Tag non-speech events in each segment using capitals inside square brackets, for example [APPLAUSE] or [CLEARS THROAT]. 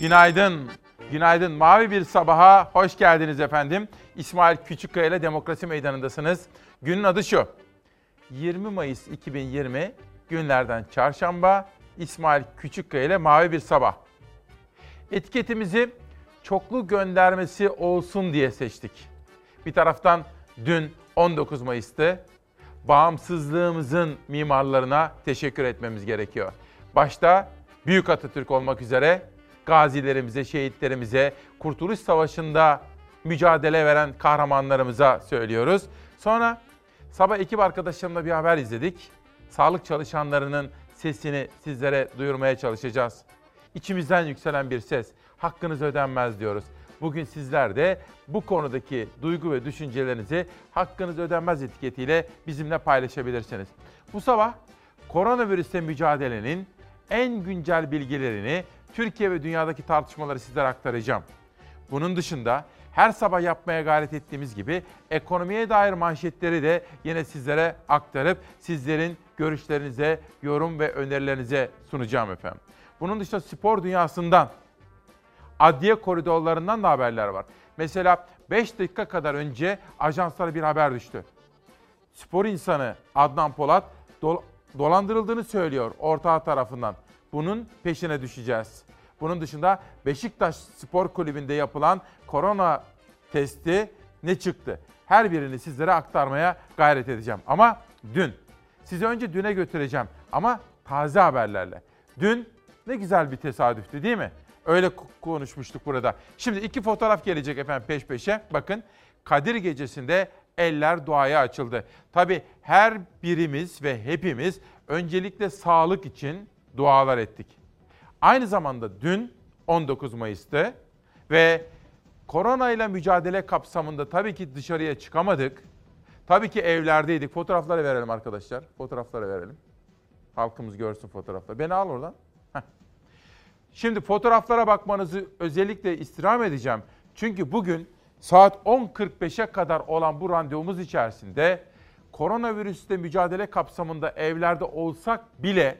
Günaydın. Günaydın. Mavi bir sabaha hoş geldiniz efendim. İsmail Küçükkaya ile Demokrasi Meydanı'ndasınız. Günün adı şu. 20 Mayıs 2020 günlerden çarşamba İsmail Küçükkaya ile Mavi bir sabah. Etiketimizi çoklu göndermesi olsun diye seçtik. Bir taraftan dün 19 Mayıs'tı. Bağımsızlığımızın mimarlarına teşekkür etmemiz gerekiyor. Başta Büyük Atatürk olmak üzere gazilerimize, şehitlerimize, Kurtuluş Savaşı'nda mücadele veren kahramanlarımıza söylüyoruz. Sonra sabah ekip arkadaşlarımla bir haber izledik. Sağlık çalışanlarının sesini sizlere duyurmaya çalışacağız. İçimizden yükselen bir ses. Hakkınız ödenmez diyoruz. Bugün sizler de bu konudaki duygu ve düşüncelerinizi hakkınız ödenmez etiketiyle bizimle paylaşabilirsiniz. Bu sabah koronavirüsle mücadelenin en güncel bilgilerini Türkiye ve dünyadaki tartışmaları sizlere aktaracağım. Bunun dışında her sabah yapmaya gayret ettiğimiz gibi ekonomiye dair manşetleri de yine sizlere aktarıp sizlerin görüşlerinize, yorum ve önerilerinize sunacağım efendim. Bunun dışında spor dünyasından, adliye koridorlarından da haberler var. Mesela 5 dakika kadar önce ajanslara bir haber düştü. Spor insanı Adnan Polat dol- dolandırıldığını söylüyor ortağı tarafından. Bunun peşine düşeceğiz. Bunun dışında Beşiktaş Spor Kulübü'nde yapılan korona testi ne çıktı? Her birini sizlere aktarmaya gayret edeceğim. Ama dün, sizi önce düne götüreceğim ama taze haberlerle. Dün ne güzel bir tesadüftü değil mi? Öyle konuşmuştuk burada. Şimdi iki fotoğraf gelecek efendim peş peşe. Bakın Kadir Gecesi'nde eller duaya açıldı. Tabi her birimiz ve hepimiz öncelikle sağlık için dualar ettik. Aynı zamanda dün 19 Mayıs'tı ve korona ile mücadele kapsamında tabii ki dışarıya çıkamadık. Tabii ki evlerdeydik. Fotoğrafları verelim arkadaşlar. Fotoğrafları verelim. Halkımız görsün fotoğrafları. Beni al oradan. Şimdi fotoğraflara bakmanızı özellikle istirham edeceğim. Çünkü bugün saat 10.45'e kadar olan bu randevumuz içerisinde koronavirüsle mücadele kapsamında evlerde olsak bile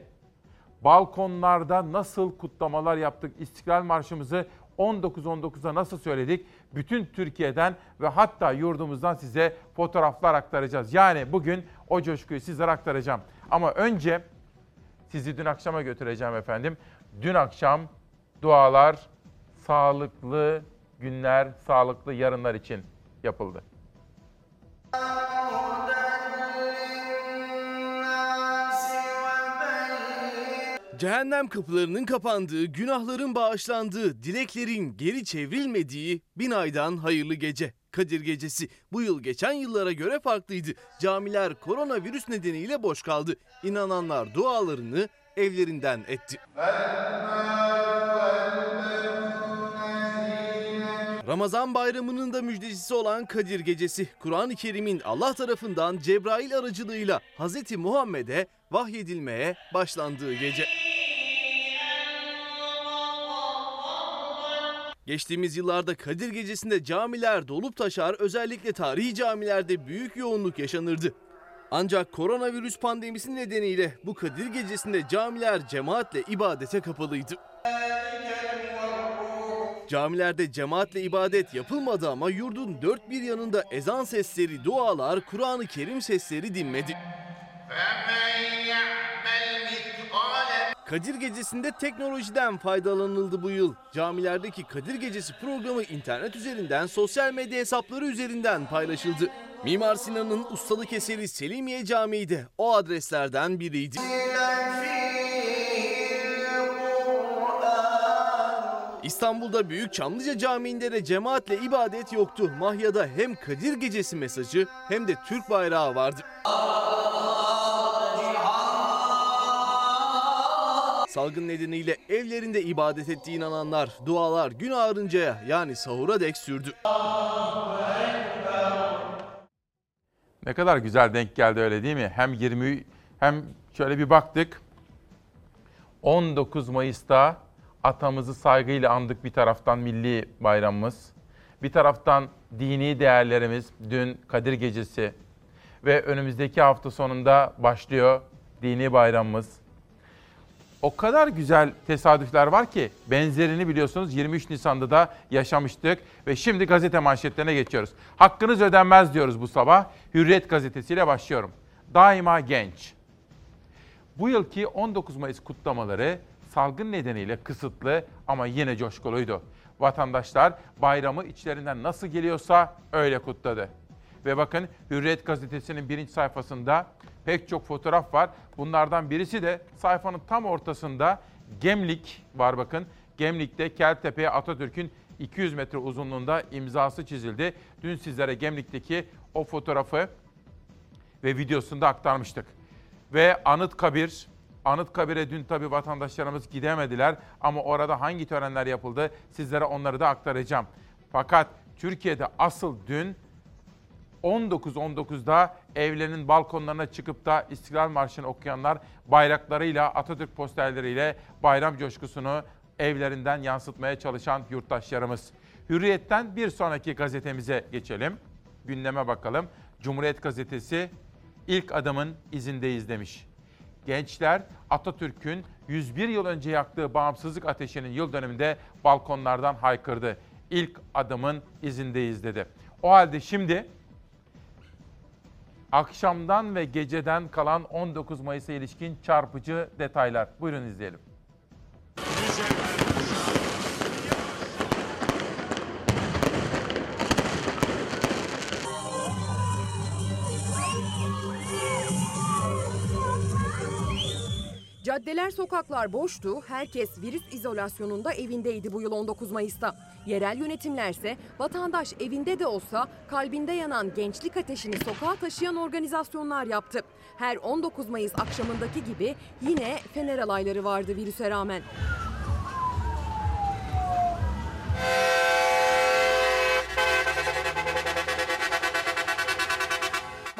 balkonlarda nasıl kutlamalar yaptık, İstiklal Marşımızı 19.19'da nasıl söyledik? Bütün Türkiye'den ve hatta yurdumuzdan size fotoğraflar aktaracağız. Yani bugün o coşkuyu sizlere aktaracağım. Ama önce sizi dün akşama götüreceğim efendim. Dün akşam dualar sağlıklı günler, sağlıklı yarınlar için yapıldı. Cehennem kapılarının kapandığı, günahların bağışlandığı, dileklerin geri çevrilmediği bin aydan hayırlı gece. Kadir Gecesi bu yıl geçen yıllara göre farklıydı. Camiler koronavirüs nedeniyle boş kaldı. İnananlar dualarını evlerinden etti. Ramazan bayramının da müjdecisi olan Kadir Gecesi, Kur'an-ı Kerim'in Allah tarafından Cebrail aracılığıyla Hz. Muhammed'e vahyedilmeye başlandığı gece. Geçtiğimiz yıllarda Kadir Gecesi'nde camiler dolup taşar, özellikle tarihi camilerde büyük yoğunluk yaşanırdı. Ancak koronavirüs pandemisi nedeniyle bu Kadir Gecesi'nde camiler cemaatle ibadete kapalıydı. Camilerde cemaatle ibadet yapılmadı ama yurdun dört bir yanında ezan sesleri, dualar, Kur'an-ı Kerim sesleri dinmedi. Kadir Gecesi'nde teknolojiden faydalanıldı bu yıl. Camilerdeki Kadir Gecesi programı internet üzerinden sosyal medya hesapları üzerinden paylaşıldı. Mimar Sinan'ın ustalık eseri Selimiye Camii de o adreslerden biriydi. İstanbul'da Büyük Çamlıca Camii'nde de cemaatle ibadet yoktu. Mahya'da hem Kadir Gecesi mesajı hem de Türk bayrağı vardı. Salgın nedeniyle evlerinde ibadet ettiği inananlar dualar gün ağarıncaya yani sahura dek sürdü. Ne kadar güzel denk geldi öyle değil mi? Hem 20 hem şöyle bir baktık. 19 Mayıs'ta atamızı saygıyla andık bir taraftan milli bayramımız. Bir taraftan dini değerlerimiz dün Kadir Gecesi ve önümüzdeki hafta sonunda başlıyor dini bayramımız. O kadar güzel tesadüfler var ki benzerini biliyorsunuz 23 Nisan'da da yaşamıştık ve şimdi gazete manşetlerine geçiyoruz. Hakkınız ödenmez diyoruz bu sabah. Hürriyet gazetesiyle başlıyorum. Daima genç. Bu yılki 19 Mayıs kutlamaları salgın nedeniyle kısıtlı ama yine coşkuluydu. Vatandaşlar bayramı içlerinden nasıl geliyorsa öyle kutladı. Ve bakın Hürriyet gazetesinin birinci sayfasında pek çok fotoğraf var. Bunlardan birisi de sayfanın tam ortasında Gemlik var bakın. Gemlik'te Keltepe'ye Atatürk'ün 200 metre uzunluğunda imzası çizildi. Dün sizlere Gemlik'teki o fotoğrafı ve videosunu da aktarmıştık. Ve Anıtkabir, Anıtkabir'e dün tabi vatandaşlarımız gidemediler ama orada hangi törenler yapıldı sizlere onları da aktaracağım. Fakat Türkiye'de asıl dün 19.19'da evlerinin balkonlarına çıkıp da İstiklal Marşı'nı okuyanlar bayraklarıyla, Atatürk posterleriyle bayram coşkusunu evlerinden yansıtmaya çalışan yurttaşlarımız. Hürriyet'ten bir sonraki gazetemize geçelim. Gündeme bakalım. Cumhuriyet Gazetesi ilk adımın izindeyiz demiş. Gençler Atatürk'ün 101 yıl önce yaktığı bağımsızlık ateşinin yıl dönümünde balkonlardan haykırdı. İlk adımın izindeyiz dedi. O halde şimdi akşamdan ve geceden kalan 19 Mayıs'a ilişkin çarpıcı detaylar. Buyurun izleyelim. Caddeler, sokaklar boştu. Herkes virüs izolasyonunda evindeydi bu yıl 19 Mayıs'ta. Yerel yönetimlerse vatandaş evinde de olsa kalbinde yanan gençlik ateşini sokağa taşıyan organizasyonlar yaptı. Her 19 Mayıs akşamındaki gibi yine fener alayları vardı virüse rağmen.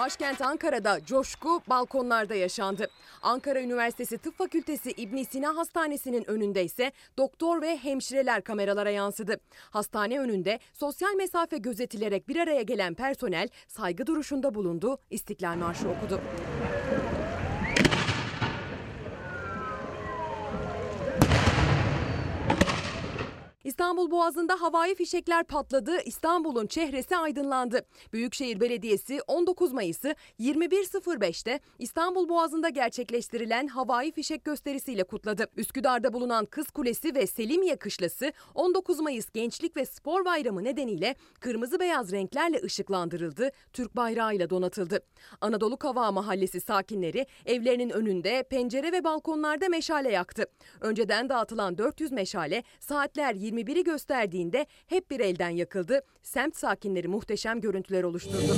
Başkent Ankara'da coşku balkonlarda yaşandı. Ankara Üniversitesi Tıp Fakültesi İbn Sina Hastanesi'nin önünde ise doktor ve hemşireler kameralara yansıdı. Hastane önünde sosyal mesafe gözetilerek bir araya gelen personel saygı duruşunda bulundu, İstiklal Marşı okudu. İstanbul Boğazı'nda havai fişekler patladı, İstanbul'un çehresi aydınlandı. Büyükşehir Belediyesi 19 Mayıs'ı 21.05'te İstanbul Boğazı'nda gerçekleştirilen havai fişek gösterisiyle kutladı. Üsküdar'da bulunan Kız Kulesi ve Selimiye Kışlası 19 Mayıs Gençlik ve Spor Bayramı nedeniyle kırmızı beyaz renklerle ışıklandırıldı, Türk bayrağıyla donatıldı. Anadolu Kavağı Mahallesi sakinleri evlerinin önünde pencere ve balkonlarda meşale yaktı. Önceden dağıtılan 400 meşale saatler 21'i gösterdiğinde hep bir elden yakıldı. Semt sakinleri muhteşem görüntüler oluşturdu.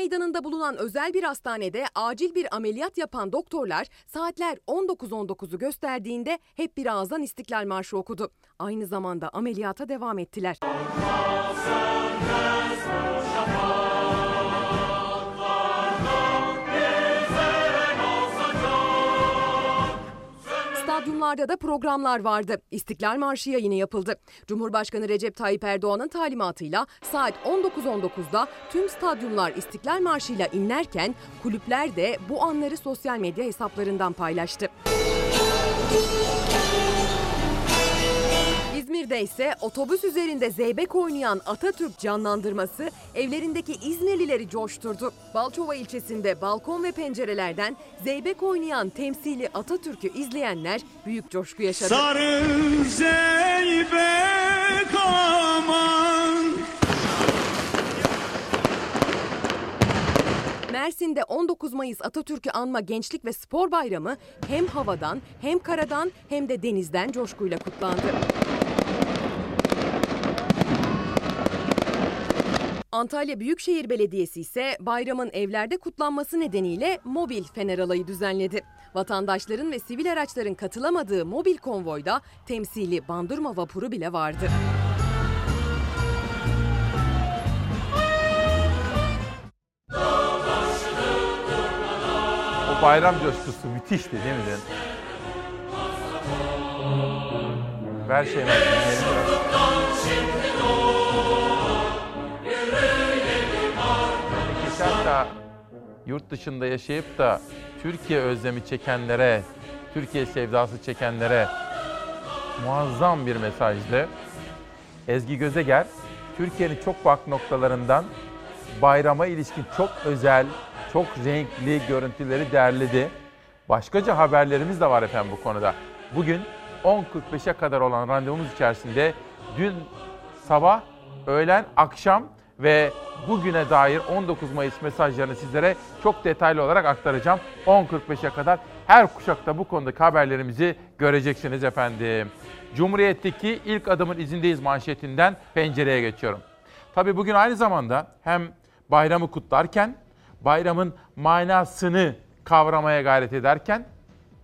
Meydanı'nda bulunan özel bir hastanede acil bir ameliyat yapan doktorlar saatler 19.19'u gösterdiğinde hep bir ağızdan İstiklal Marşı okudu. Aynı zamanda ameliyata devam ettiler. Stadyumlarda da programlar vardı. İstiklal Marşı yayını yapıldı. Cumhurbaşkanı Recep Tayyip Erdoğan'ın talimatıyla saat 19.19'da tüm stadyumlar İstiklal Marşı'yla inlerken kulüpler de bu anları sosyal medya hesaplarından paylaştı. İzmir'de ise otobüs üzerinde zeybek oynayan Atatürk canlandırması evlerindeki İzmirlileri coşturdu. Balçova ilçesinde balkon ve pencerelerden zeybek oynayan temsili Atatürk'ü izleyenler büyük coşku yaşadı. Sarı zeybek aman Mersin'de 19 Mayıs Atatürk'ü anma Gençlik ve Spor Bayramı hem havadan hem karadan hem de denizden coşkuyla kutlandı. Antalya Büyükşehir Belediyesi ise bayramın evlerde kutlanması nedeniyle mobil fener alayı düzenledi. Vatandaşların ve sivil araçların katılamadığı mobil konvoyda temsili bandurma vapuru bile vardı. O bayram coşkusu müthişti değil mi? Ver Şeyma dinleyelim biraz. Memleketten yurt dışında yaşayıp da Türkiye özlemi çekenlere, Türkiye sevdası çekenlere muazzam bir mesajdı. Ezgi Gözeger, Türkiye'nin çok farklı noktalarından bayrama ilişkin çok özel, çok renkli görüntüleri derledi. Başkaca haberlerimiz de var efendim bu konuda. Bugün 10.45'e kadar olan randevumuz içerisinde dün sabah, öğlen, akşam ve bugüne dair 19 Mayıs mesajlarını sizlere çok detaylı olarak aktaracağım. 10.45'e kadar her kuşakta bu konudaki haberlerimizi göreceksiniz efendim. Cumhuriyet'teki ilk adımın izindeyiz manşetinden pencereye geçiyorum. Tabii bugün aynı zamanda hem bayramı kutlarken, bayramın manasını kavramaya gayret ederken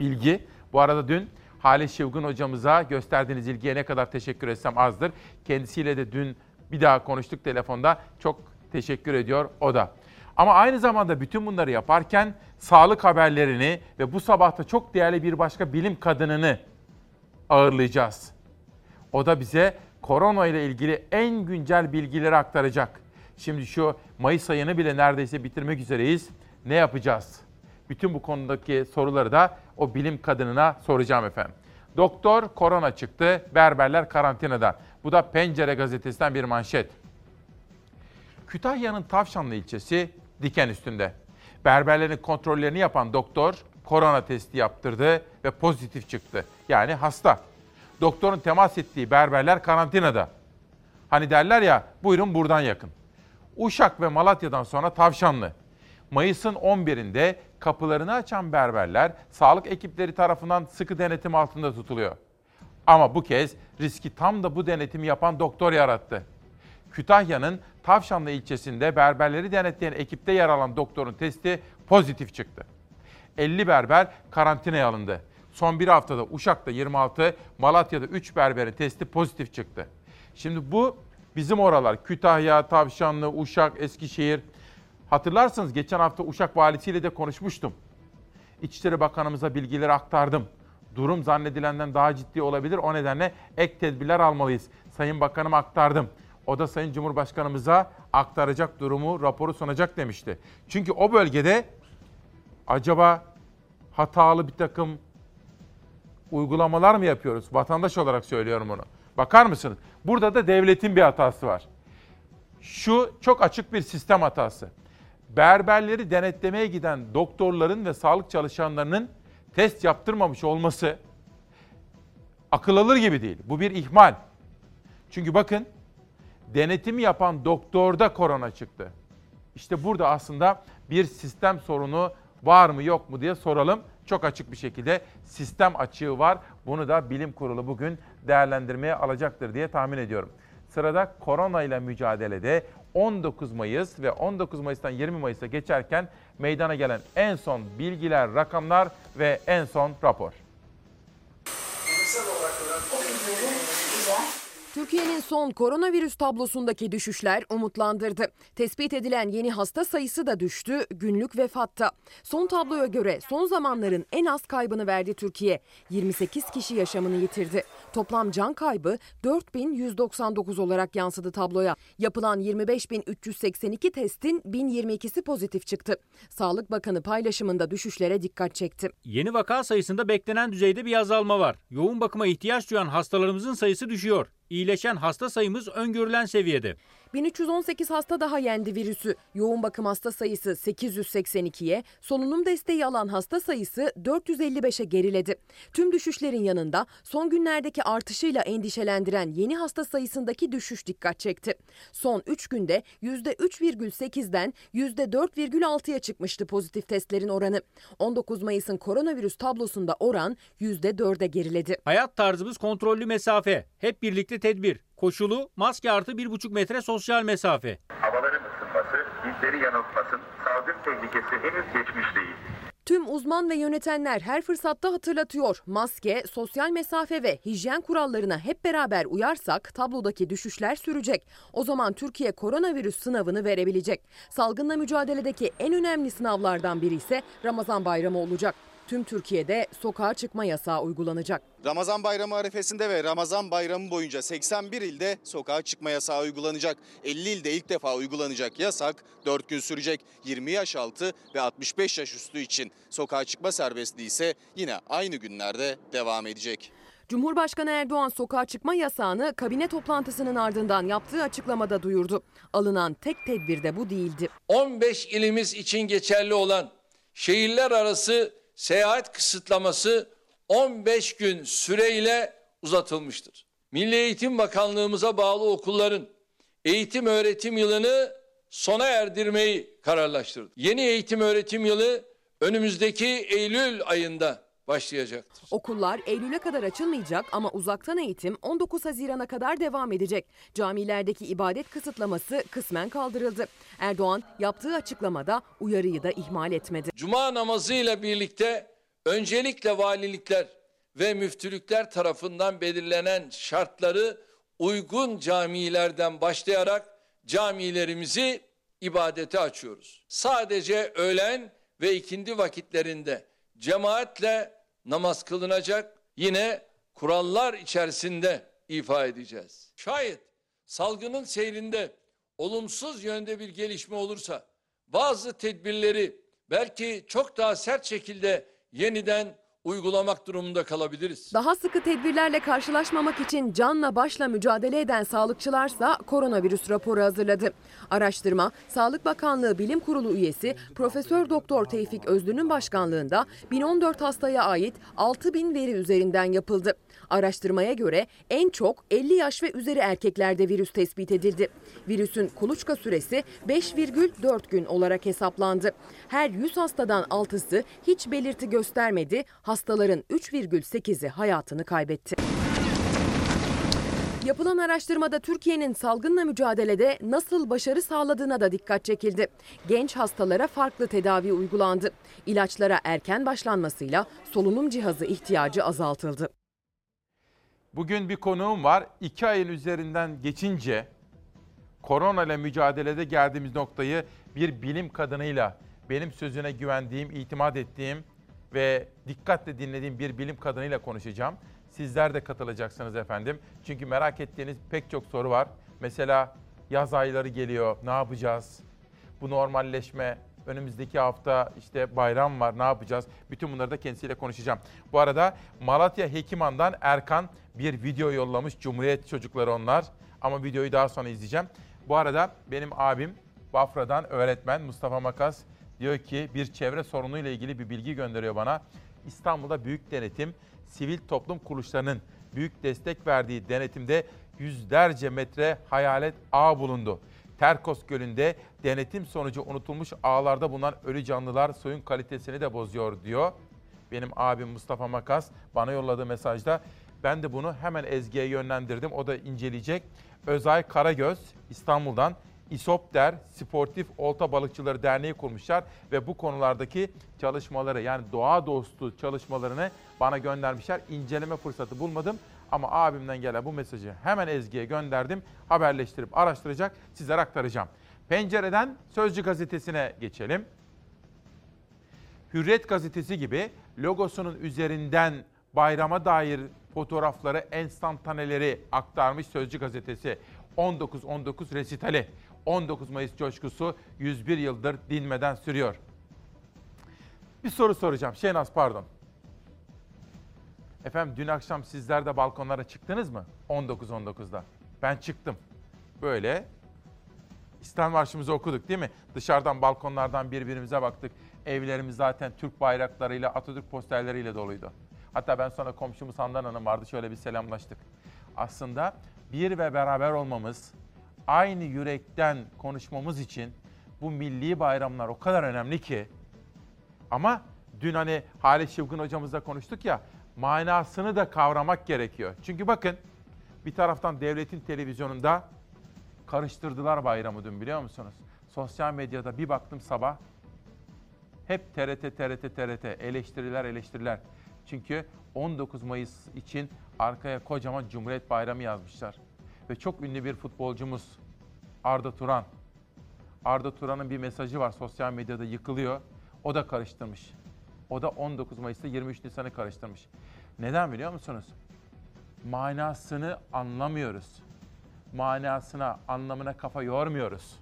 bilgi. Bu arada dün Halis Şevgun hocamıza gösterdiğiniz ilgiye ne kadar teşekkür etsem azdır. Kendisiyle de dün bir daha konuştuk telefonda. Çok teşekkür ediyor o da. Ama aynı zamanda bütün bunları yaparken sağlık haberlerini ve bu sabahta çok değerli bir başka bilim kadınını ağırlayacağız. O da bize korona ile ilgili en güncel bilgileri aktaracak. Şimdi şu Mayıs ayını bile neredeyse bitirmek üzereyiz. Ne yapacağız? Bütün bu konudaki soruları da o bilim kadınına soracağım efendim. Doktor korona çıktı, berberler karantinada. Bu da Pencere gazetesinden bir manşet. Kütahya'nın Tavşanlı ilçesi diken üstünde. Berberlerin kontrollerini yapan doktor korona testi yaptırdı ve pozitif çıktı. Yani hasta. Doktorun temas ettiği berberler karantinada. Hani derler ya buyurun buradan yakın. Uşak ve Malatya'dan sonra Tavşanlı. Mayıs'ın 11'inde kapılarını açan berberler sağlık ekipleri tarafından sıkı denetim altında tutuluyor. Ama bu kez riski tam da bu denetimi yapan doktor yarattı. Kütahya'nın Tavşanlı ilçesinde berberleri denetleyen ekipte yer alan doktorun testi pozitif çıktı. 50 berber karantinaya alındı. Son bir haftada Uşak'ta 26, Malatya'da 3 berberin testi pozitif çıktı. Şimdi bu bizim oralar Kütahya, Tavşanlı, Uşak, Eskişehir. Hatırlarsınız geçen hafta Uşak valisiyle de konuşmuştum. İçişleri Bakanımıza bilgileri aktardım. Durum zannedilenden daha ciddi olabilir. O nedenle ek tedbirler almalıyız. Sayın Bakanıma aktardım. O da Sayın Cumhurbaşkanımıza aktaracak durumu, raporu sunacak demişti. Çünkü o bölgede acaba hatalı bir takım uygulamalar mı yapıyoruz? Vatandaş olarak söylüyorum bunu. Bakar mısınız? Burada da devletin bir hatası var. Şu çok açık bir sistem hatası. Berberleri denetlemeye giden doktorların ve sağlık çalışanlarının test yaptırmamış olması akıl alır gibi değil. Bu bir ihmal. Çünkü bakın denetim yapan doktorda korona çıktı. İşte burada aslında bir sistem sorunu var mı yok mu diye soralım. Çok açık bir şekilde sistem açığı var. Bunu da bilim kurulu bugün değerlendirmeye alacaktır diye tahmin ediyorum. Sırada korona ile mücadelede 19 Mayıs ve 19 Mayıs'tan 20 Mayıs'a geçerken meydana gelen en son bilgiler, rakamlar ve en son rapor. Türkiye'nin son koronavirüs tablosundaki düşüşler umutlandırdı. Tespit edilen yeni hasta sayısı da düştü, günlük vefatta. Son tabloya göre son zamanların en az kaybını verdi Türkiye. 28 kişi yaşamını yitirdi. Toplam can kaybı 4199 olarak yansıdı tabloya. Yapılan 25382 testin 1022'si pozitif çıktı. Sağlık Bakanı paylaşımında düşüşlere dikkat çekti. Yeni vaka sayısında beklenen düzeyde bir azalma var. Yoğun bakıma ihtiyaç duyan hastalarımızın sayısı düşüyor. İyileşen hasta sayımız öngörülen seviyede. 1318 hasta daha yendi virüsü. Yoğun bakım hasta sayısı 882'ye, solunum desteği alan hasta sayısı 455'e geriledi. Tüm düşüşlerin yanında son günlerdeki artışıyla endişelendiren yeni hasta sayısındaki düşüş dikkat çekti. Son 3 günde %3,8'den %4,6'ya çıkmıştı pozitif testlerin oranı. 19 Mayıs'ın koronavirüs tablosunda oran %4'e geriledi. Hayat tarzımız kontrollü mesafe. Hep birlikte tedbir. Koşulu maske artı 1,5 metre sosyal mesafe. Havaların ısınması bizleri yanıltmasın. Salgın tehlikesi henüz geçmiş değil. Tüm uzman ve yönetenler her fırsatta hatırlatıyor. Maske, sosyal mesafe ve hijyen kurallarına hep beraber uyarsak tablodaki düşüşler sürecek. O zaman Türkiye koronavirüs sınavını verebilecek. Salgınla mücadeledeki en önemli sınavlardan biri ise Ramazan bayramı olacak. Tüm Türkiye'de sokağa çıkma yasağı uygulanacak. Ramazan bayramı arifesinde ve Ramazan bayramı boyunca 81 ilde sokağa çıkma yasağı uygulanacak. 50 ilde ilk defa uygulanacak yasak 4 gün sürecek. 20 yaş altı ve 65 yaş üstü için sokağa çıkma serbestliği ise yine aynı günlerde devam edecek. Cumhurbaşkanı Erdoğan sokağa çıkma yasağını kabine toplantısının ardından yaptığı açıklamada duyurdu. Alınan tek tedbir de bu değildi. 15 ilimiz için geçerli olan şehirler arası seyahat kısıtlaması 15 gün süreyle uzatılmıştır. Milli Eğitim Bakanlığımıza bağlı okulların eğitim öğretim yılını sona erdirmeyi kararlaştırdı. Yeni eğitim öğretim yılı önümüzdeki Eylül ayında başlayacaktır. Okullar Eylül'e kadar açılmayacak ama uzaktan eğitim 19 Haziran'a kadar devam edecek. Camilerdeki ibadet kısıtlaması kısmen kaldırıldı. Erdoğan yaptığı açıklamada uyarıyı da ihmal etmedi. Cuma namazıyla birlikte öncelikle valilikler ve müftülükler tarafından belirlenen şartları uygun camilerden başlayarak camilerimizi ibadete açıyoruz. Sadece öğlen ve ikindi vakitlerinde cemaatle namaz kılınacak. Yine kurallar içerisinde ifa edeceğiz. Şayet salgının seyrinde olumsuz yönde bir gelişme olursa bazı tedbirleri belki çok daha sert şekilde yeniden uygulamak durumunda kalabiliriz. Daha sıkı tedbirlerle karşılaşmamak için canla başla mücadele eden sağlıkçılarsa koronavirüs raporu hazırladı. Araştırma Sağlık Bakanlığı Bilim Kurulu üyesi Profesör Doktor Tevfik Özlü'nün başkanlığında 1014 hastaya ait 6000 veri üzerinden yapıldı. Araştırmaya göre en çok 50 yaş ve üzeri erkeklerde virüs tespit edildi. Virüsün kuluçka süresi 5,4 gün olarak hesaplandı. Her 100 hastadan 6'sı hiç belirti göstermedi. Hastaların 3,8'i hayatını kaybetti. Yapılan araştırmada Türkiye'nin salgınla mücadelede nasıl başarı sağladığına da dikkat çekildi. Genç hastalara farklı tedavi uygulandı. İlaçlara erken başlanmasıyla solunum cihazı ihtiyacı azaltıldı. Bugün bir konuğum var. İki ayın üzerinden geçince korona ile mücadelede geldiğimiz noktayı bir bilim kadınıyla, benim sözüne güvendiğim, itimat ettiğim ve dikkatle dinlediğim bir bilim kadınıyla konuşacağım. Sizler de katılacaksınız efendim. Çünkü merak ettiğiniz pek çok soru var. Mesela yaz ayları geliyor, ne yapacağız? Bu normalleşme, önümüzdeki hafta işte bayram var, ne yapacağız? Bütün bunları da kendisiyle konuşacağım. Bu arada Malatya Hekiman'dan Erkan bir video yollamış. Cumhuriyet çocukları onlar. Ama videoyu daha sonra izleyeceğim. Bu arada benim abim Bafra'dan öğretmen Mustafa Makas diyor ki bir çevre sorunuyla ilgili bir bilgi gönderiyor bana. İstanbul'da büyük denetim, sivil toplum kuruluşlarının büyük destek verdiği denetimde yüzlerce metre hayalet ağ bulundu. Terkos Gölü'nde denetim sonucu unutulmuş ağlarda bulunan ölü canlılar suyun kalitesini de bozuyor diyor. Benim abim Mustafa Makas bana yolladığı mesajda ben de bunu hemen Ezgi'ye yönlendirdim. O da inceleyecek. Özay Karagöz İstanbul'dan İSOPDER Sportif Olta Balıkçıları Derneği kurmuşlar ve bu konulardaki çalışmaları yani doğa dostu çalışmalarını bana göndermişler. İnceleme fırsatı bulmadım ama abimden gelen bu mesajı hemen Ezgi'ye gönderdim. Haberleştirip araştıracak, sizlere aktaracağım. Pencereden Sözcü gazetesine geçelim. Hürriyet gazetesi gibi logosunun üzerinden bayrama dair fotoğrafları, enstantaneleri aktarmış Sözcü gazetesi. 19-19 resitali. 19 Mayıs coşkusu 101 yıldır dinmeden sürüyor. Bir soru soracağım. Şenaz pardon. Efendim dün akşam sizler de balkonlara çıktınız mı? 19-19'da. Ben çıktım. Böyle İslam Marşımızı okuduk değil mi? Dışarıdan balkonlardan birbirimize baktık. Evlerimiz zaten Türk bayraklarıyla, Atatürk posterleriyle doluydu. Hatta ben sonra komşumuz Handan Hanım vardı şöyle bir selamlaştık. Aslında bir ve beraber olmamız, aynı yürekten konuşmamız için bu milli bayramlar o kadar önemli ki. Ama dün hani Halit Şıvgın hocamızla konuştuk ya, manasını da kavramak gerekiyor. Çünkü bakın bir taraftan devletin televizyonunda karıştırdılar bayramı dün biliyor musunuz? Sosyal medyada bir baktım sabah hep TRT, TRT, TRT eleştiriler, eleştiriler. Çünkü 19 Mayıs için arkaya kocaman Cumhuriyet Bayramı yazmışlar. Ve çok ünlü bir futbolcumuz Arda Turan. Arda Turan'ın bir mesajı var sosyal medyada yıkılıyor. O da karıştırmış. O da 19 Mayıs'ta 23 Nisan'ı karıştırmış. Neden biliyor musunuz? Manasını anlamıyoruz. Manasına, anlamına kafa yormuyoruz.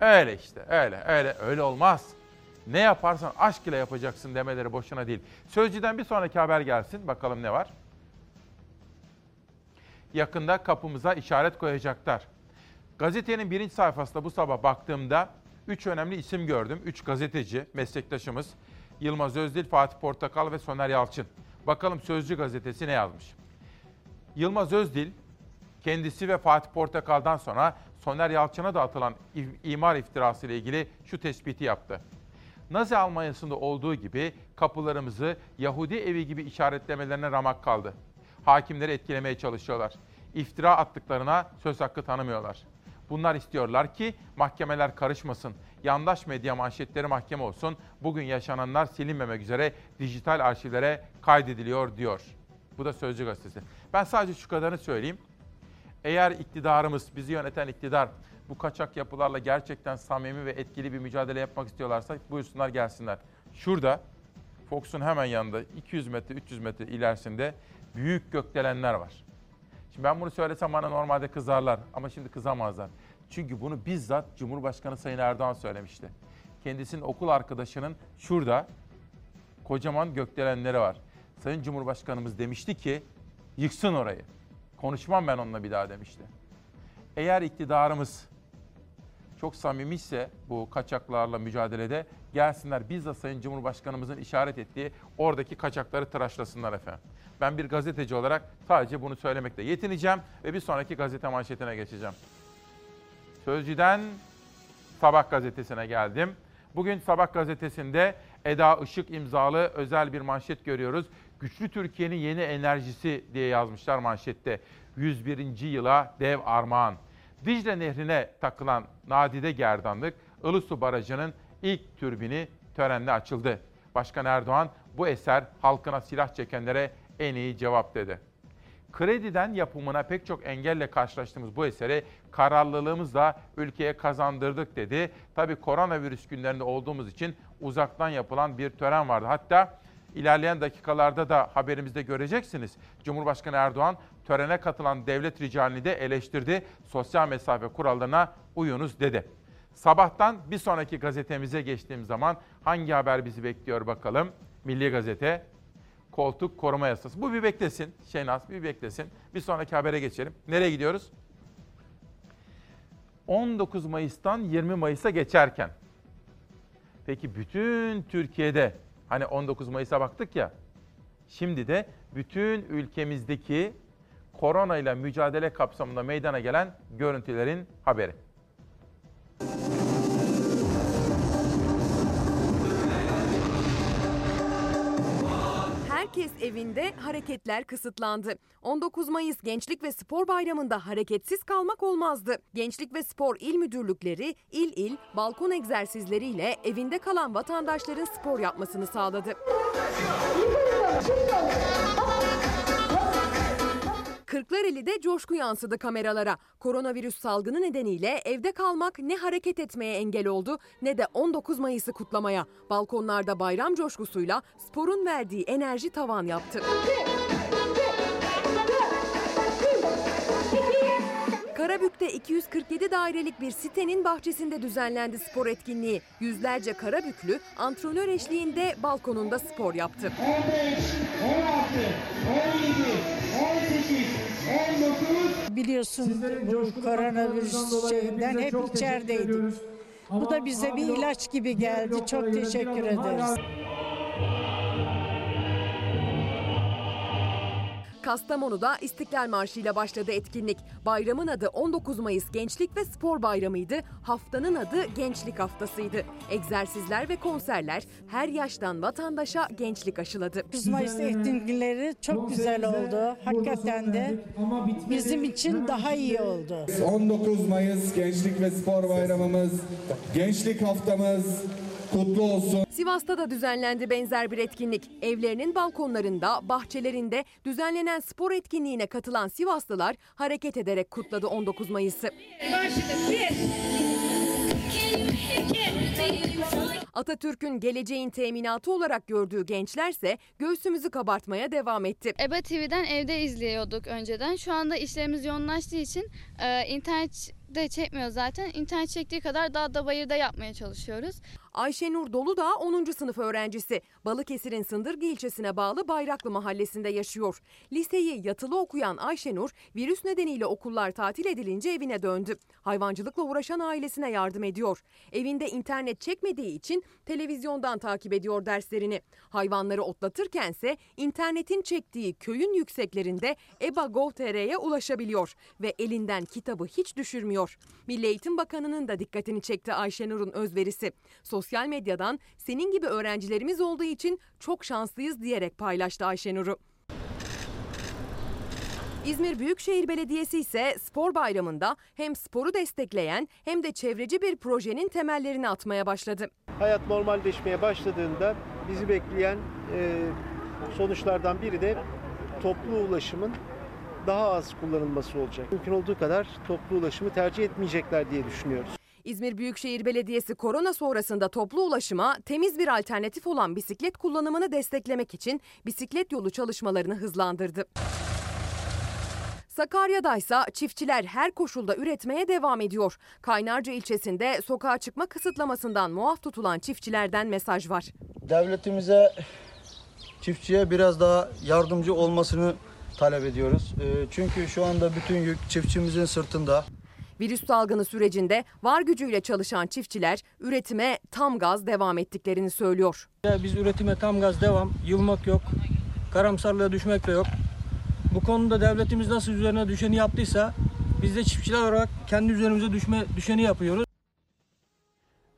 Öyle işte, öyle, öyle, öyle olmaz. Ne yaparsan aşk ile yapacaksın demeleri boşuna değil. Sözcüden bir sonraki haber gelsin. Bakalım ne var? Yakında kapımıza işaret koyacaklar. Gazetenin birinci sayfasında bu sabah baktığımda üç önemli isim gördüm. Üç gazeteci, meslektaşımız. Yılmaz Özdil, Fatih Portakal ve Soner Yalçın. Bakalım Sözcü gazetesi ne yazmış? Yılmaz Özdil, kendisi ve Fatih Portakal'dan sonra Soner Yalçın'a da atılan imar iftirası ile ilgili şu tespiti yaptı. Nazi Almanya'sında olduğu gibi kapılarımızı Yahudi evi gibi işaretlemelerine ramak kaldı. Hakimleri etkilemeye çalışıyorlar. İftira attıklarına söz hakkı tanımıyorlar. Bunlar istiyorlar ki mahkemeler karışmasın. Yandaş medya manşetleri mahkeme olsun. Bugün yaşananlar silinmemek üzere dijital arşivlere kaydediliyor diyor. Bu da Sözcü Gazetesi. Ben sadece şu kadarını söyleyeyim. Eğer iktidarımız, bizi yöneten iktidar bu kaçak yapılarla gerçekten samimi ve etkili bir mücadele yapmak istiyorlarsa buyursunlar gelsinler. Şurada Fox'un hemen yanında 200 metre 300 metre ilerisinde büyük gökdelenler var. Şimdi ben bunu söylesem bana normalde kızarlar ama şimdi kızamazlar. Çünkü bunu bizzat Cumhurbaşkanı Sayın Erdoğan söylemişti. Kendisinin okul arkadaşının şurada kocaman gökdelenleri var. Sayın Cumhurbaşkanımız demişti ki yıksın orayı. Konuşmam ben onunla bir daha demişti. Eğer iktidarımız çok samimiyse bu kaçaklarla mücadelede gelsinler bizzat Sayın Cumhurbaşkanımızın işaret ettiği oradaki kaçakları tıraşlasınlar efendim. Ben bir gazeteci olarak sadece bunu söylemekle yetineceğim ve bir sonraki gazete manşetine geçeceğim. Sözcüden Sabah gazetesine geldim. Bugün Sabah gazetesinde Eda Işık imzalı özel bir manşet görüyoruz. Güçlü Türkiye'nin yeni enerjisi diye yazmışlar manşette. 101. yıla dev armağan. Dicle Nehri'ne takılan nadide gerdanlık Ilısu Barajı'nın ilk türbini törenle açıldı. Başkan Erdoğan bu eser halkına silah çekenlere en iyi cevap dedi. Krediden yapımına pek çok engelle karşılaştığımız bu eseri kararlılığımızla ülkeye kazandırdık dedi. Tabii koronavirüs günlerinde olduğumuz için uzaktan yapılan bir tören vardı. Hatta ilerleyen dakikalarda da haberimizde göreceksiniz. Cumhurbaşkanı Erdoğan törene katılan devlet ricalini de eleştirdi. Sosyal mesafe kurallarına uyunuz dedi. Sabahtan bir sonraki gazetemize geçtiğim zaman hangi haber bizi bekliyor bakalım. Milli Gazete, koltuk koruma yasası. Bu bir beklesin Şenaz, bir beklesin. Bir sonraki habere geçelim. Nereye gidiyoruz? 19 Mayıs'tan 20 Mayıs'a geçerken. Peki bütün Türkiye'de hani 19 Mayıs'a baktık ya. Şimdi de bütün ülkemizdeki korona ile mücadele kapsamında meydana gelen görüntülerin haberi. Herkes evinde, hareketler kısıtlandı. 19 Mayıs Gençlik ve Spor Bayramı'nda hareketsiz kalmak olmazdı. Gençlik ve Spor İl Müdürlükleri il il balkon egzersizleriyle evinde kalan vatandaşların spor yapmasını sağladı. Kırklareli'de coşku yansıdı kameralara. Koronavirüs salgını nedeniyle evde kalmak ne hareket etmeye engel oldu ne de 19 Mayıs'ı kutlamaya. Balkonlarda bayram coşkusuyla sporun verdiği enerji tavan yaptı. Karabük'te 247 dairelik bir sitenin bahçesinde düzenlendi spor etkinliği. Yüzlerce Karabüklü antrenör eşliğinde balkonunda spor yaptı. 15, 16, 17, 18, 19. Biliyorsun bu koronavirüs şeyinden hep içerideydik. Bu da bize bir ilaç gibi geldi. Çok teşekkür ederiz. Kastamonu'da İstiklal Marşı ile başladı etkinlik. Bayramın adı 19 Mayıs Gençlik ve Spor Bayramı'ydı. Haftanın adı Gençlik Haftası'ydı. Egzersizler ve konserler her yaştan vatandaşa gençlik aşıladı. 9 Mayıs etkinlikleri çok güzel oldu. Hakikaten de bizim için daha iyi oldu. 19 Mayıs Gençlik ve Spor Bayramımız, Gençlik Haftamız kutlu olsun. Sivas'ta da düzenlendi benzer bir etkinlik. Evlerinin balkonlarında, bahçelerinde düzenlenen spor etkinliğine katılan Sivaslılar hareket ederek kutladı 19 Mayıs'ı. Başladık. Atatürk'ün geleceğin teminatı olarak gördüğü gençlerse göğsümüzü kabartmaya devam etti. EBA TV'den evde izliyorduk önceden. Şu anda işlerimiz yoğunlaştığı için e, internet de çekmiyor zaten. İnternet çektiği kadar dağda bayırda yapmaya çalışıyoruz. Ayşenur Dolu da 10. sınıf öğrencisi. Balıkesir'in Sındırgı ilçesine bağlı Bayraklı mahallesinde yaşıyor. Liseyi yatılı okuyan Ayşenur virüs nedeniyle okullar tatil edilince evine döndü. Hayvancılıkla uğraşan ailesine yardım ediyor. Evinde internet çekmediği için televizyondan takip ediyor derslerini. Hayvanları otlatırkense internetin çektiği köyün yükseklerinde EBA Gov.tr'ye ulaşabiliyor ve elinden kitabı hiç düşürmüyor. Milli Eğitim Bakanı'nın da dikkatini çekti Ayşenur'un özverisi. Sosyal medyadan senin gibi öğrencilerimiz olduğu için çok şanslıyız diyerek paylaştı Ayşenur'u. İzmir Büyükşehir Belediyesi ise spor bayramında hem sporu destekleyen hem de çevreci bir projenin temellerini atmaya başladı. Hayat normalleşmeye başladığında bizi bekleyen e, sonuçlardan biri de toplu ulaşımın daha az kullanılması olacak. Mümkün olduğu kadar toplu ulaşımı tercih etmeyecekler diye düşünüyoruz. İzmir Büyükşehir Belediyesi korona sonrasında toplu ulaşıma temiz bir alternatif olan bisiklet kullanımını desteklemek için bisiklet yolu çalışmalarını hızlandırdı. Sakarya'da ise çiftçiler her koşulda üretmeye devam ediyor. Kaynarca ilçesinde sokağa çıkma kısıtlamasından muaf tutulan çiftçilerden mesaj var. Devletimize çiftçiye biraz daha yardımcı olmasını talep ediyoruz. Ee, Çünkü şu anda bütün yük çiftçimizin sırtında. Virüs salgını sürecinde var gücüyle çalışan çiftçiler üretime tam gaz devam ettiklerini söylüyor. Ya Biz üretime tam gaz devam, yılmak yok, karamsarlığa düşmek de yok. Bu konuda devletimiz nasıl üzerine düşeni yaptıysa biz de çiftçiler olarak kendi üzerimize düşme düşeni yapıyoruz.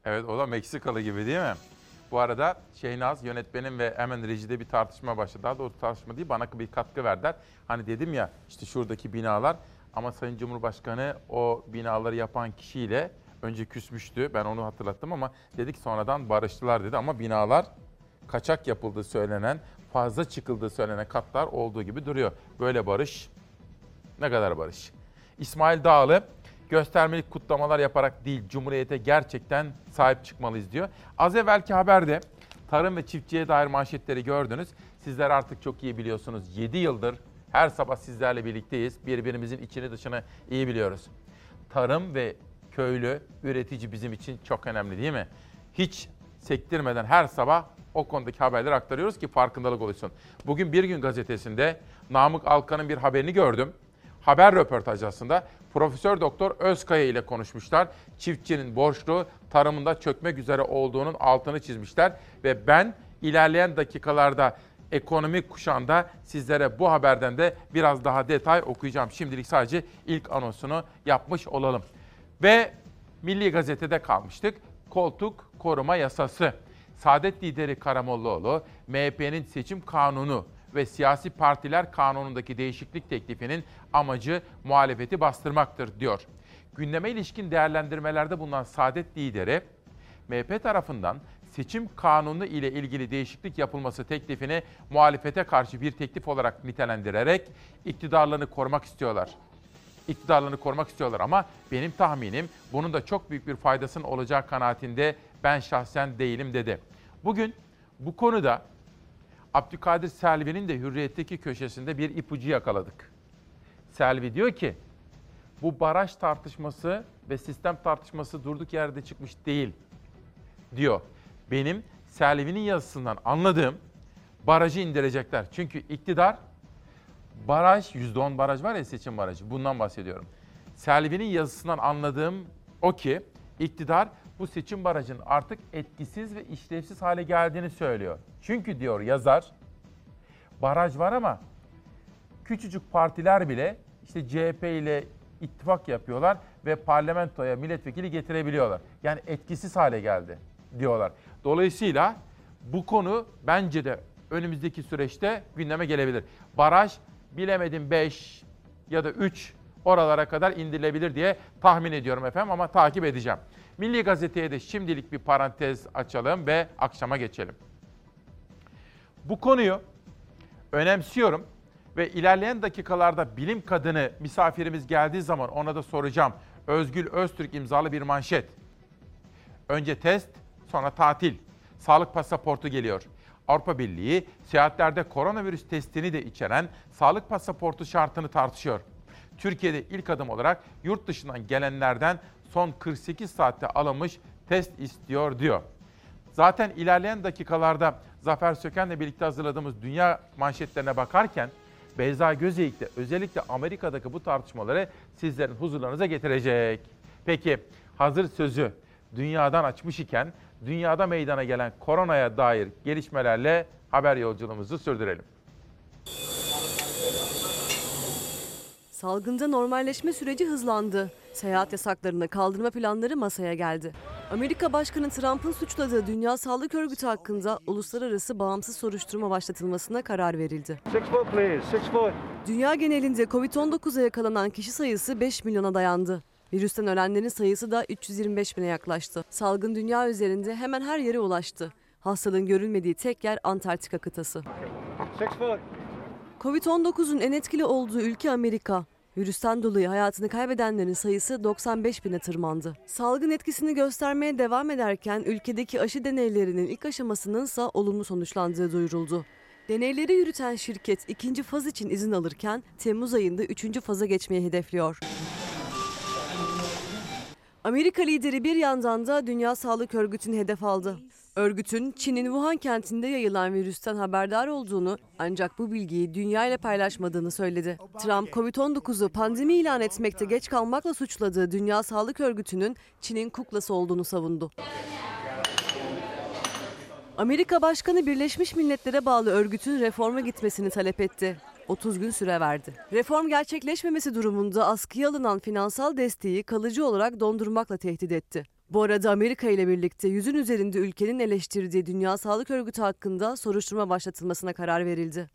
Evet o da Meksikalı gibi değil mi? Bu arada Şehnaz yönetmenim ve hemen rejide bir tartışma başladı. Daha doğrusu tartışma değil bana bir katkı verdiler. Hani dedim ya işte şuradaki binalar ama Sayın Cumhurbaşkanı o binaları yapan kişiyle önce küsmüştü. Ben onu hatırlattım ama dedik sonradan barıştılar dedi ama binalar kaçak yapıldığı söylenen, fazla çıkıldığı söylenen katlar olduğu gibi duruyor. Böyle barış ne kadar barış? İsmail Dağlı göstermelik kutlamalar yaparak değil Cumhuriyete gerçekten sahip çıkmalıyız diyor. Az evvelki haberde tarım ve çiftçiye dair manşetleri gördünüz. Sizler artık çok iyi biliyorsunuz. 7 yıldır her sabah sizlerle birlikteyiz. Birbirimizin içini dışını iyi biliyoruz. Tarım ve köylü, üretici bizim için çok önemli değil mi? Hiç sektirmeden her sabah o konudaki haberleri aktarıyoruz ki farkındalık oluşsun. Bugün Bir Gün gazetesinde Namık Alkan'ın bir haberini gördüm. Haber röportajı aslında Profesör Doktor Özkaya ile konuşmuşlar. Çiftçinin borçlu tarımında çökmek üzere olduğunun altını çizmişler ve ben ilerleyen dakikalarda ekonomik kuşağında sizlere bu haberden de biraz daha detay okuyacağım. Şimdilik sadece ilk anonsunu yapmış olalım. Ve Milli Gazete'de kalmıştık. Koltuk koruma yasası. Saadet lideri Karamollaoğlu, MHP'nin seçim kanunu ve siyasi partiler kanunundaki değişiklik teklifinin amacı muhalefeti bastırmaktır diyor. Gündeme ilişkin değerlendirmelerde bulunan Saadet lideri, MHP tarafından seçim kanunu ile ilgili değişiklik yapılması teklifini muhalefete karşı bir teklif olarak nitelendirerek iktidarlarını korumak istiyorlar. İktidarlarını korumak istiyorlar ama benim tahminim bunun da çok büyük bir faydasının olacağı kanaatinde ben şahsen değilim dedi. Bugün bu konuda Abdülkadir Selvi'nin de Hürriyet'teki köşesinde bir ipucu yakaladık. Selvi diyor ki bu baraj tartışması ve sistem tartışması durduk yerde çıkmış değil diyor. Benim Selvi'nin yazısından anladığım barajı indirecekler. Çünkü iktidar baraj, %10 baraj var ya seçim barajı bundan bahsediyorum. Selvi'nin yazısından anladığım o ki iktidar bu seçim barajının artık etkisiz ve işlevsiz hale geldiğini söylüyor. Çünkü diyor yazar, baraj var ama küçücük partiler bile işte CHP ile ittifak yapıyorlar ve parlamentoya milletvekili getirebiliyorlar. Yani etkisiz hale geldi diyorlar. Dolayısıyla bu konu bence de önümüzdeki süreçte gündeme gelebilir. Baraj bilemedim 5 ya da 3 oralara kadar indirilebilir diye tahmin ediyorum efendim ama takip edeceğim. Milli Gazete'ye de şimdilik bir parantez açalım ve akşama geçelim. Bu konuyu önemsiyorum ve ilerleyen dakikalarda bilim kadını misafirimiz geldiği zaman ona da soracağım. Özgül Öztürk imzalı bir manşet. Önce test, sonra tatil. Sağlık pasaportu geliyor. Avrupa Birliği seyahatlerde koronavirüs testini de içeren sağlık pasaportu şartını tartışıyor. Türkiye'de ilk adım olarak yurt dışından gelenlerden son 48 saatte alınmış test istiyor diyor. Zaten ilerleyen dakikalarda Zafer Söken'le birlikte hazırladığımız dünya manşetlerine bakarken Beyza Gözeyik de özellikle Amerika'daki bu tartışmaları sizlerin huzurlarınıza getirecek. Peki hazır sözü dünyadan açmış iken dünyada meydana gelen koronaya dair gelişmelerle haber yolculuğumuzu sürdürelim. Salgında normalleşme süreci hızlandı. Seyahat yasaklarını kaldırma planları masaya geldi. Amerika Başkanı Trump'ın suçladığı Dünya Sağlık Örgütü hakkında uluslararası bağımsız soruşturma başlatılmasına karar verildi. Dünya genelinde Covid-19'a yakalanan kişi sayısı 5 milyona dayandı. Virüsten ölenlerin sayısı da 325 bine yaklaştı. Salgın dünya üzerinde hemen her yere ulaştı. Hastalığın görülmediği tek yer Antarktika kıtası. Covid-19'un en etkili olduğu ülke Amerika. Virüsten dolayı hayatını kaybedenlerin sayısı 95 bine tırmandı. Salgın etkisini göstermeye devam ederken ülkedeki aşı deneylerinin ilk aşamasının ise olumlu sonuçlandığı duyuruldu. Deneyleri yürüten şirket ikinci faz için izin alırken Temmuz ayında üçüncü faza geçmeyi hedefliyor. Amerika lideri bir yandan da Dünya Sağlık Örgütü'nü hedef aldı. Örgütün Çin'in Wuhan kentinde yayılan virüsten haberdar olduğunu ancak bu bilgiyi dünya ile paylaşmadığını söyledi. Trump, Covid-19'u pandemi ilan etmekte geç kalmakla suçladığı Dünya Sağlık Örgütü'nün Çin'in kuklası olduğunu savundu. Amerika Başkanı Birleşmiş Milletler'e bağlı örgütün reforma gitmesini talep etti. 30 gün süre verdi. Reform gerçekleşmemesi durumunda askıya alınan finansal desteği kalıcı olarak dondurmakla tehdit etti. Bu arada Amerika ile birlikte yüzün üzerinde ülkenin eleştirdiği Dünya Sağlık Örgütü hakkında soruşturma başlatılmasına karar verildi.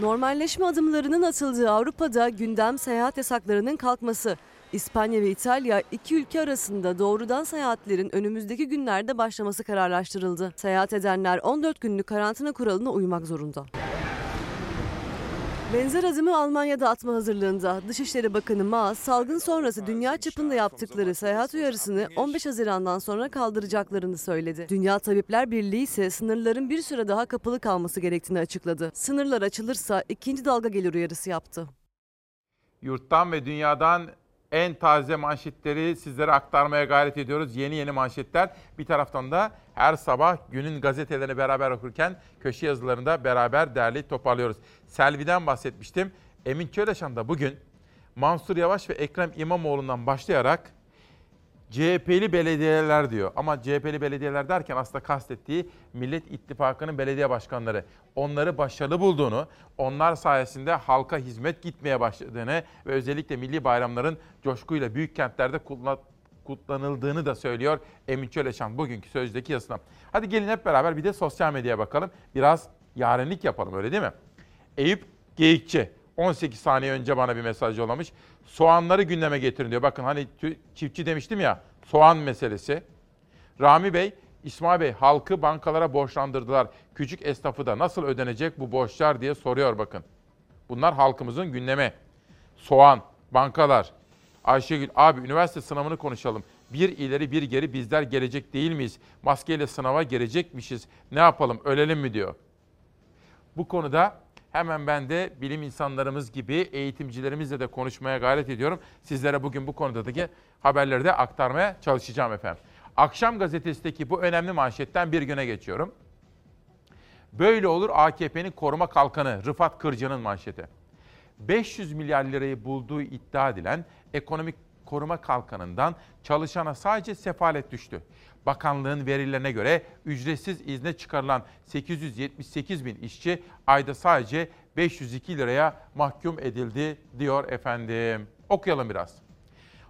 Normalleşme adımlarının atıldığı Avrupa'da gündem seyahat yasaklarının kalkması. İspanya ve İtalya iki ülke arasında doğrudan seyahatlerin önümüzdeki günlerde başlaması kararlaştırıldı. Seyahat edenler 14 günlük karantina kuralına uymak zorunda. Benzer adımı Almanya'da atma hazırlığında. Dışişleri Bakanı Maas, salgın sonrası dünya çapında yaptıkları seyahat uyarısını 15 Haziran'dan sonra kaldıracaklarını söyledi. Dünya Tabipler Birliği ise sınırların bir süre daha kapalı kalması gerektiğini açıkladı. Sınırlar açılırsa ikinci dalga gelir uyarısı yaptı. Yurttan ve dünyadan en taze manşetleri sizlere aktarmaya gayret ediyoruz. Yeni yeni manşetler. Bir taraftan da her sabah günün gazetelerini beraber okurken köşe yazılarında beraber derli toparlıyoruz. Selvi'den bahsetmiştim. Emin Çöleşan da bugün Mansur Yavaş ve Ekrem İmamoğlu'ndan başlayarak CHP'li belediyeler diyor. Ama CHP'li belediyeler derken aslında kastettiği Millet İttifakı'nın belediye başkanları. Onları başarılı bulduğunu, onlar sayesinde halka hizmet gitmeye başladığını ve özellikle milli bayramların coşkuyla büyük kentlerde kutlanıldığını da söylüyor Emin Çöleşan bugünkü sözdeki yazısına. Hadi gelin hep beraber bir de sosyal medyaya bakalım. Biraz yarenlik yapalım öyle değil mi? Eyüp Geyikçi 18 saniye önce bana bir mesaj yollamış. Soğanları gündeme getirin diyor. Bakın hani çiftçi demiştim ya soğan meselesi. Rami Bey, İsmail Bey halkı bankalara borçlandırdılar. Küçük esnafı da nasıl ödenecek bu borçlar diye soruyor bakın. Bunlar halkımızın gündemi. Soğan, bankalar. Ayşegül abi üniversite sınavını konuşalım. Bir ileri bir geri bizler gelecek değil miyiz? Maskeyle sınava gelecekmişiz. Ne yapalım ölelim mi diyor. Bu konuda Hemen ben de bilim insanlarımız gibi eğitimcilerimizle de konuşmaya gayret ediyorum. Sizlere bugün bu konudaki haberleri de aktarmaya çalışacağım efendim. Akşam gazetesindeki bu önemli manşetten bir güne geçiyorum. Böyle olur AKP'nin koruma kalkanı Rıfat Kırca'nın manşeti. 500 milyar lirayı bulduğu iddia edilen ekonomik koruma kalkanından çalışana sadece sefalet düştü. Bakanlığın verilerine göre ücretsiz izne çıkarılan 878 bin işçi ayda sadece 502 liraya mahkum edildi diyor efendim. Okuyalım biraz.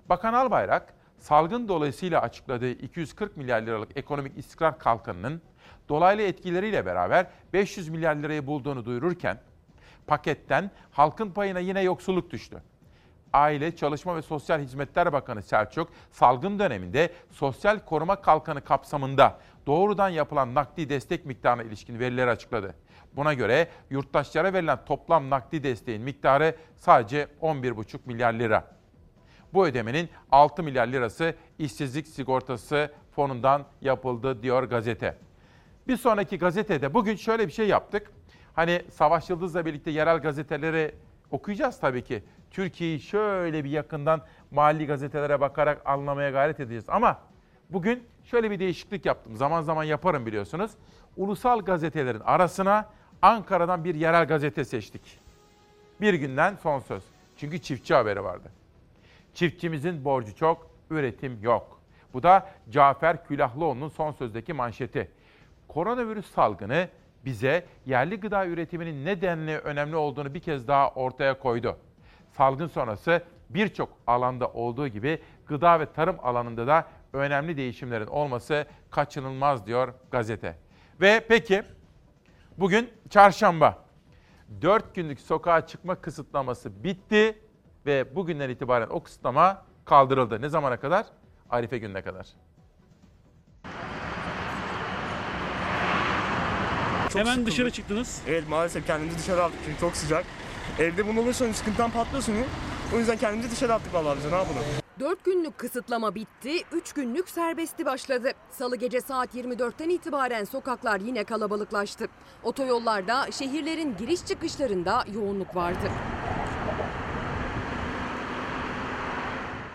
Bakan Albayrak, salgın dolayısıyla açıkladığı 240 milyar liralık ekonomik istikrar kalkanının dolaylı etkileriyle beraber 500 milyar lirayı bulduğunu duyururken, paketten halkın payına yine yoksulluk düştü. Aile, Çalışma ve Sosyal Hizmetler Bakanı Selçuk, salgın döneminde sosyal koruma kalkanı kapsamında doğrudan yapılan nakdi destek miktarına ilişkin verileri açıkladı. Buna göre yurttaşlara verilen toplam nakdi desteğin miktarı sadece 11,5 milyar lira. Bu ödemenin 6 milyar lirası işsizlik sigortası fonundan yapıldı diyor gazete. Bir sonraki gazetede bugün şöyle bir şey yaptık. Hani Savaş Yıldız'la birlikte yerel gazeteleri okuyacağız tabii ki. Türkiye'yi şöyle bir yakından mahalli gazetelere bakarak anlamaya gayret edeceğiz. Ama bugün şöyle bir değişiklik yaptım. Zaman zaman yaparım biliyorsunuz. Ulusal gazetelerin arasına Ankara'dan bir yerel gazete seçtik. Bir günden son söz. Çünkü çiftçi haberi vardı. Çiftçimizin borcu çok, üretim yok. Bu da Cafer Külahlıoğlu'nun son sözdeki manşeti. Koronavirüs salgını bize yerli gıda üretiminin nedenli önemli olduğunu bir kez daha ortaya koydu. Salgın sonrası birçok alanda olduğu gibi gıda ve tarım alanında da önemli değişimlerin olması kaçınılmaz diyor gazete. Ve peki bugün çarşamba. 4 günlük sokağa çıkma kısıtlaması bitti ve bugünden itibaren o kısıtlama kaldırıldı. Ne zamana kadar? Arife gününe kadar. Çok Hemen sıkıldık. dışarı çıktınız. Evet maalesef kendimizi dışarı attık çünkü çok sıcak. Evde bunu olursa sıkıntıdan patlıyorsun. O yüzden kendimizi dışarı attık vallahi bize ne yapalım. 4 günlük kısıtlama bitti, 3 günlük serbesti başladı. Salı gece saat 24'ten itibaren sokaklar yine kalabalıklaştı. Otoyollarda, şehirlerin giriş çıkışlarında yoğunluk vardı.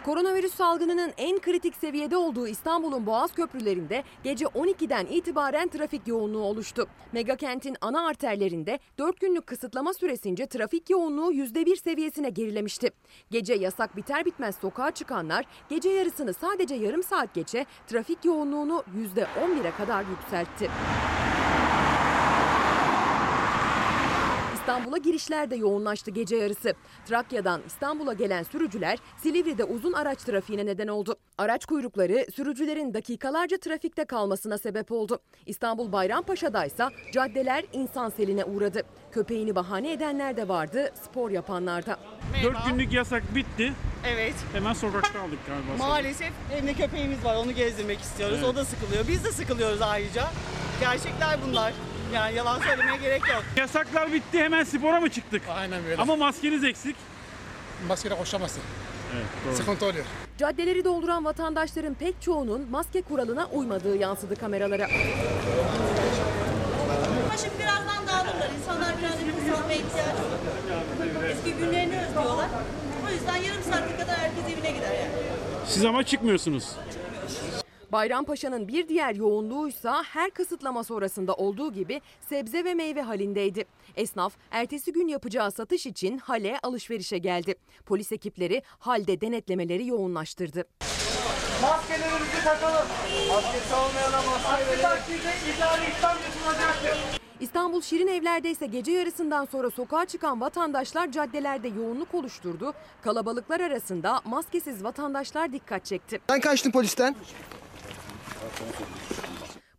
Koronavirüs salgınının en kritik seviyede olduğu İstanbul'un Boğaz köprülerinde gece 12'den itibaren trafik yoğunluğu oluştu. Megakentin ana arterlerinde 4 günlük kısıtlama süresince trafik yoğunluğu %1 seviyesine gerilemişti. Gece yasak biter bitmez sokağa çıkanlar gece yarısını sadece yarım saat geçe trafik yoğunluğunu %11'e kadar yükseltti. İstanbul'a girişler de yoğunlaştı gece yarısı. Trakya'dan İstanbul'a gelen sürücüler Silivri'de uzun araç trafiğine neden oldu. Araç kuyrukları sürücülerin dakikalarca trafikte kalmasına sebep oldu. İstanbul Bayrampaşa'da ise caddeler insan seline uğradı. Köpeğini bahane edenler de vardı, spor yapanlar da. 4 günlük yasak bitti. Evet. Hemen sokakta aldık galiba. Maalesef evde köpeğimiz var onu gezdirmek istiyoruz. Evet. O da sıkılıyor. Biz de sıkılıyoruz ayrıca. Gerçekler bunlar. Yani yalan söylemeye gerek yok. Yasaklar bitti hemen spora mı çıktık? Aynen böyle. Ama maskeniz eksik. Maskeyle koşamazsın. Evet, doğru. Sıkıntı oluyor. Caddeleri dolduran vatandaşların pek çoğunun maske kuralına uymadığı yansıdı kameralara. Şimdi birazdan dağılırlar. İnsanlar biraz nefes almaya ihtiyaç var. Eski günlerini özlüyorlar. O yüzden yarım saate kadar herkes evine gider yani. Siz ama çıkmıyorsunuz. Bayrampaşa'nın bir diğer yoğunluğuysa her kısıtlama sonrasında olduğu gibi sebze ve meyve halindeydi. Esnaf ertesi gün yapacağı satış için hale alışverişe geldi. Polis ekipleri halde denetlemeleri yoğunlaştırdı. Maskelerimizi takalım. Maskesi olmayana maske verelim. takdirde idari işlem yapılacaktır. İstanbul Şirin Evler'de ise gece yarısından sonra sokağa çıkan vatandaşlar caddelerde yoğunluk oluşturdu. Kalabalıklar arasında maskesiz vatandaşlar dikkat çekti. Ben kaçtım polisten.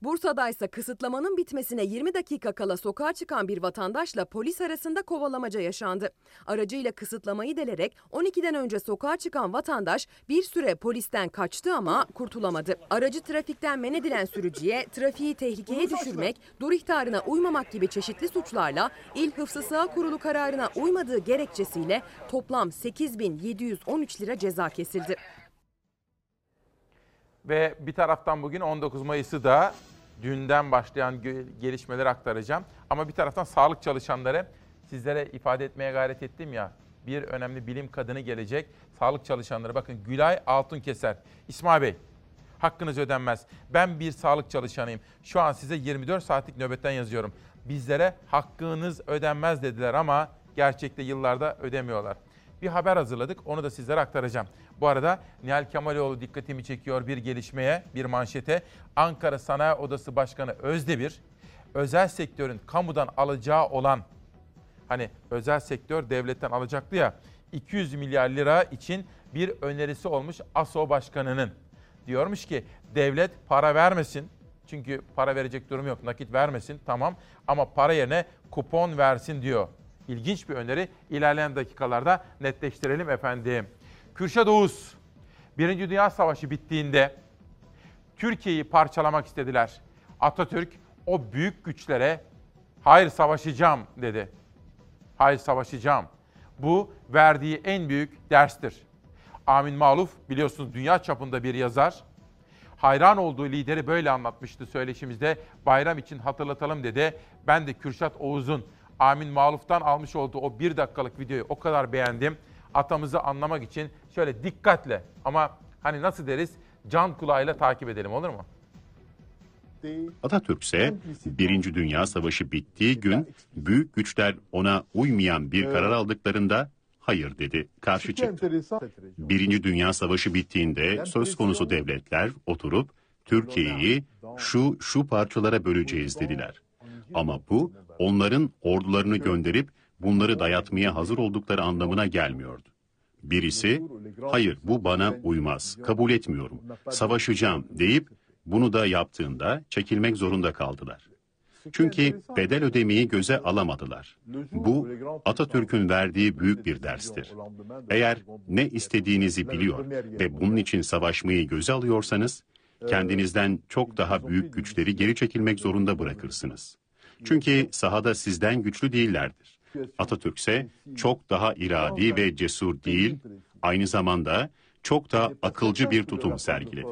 Bursa'da ise kısıtlamanın bitmesine 20 dakika kala sokağa çıkan bir vatandaşla polis arasında kovalamaca yaşandı. Aracıyla kısıtlamayı delerek 12'den önce sokağa çıkan vatandaş bir süre polisten kaçtı ama kurtulamadı. Aracı trafikten men edilen sürücüye trafiği tehlikeye düşürmek, dur ihtarına uymamak gibi çeşitli suçlarla İl Hıfzı Sıha Kurulu kararına uymadığı gerekçesiyle toplam 8713 lira ceza kesildi. Ve bir taraftan bugün 19 Mayıs'ı da dünden başlayan gelişmeleri aktaracağım. Ama bir taraftan sağlık çalışanları sizlere ifade etmeye gayret ettim ya. Bir önemli bilim kadını gelecek. Sağlık çalışanları bakın Gülay Altunkeser. İsmail Bey hakkınız ödenmez. Ben bir sağlık çalışanıyım. Şu an size 24 saatlik nöbetten yazıyorum. Bizlere hakkınız ödenmez dediler ama gerçekte yıllarda ödemiyorlar. Bir haber hazırladık. Onu da sizlere aktaracağım. Bu arada Nihal Kemaloğlu dikkatimi çekiyor bir gelişmeye, bir manşete. Ankara Sanayi Odası Başkanı Özdemir, özel sektörün kamudan alacağı olan, hani özel sektör devletten alacaktı ya, 200 milyar lira için bir önerisi olmuş ASO Başkanı'nın. Diyormuş ki devlet para vermesin, çünkü para verecek durum yok, nakit vermesin tamam ama para yerine kupon versin diyor. İlginç bir öneri. İlerleyen dakikalarda netleştirelim efendim. Kürşat Oğuz, Birinci Dünya Savaşı bittiğinde Türkiye'yi parçalamak istediler. Atatürk o büyük güçlere hayır savaşacağım dedi. Hayır savaşacağım. Bu verdiği en büyük derstir. Amin Maluf biliyorsunuz dünya çapında bir yazar. Hayran olduğu lideri böyle anlatmıştı söyleşimizde. Bayram için hatırlatalım dedi. Ben de Kürşat Oğuz'un Amin Maluf'tan almış olduğu o bir dakikalık videoyu o kadar beğendim. Atamızı anlamak için şöyle dikkatle ama hani nasıl deriz can kulağıyla takip edelim olur mu? Atatürk ise Birinci Dünya Savaşı bittiği gün büyük güçler ona uymayan bir karar aldıklarında hayır dedi, karşı çıktı. Birinci Dünya Savaşı bittiğinde söz konusu devletler oturup Türkiye'yi şu şu parçalara böleceğiz dediler. Ama bu onların ordularını gönderip bunları dayatmaya hazır oldukları anlamına gelmiyordu. Birisi hayır bu bana uymaz, kabul etmiyorum, savaşacağım deyip bunu da yaptığında çekilmek zorunda kaldılar. Çünkü bedel ödemeyi göze alamadılar. Bu Atatürk'ün verdiği büyük bir derstir. Eğer ne istediğinizi biliyor ve bunun için savaşmayı göze alıyorsanız, kendinizden çok daha büyük güçleri geri çekilmek zorunda bırakırsınız. Çünkü sahada sizden güçlü değillerdir. Atatürk ise çok daha iradi ve cesur değil, aynı zamanda çok da akılcı bir tutum sergiledi.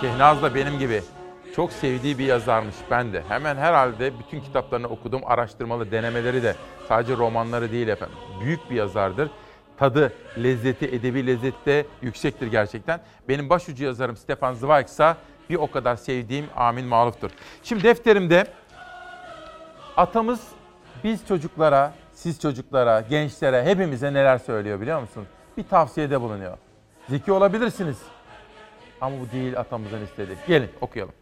Şehnaz da benim gibi çok sevdiği bir yazarmış ben de. Hemen herhalde bütün kitaplarını okudum. Araştırmalı denemeleri de sadece romanları değil efendim. Büyük bir yazardır. Tadı, lezzeti, edebi lezzeti de yüksektir gerçekten. Benim başucu yazarım Stefan Zweig ise bir o kadar sevdiğim Amin Maluf'tur. Şimdi defterimde atamız biz çocuklara, siz çocuklara, gençlere, hepimize neler söylüyor biliyor musunuz? Bir tavsiyede bulunuyor. Zeki olabilirsiniz. Ama bu değil atamızın istediği. Gelin okuyalım.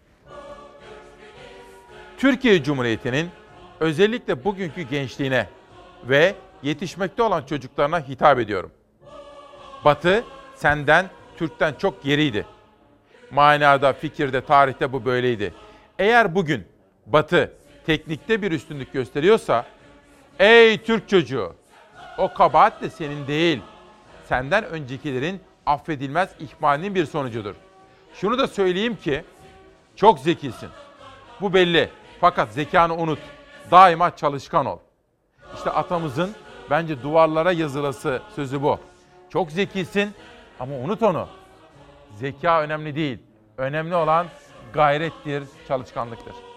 Türkiye Cumhuriyeti'nin özellikle bugünkü gençliğine ve yetişmekte olan çocuklarına hitap ediyorum. Batı senden, Türk'ten çok geriydi. Manada, fikirde, tarihte bu böyleydi. Eğer bugün Batı teknikte bir üstünlük gösteriyorsa, ey Türk çocuğu, o kabahat de senin değil, senden öncekilerin affedilmez ihmalinin bir sonucudur. Şunu da söyleyeyim ki çok zekisin. Bu belli. Fakat zekanı unut. Daima çalışkan ol. İşte atamızın bence duvarlara yazılası sözü bu. Çok zekisin ama unut onu. Zeka önemli değil. Önemli olan gayrettir, çalışkanlıktır.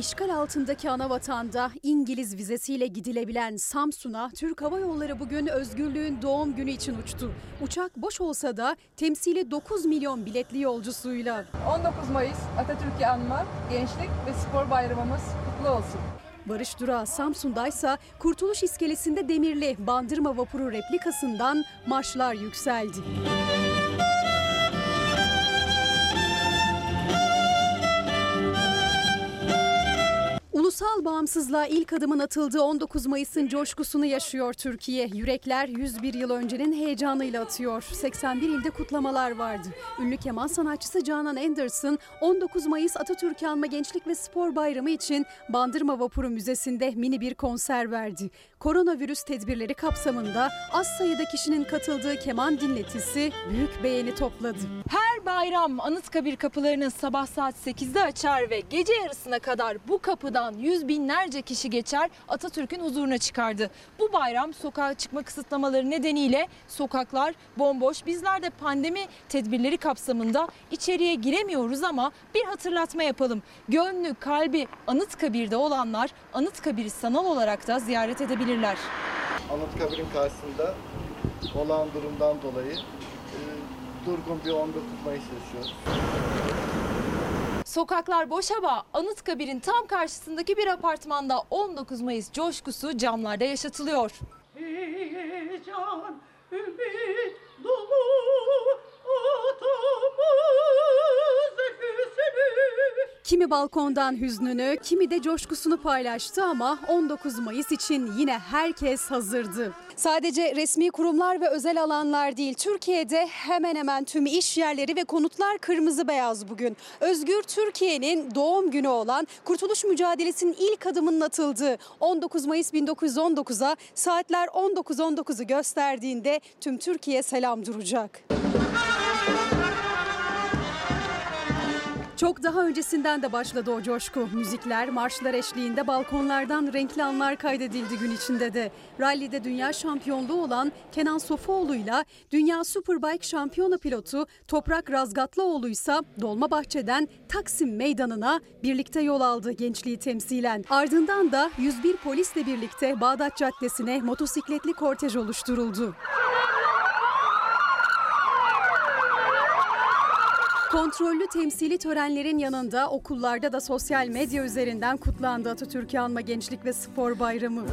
İşgal altındaki ana vatanda İngiliz vizesiyle gidilebilen Samsun'a Türk Hava Yolları bugün özgürlüğün doğum günü için uçtu. Uçak boş olsa da temsili 9 milyon biletli yolcusuyla. 19 Mayıs Atatürk'ü anma, gençlik ve spor bayramımız kutlu olsun. Barış Durağı Samsun'daysa Kurtuluş İskelesi'nde demirli Bandırma Vapuru replikasından marşlar yükseldi. Ulusal bağımsızlığa ilk adımın atıldığı 19 Mayıs'ın coşkusunu yaşıyor Türkiye. Yürekler 101 yıl öncenin heyecanıyla atıyor. 81 ilde kutlamalar vardı. Ünlü keman sanatçısı Canan Anderson 19 Mayıs Atatürk Anma Gençlik ve Spor Bayramı için Bandırma Vapuru Müzesi'nde mini bir konser verdi. Koronavirüs tedbirleri kapsamında az sayıda kişinin katıldığı keman dinletisi büyük beğeni topladı. Her bayram Anıtkabir kapılarını sabah saat 8'de açar ve gece yarısına kadar bu kapıdan yüz binlerce kişi geçer Atatürk'ün huzuruna çıkardı. Bu bayram sokağa çıkma kısıtlamaları nedeniyle sokaklar bomboş. Bizler de pandemi tedbirleri kapsamında içeriye giremiyoruz ama bir hatırlatma yapalım. Gönlü, kalbi Anıtkabir'de olanlar Anıtkabir'i sanal olarak da ziyaret edebilirler. Anıtkabir'in karşısında olan durumdan dolayı e, durgun bir 19 Mayıs yaşıyoruz. Sokaklar boş ama Anıtkabir'in tam karşısındaki bir apartmanda 19 Mayıs coşkusu camlarda yaşatılıyor. Heyecan, ümit dolu atamız öyküsünü Kimi balkondan hüznünü, kimi de coşkusunu paylaştı ama 19 Mayıs için yine herkes hazırdı. Sadece resmi kurumlar ve özel alanlar değil, Türkiye'de hemen hemen tüm iş yerleri ve konutlar kırmızı beyaz bugün. Özgür Türkiye'nin doğum günü olan Kurtuluş Mücadelesi'nin ilk adımının atıldığı 19 Mayıs 1919'a saatler 19.19'u gösterdiğinde tüm Türkiye selam duracak. Çok daha öncesinden de başladı o coşku. Müzikler, marşlar eşliğinde balkonlardan renkli anlar kaydedildi gün içinde de. Rally'de dünya şampiyonluğu olan Kenan Sofuoğlu'yla dünya Superbike şampiyonu pilotu Toprak Razgatlıoğlu ise Dolmabahçe'den Taksim Meydanı'na birlikte yol aldı gençliği temsilen. Ardından da 101 polisle birlikte Bağdat Caddesi'ne motosikletli kortej oluşturuldu. Kontrollü temsili törenlerin yanında okullarda da sosyal medya üzerinden kutlandı Atatürk'ü anma Gençlik ve Spor Bayramı.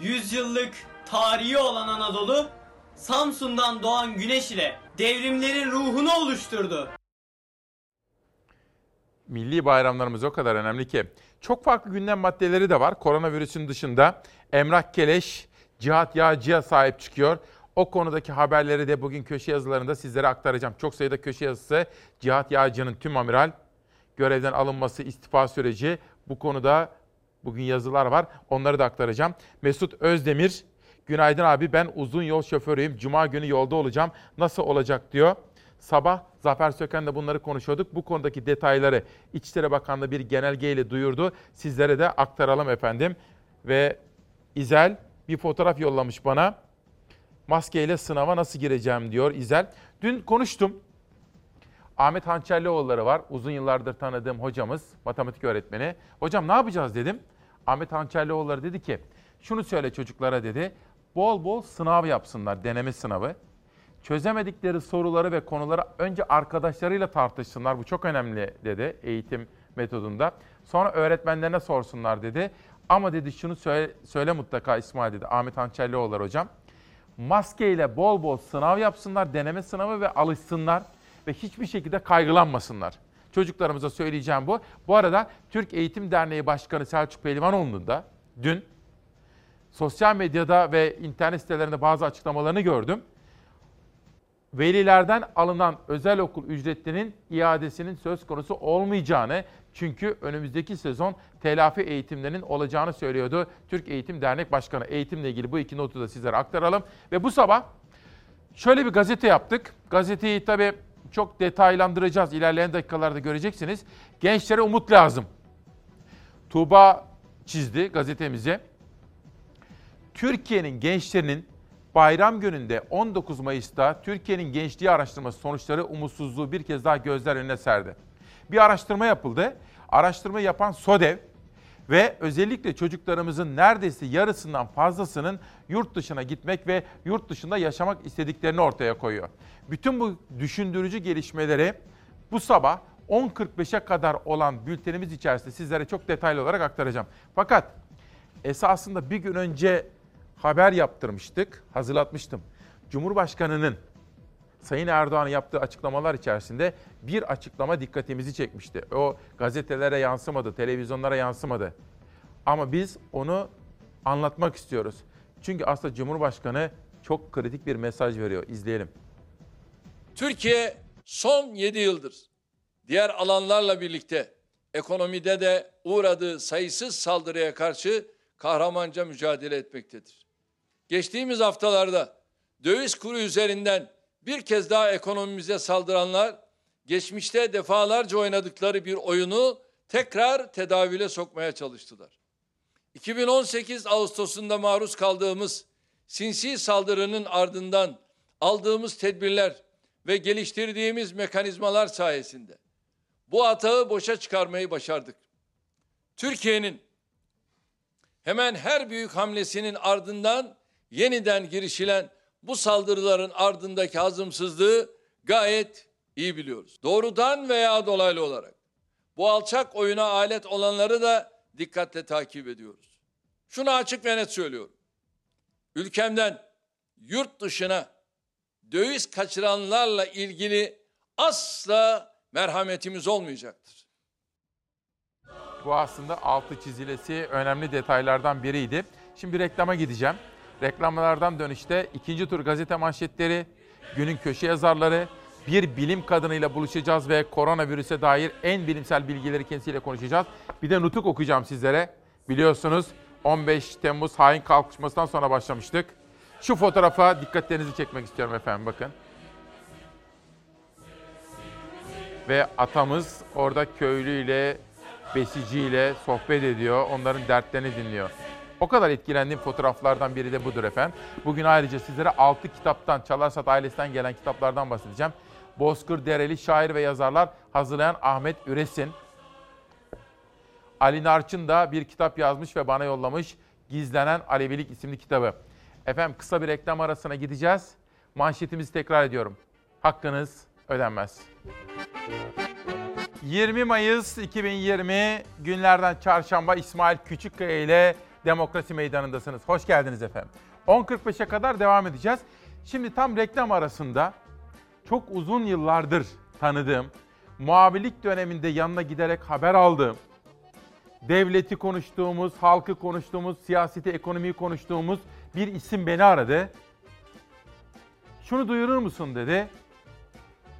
Yüzyıllık tarihi olan Anadolu, Samsun'dan doğan güneş ile devrimlerin ruhunu oluşturdu. Milli bayramlarımız o kadar önemli ki. Çok farklı gündem maddeleri de var. Koronavirüsün dışında Emrah Keleş, Cihat Yağcı'ya sahip çıkıyor. O konudaki haberleri de bugün köşe yazılarında sizlere aktaracağım. Çok sayıda köşe yazısı Cihat Yağcı'nın tüm amiral görevden alınması, istifa süreci bu konuda bugün yazılar var. Onları da aktaracağım. Mesut Özdemir, günaydın abi ben uzun yol şoförüyüm. Cuma günü yolda olacağım. Nasıl olacak diyor. Sabah Zafer Söken de bunları konuşuyorduk. Bu konudaki detayları İçişleri Bakanlığı bir genelgeyle duyurdu. Sizlere de aktaralım efendim. Ve İzel bir fotoğraf yollamış bana. Maskeyle sınava nasıl gireceğim diyor İzel. Dün konuştum. Ahmet Hançerlioğulları var. Uzun yıllardır tanıdığım hocamız, matematik öğretmeni. Hocam ne yapacağız dedim. Ahmet Hançerlioğulları dedi ki, şunu söyle çocuklara dedi. Bol bol sınav yapsınlar, deneme sınavı. Çözemedikleri soruları ve konuları önce arkadaşlarıyla tartışsınlar. Bu çok önemli dedi eğitim metodunda. Sonra öğretmenlerine sorsunlar dedi. Ama dedi şunu söyle, söyle mutlaka İsmail dedi. Ahmet Hançerlioğulları hocam. Maskeyle bol bol sınav yapsınlar, deneme sınavı ve alışsınlar ve hiçbir şekilde kaygılanmasınlar. Çocuklarımıza söyleyeceğim bu. Bu arada Türk Eğitim Derneği Başkanı Selçuk Pehlivanoğlu'nun da dün sosyal medyada ve internet sitelerinde bazı açıklamalarını gördüm. Velilerden alınan özel okul ücretlerinin iadesinin söz konusu olmayacağını çünkü önümüzdeki sezon telafi eğitimlerinin olacağını söylüyordu Türk Eğitim Dernek Başkanı. Eğitimle ilgili bu iki notu da sizlere aktaralım. Ve bu sabah şöyle bir gazete yaptık. Gazeteyi tabii çok detaylandıracağız. İlerleyen dakikalarda göreceksiniz. Gençlere umut lazım. Tuğba çizdi gazetemize. Türkiye'nin gençlerinin bayram gününde 19 Mayıs'ta Türkiye'nin gençliği araştırması sonuçları umutsuzluğu bir kez daha gözler önüne serdi. Bir araştırma yapıldı. Araştırma yapan SODEV ve özellikle çocuklarımızın neredeyse yarısından fazlasının yurt dışına gitmek ve yurt dışında yaşamak istediklerini ortaya koyuyor. Bütün bu düşündürücü gelişmeleri bu sabah 10.45'e kadar olan bültenimiz içerisinde sizlere çok detaylı olarak aktaracağım. Fakat esasında bir gün önce haber yaptırmıştık, hazırlatmıştım. Cumhurbaşkanının Sayın Erdoğan'ın yaptığı açıklamalar içerisinde bir açıklama dikkatimizi çekmişti. O gazetelere yansımadı, televizyonlara yansımadı. Ama biz onu anlatmak istiyoruz. Çünkü aslında Cumhurbaşkanı çok kritik bir mesaj veriyor. İzleyelim. Türkiye son 7 yıldır diğer alanlarla birlikte ekonomide de uğradığı sayısız saldırıya karşı kahramanca mücadele etmektedir. Geçtiğimiz haftalarda döviz kuru üzerinden bir kez daha ekonomimize saldıranlar geçmişte defalarca oynadıkları bir oyunu tekrar tedavüle sokmaya çalıştılar. 2018 Ağustos'unda maruz kaldığımız sinsi saldırının ardından aldığımız tedbirler ve geliştirdiğimiz mekanizmalar sayesinde bu atağı boşa çıkarmayı başardık. Türkiye'nin hemen her büyük hamlesinin ardından yeniden girişilen bu saldırıların ardındaki hazımsızlığı gayet iyi biliyoruz. Doğrudan veya dolaylı olarak bu alçak oyuna alet olanları da dikkatle takip ediyoruz. Şunu açık ve net söylüyorum. Ülkemden yurt dışına döviz kaçıranlarla ilgili asla merhametimiz olmayacaktır. Bu aslında altı çizilesi önemli detaylardan biriydi. Şimdi reklama gideceğim. Reklamlardan dönüşte ikinci tur gazete manşetleri, günün köşe yazarları, bir bilim kadınıyla buluşacağız ve koronavirüse dair en bilimsel bilgileri kendisiyle konuşacağız. Bir de nutuk okuyacağım sizlere. Biliyorsunuz 15 Temmuz hain kalkışmasından sonra başlamıştık. Şu fotoğrafa dikkatlerinizi çekmek istiyorum efendim bakın. Ve atamız orada köylüyle, besiciyle sohbet ediyor. Onların dertlerini dinliyor. O kadar etkilendiğim fotoğraflardan biri de budur efendim. Bugün ayrıca sizlere 6 kitaptan, Çalarsat ailesinden gelen kitaplardan bahsedeceğim. Bozkır Dereli şair ve yazarlar hazırlayan Ahmet Üresin. Ali Narçın da bir kitap yazmış ve bana yollamış. Gizlenen Alevilik isimli kitabı. Efendim kısa bir reklam arasına gideceğiz. Manşetimizi tekrar ediyorum. Hakkınız ödenmez. 20 Mayıs 2020 günlerden çarşamba İsmail Küçükkaya ile Demokrasi Meydanı'ndasınız. Hoş geldiniz efendim. 10.45'e kadar devam edeceğiz. Şimdi tam reklam arasında çok uzun yıllardır tanıdığım, muhabirlik döneminde yanına giderek haber aldığım, devleti konuştuğumuz, halkı konuştuğumuz, siyaseti, ekonomiyi konuştuğumuz bir isim beni aradı. Şunu duyurur musun dedi.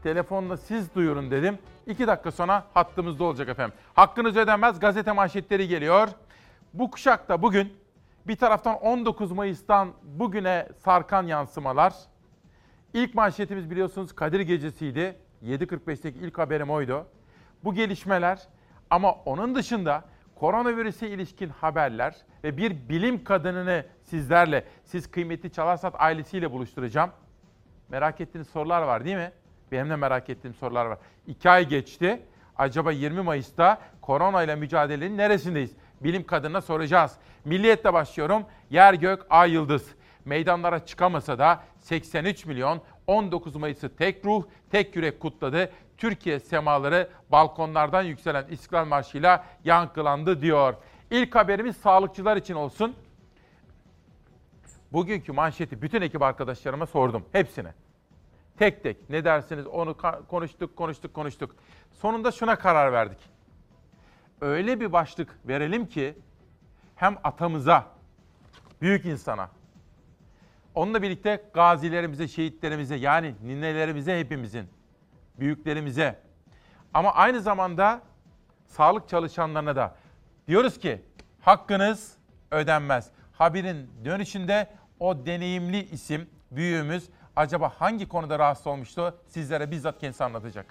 Telefonla siz duyurun dedim. İki dakika sonra hattımızda olacak efendim. Hakkınız ödenmez gazete manşetleri geliyor. Bu kuşakta bugün bir taraftan 19 Mayıs'tan bugüne sarkan yansımalar. İlk manşetimiz biliyorsunuz Kadir Gecesi'ydi. 7.45'teki ilk haberim oydu. Bu gelişmeler ama onun dışında koronavirüse ilişkin haberler ve bir bilim kadınını sizlerle, siz kıymetli Çalarsat ailesiyle buluşturacağım. Merak ettiğiniz sorular var değil mi? Benim de merak ettiğim sorular var. İki ay geçti. Acaba 20 Mayıs'ta korona ile mücadelenin neresindeyiz? Bilim kadınına soracağız. Milliyetle başlıyorum. Yer gök ay yıldız. Meydanlara çıkamasa da 83 milyon 19 Mayıs'ı tek ruh, tek yürek kutladı. Türkiye semaları balkonlardan yükselen İstiklal Marşı'yla yankılandı diyor. İlk haberimiz sağlıkçılar için olsun. Bugünkü manşeti bütün ekip arkadaşlarıma sordum. Hepsine. Tek tek ne dersiniz onu konuştuk, konuştuk, konuştuk. Sonunda şuna karar verdik. Öyle bir başlık verelim ki hem atamıza, büyük insana, onunla birlikte gazilerimize, şehitlerimize yani ninelerimize hepimizin, büyüklerimize ama aynı zamanda sağlık çalışanlarına da diyoruz ki hakkınız ödenmez. Haberin dönüşünde o deneyimli isim, büyüğümüz acaba hangi konuda rahatsız olmuştu sizlere bizzat kendisi anlatacak.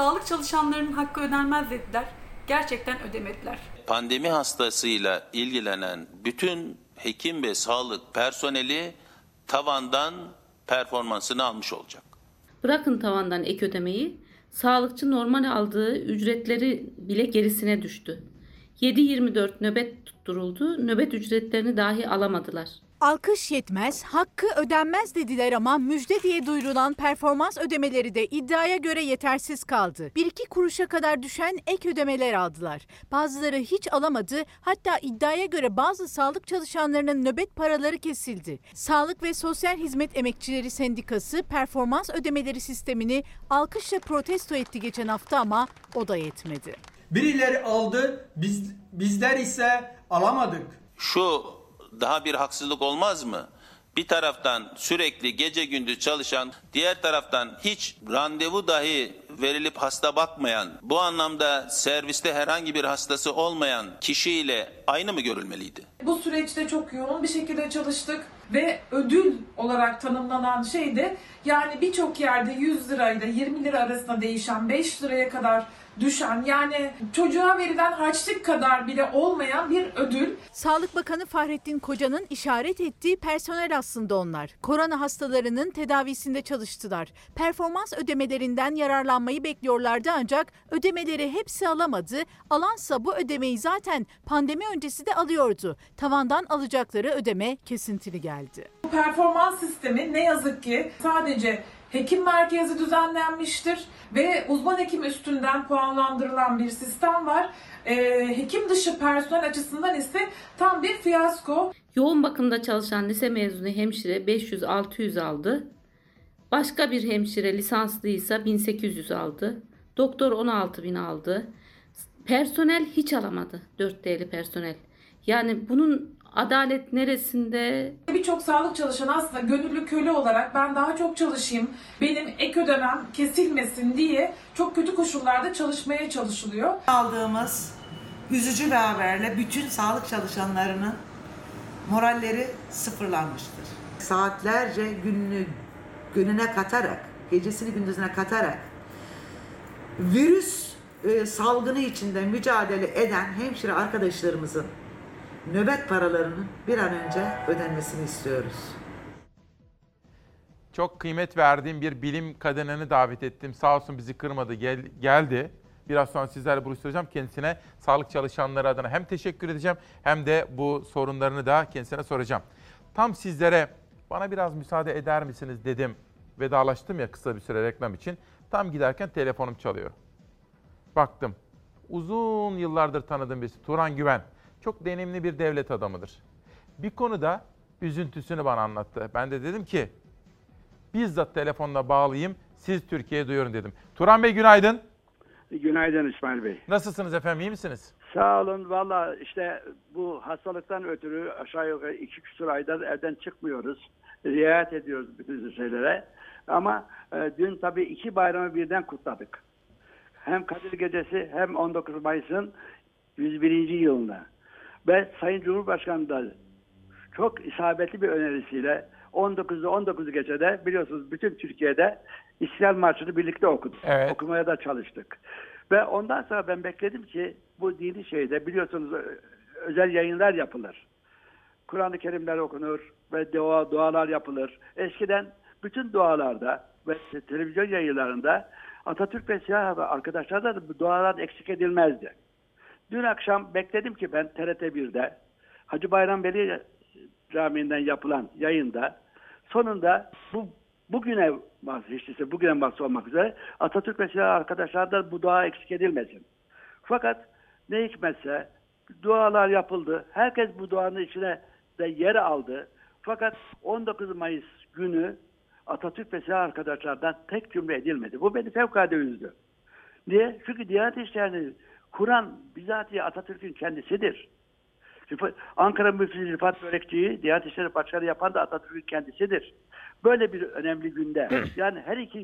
Sağlık çalışanlarının hakkı ödenmez dediler. Gerçekten ödemediler. Pandemi hastasıyla ilgilenen bütün hekim ve sağlık personeli tavandan performansını almış olacak. Bırakın tavandan ek ödemeyi, sağlıkçı normal aldığı ücretleri bile gerisine düştü. 7-24 nöbet tutturuldu, nöbet ücretlerini dahi alamadılar. Alkış yetmez, hakkı ödenmez dediler ama müjde diye duyurulan performans ödemeleri de iddiaya göre yetersiz kaldı. 1-2 kuruşa kadar düşen ek ödemeler aldılar. Bazıları hiç alamadı, hatta iddiaya göre bazı sağlık çalışanlarının nöbet paraları kesildi. Sağlık ve Sosyal Hizmet Emekçileri Sendikası performans ödemeleri sistemini alkışla protesto etti geçen hafta ama o da yetmedi. Birileri aldı, biz, bizler ise alamadık. Şu daha bir haksızlık olmaz mı? Bir taraftan sürekli gece gündüz çalışan, diğer taraftan hiç randevu dahi verilip hasta bakmayan, bu anlamda serviste herhangi bir hastası olmayan kişiyle aynı mı görülmeliydi? Bu süreçte çok yoğun bir şekilde çalıştık ve ödül olarak tanımlanan şey de yani birçok yerde 100 lirayla 20 lira arasında değişen 5 liraya kadar düşen yani çocuğa verilen harçlık kadar bile olmayan bir ödül. Sağlık Bakanı Fahrettin Koca'nın işaret ettiği personel aslında onlar. Korona hastalarının tedavisinde çalıştılar. Performans ödemelerinden yararlanmayı bekliyorlardı ancak ödemeleri hepsi alamadı. Alansa bu ödemeyi zaten pandemi öncesi de alıyordu. Tavandan alacakları ödeme kesintili geldi. Bu performans sistemi ne yazık ki sadece hekim merkezi düzenlenmiştir ve uzman hekim üstünden puanlandırılan bir sistem var. Ee, hekim dışı personel açısından ise tam bir fiyasko. Yoğun bakımda çalışan lise mezunu hemşire 500-600 aldı. Başka bir hemşire lisanslıysa 1800 aldı. Doktor 16 bin aldı. Personel hiç alamadı. 4 D'li personel. Yani bunun adalet neresinde? Birçok sağlık çalışanı aslında gönüllü köle olarak ben daha çok çalışayım, benim ek ödemem kesilmesin diye çok kötü koşullarda çalışmaya çalışılıyor. Aldığımız üzücü bir haberle bütün sağlık çalışanlarının moralleri sıfırlanmıştır. Saatlerce gününü gününe katarak, gecesini gündüzüne katarak virüs e, salgını içinde mücadele eden hemşire arkadaşlarımızın nöbet paralarının bir an önce ödenmesini istiyoruz. Çok kıymet verdiğim bir bilim kadınını davet ettim. Sağ olsun bizi kırmadı, gel, geldi. Biraz sonra sizlerle buluşturacağım. Kendisine sağlık çalışanları adına hem teşekkür edeceğim hem de bu sorunlarını da kendisine soracağım. Tam sizlere bana biraz müsaade eder misiniz dedim. Vedalaştım ya kısa bir süre reklam için. Tam giderken telefonum çalıyor. Baktım. Uzun yıllardır tanıdığım birisi Turan Güven. Çok deneyimli bir devlet adamıdır. Bir konuda üzüntüsünü bana anlattı. Ben de dedim ki bizzat telefonla bağlayayım siz Türkiye'ye duyurun dedim. Turan Bey günaydın. Günaydın İsmail Bey. Nasılsınız efendim iyi misiniz? Sağ olun. Valla işte bu hastalıktan ötürü aşağı yukarı iki küsur aydır evden çıkmıyoruz. Riayet ediyoruz bütün şeylere. Ama e, dün tabii iki bayramı birden kutladık. Hem Kadir Gecesi hem 19 Mayıs'ın 101. yılında. Ve Sayın Cumhurbaşkanı da çok isabetli bir önerisiyle 19'da 19 gecede biliyorsunuz bütün Türkiye'de İstiklal Marşı'nı birlikte okuduk. Evet. Okumaya da çalıştık. Ve ondan sonra ben bekledim ki bu dini şeyde biliyorsunuz özel yayınlar yapılır. Kur'an-ı Kerimler okunur ve dua, dualar yapılır. Eskiden bütün dualarda ve televizyon yayınlarında Atatürk ve siyah arkadaşlar da bu dualar eksik edilmezdi. Dün akşam bekledim ki ben TRT 1'de Hacı Bayram Veli Camii'nden yapılan yayında sonunda bu bugüne mahsus, değilse bugüne mahsus olmak üzere Atatürk ve silah arkadaşlardan bu dua eksik edilmesin. Fakat ne hikmetse dualar yapıldı. Herkes bu duanın içine de yer aldı. Fakat 19 Mayıs günü Atatürk ve silah arkadaşlardan tek cümle edilmedi. Bu beni fevkalade üzdü. Niye? Çünkü Diyanet İşleri'ni kuran bizatihi Atatürk'ün kendisidir. Ankara Müftüsü Rıfat Börekçi'yi Diyanet İşleri Başkanı yapan da Atatürk'ün kendisidir. Böyle bir önemli günde, yani her iki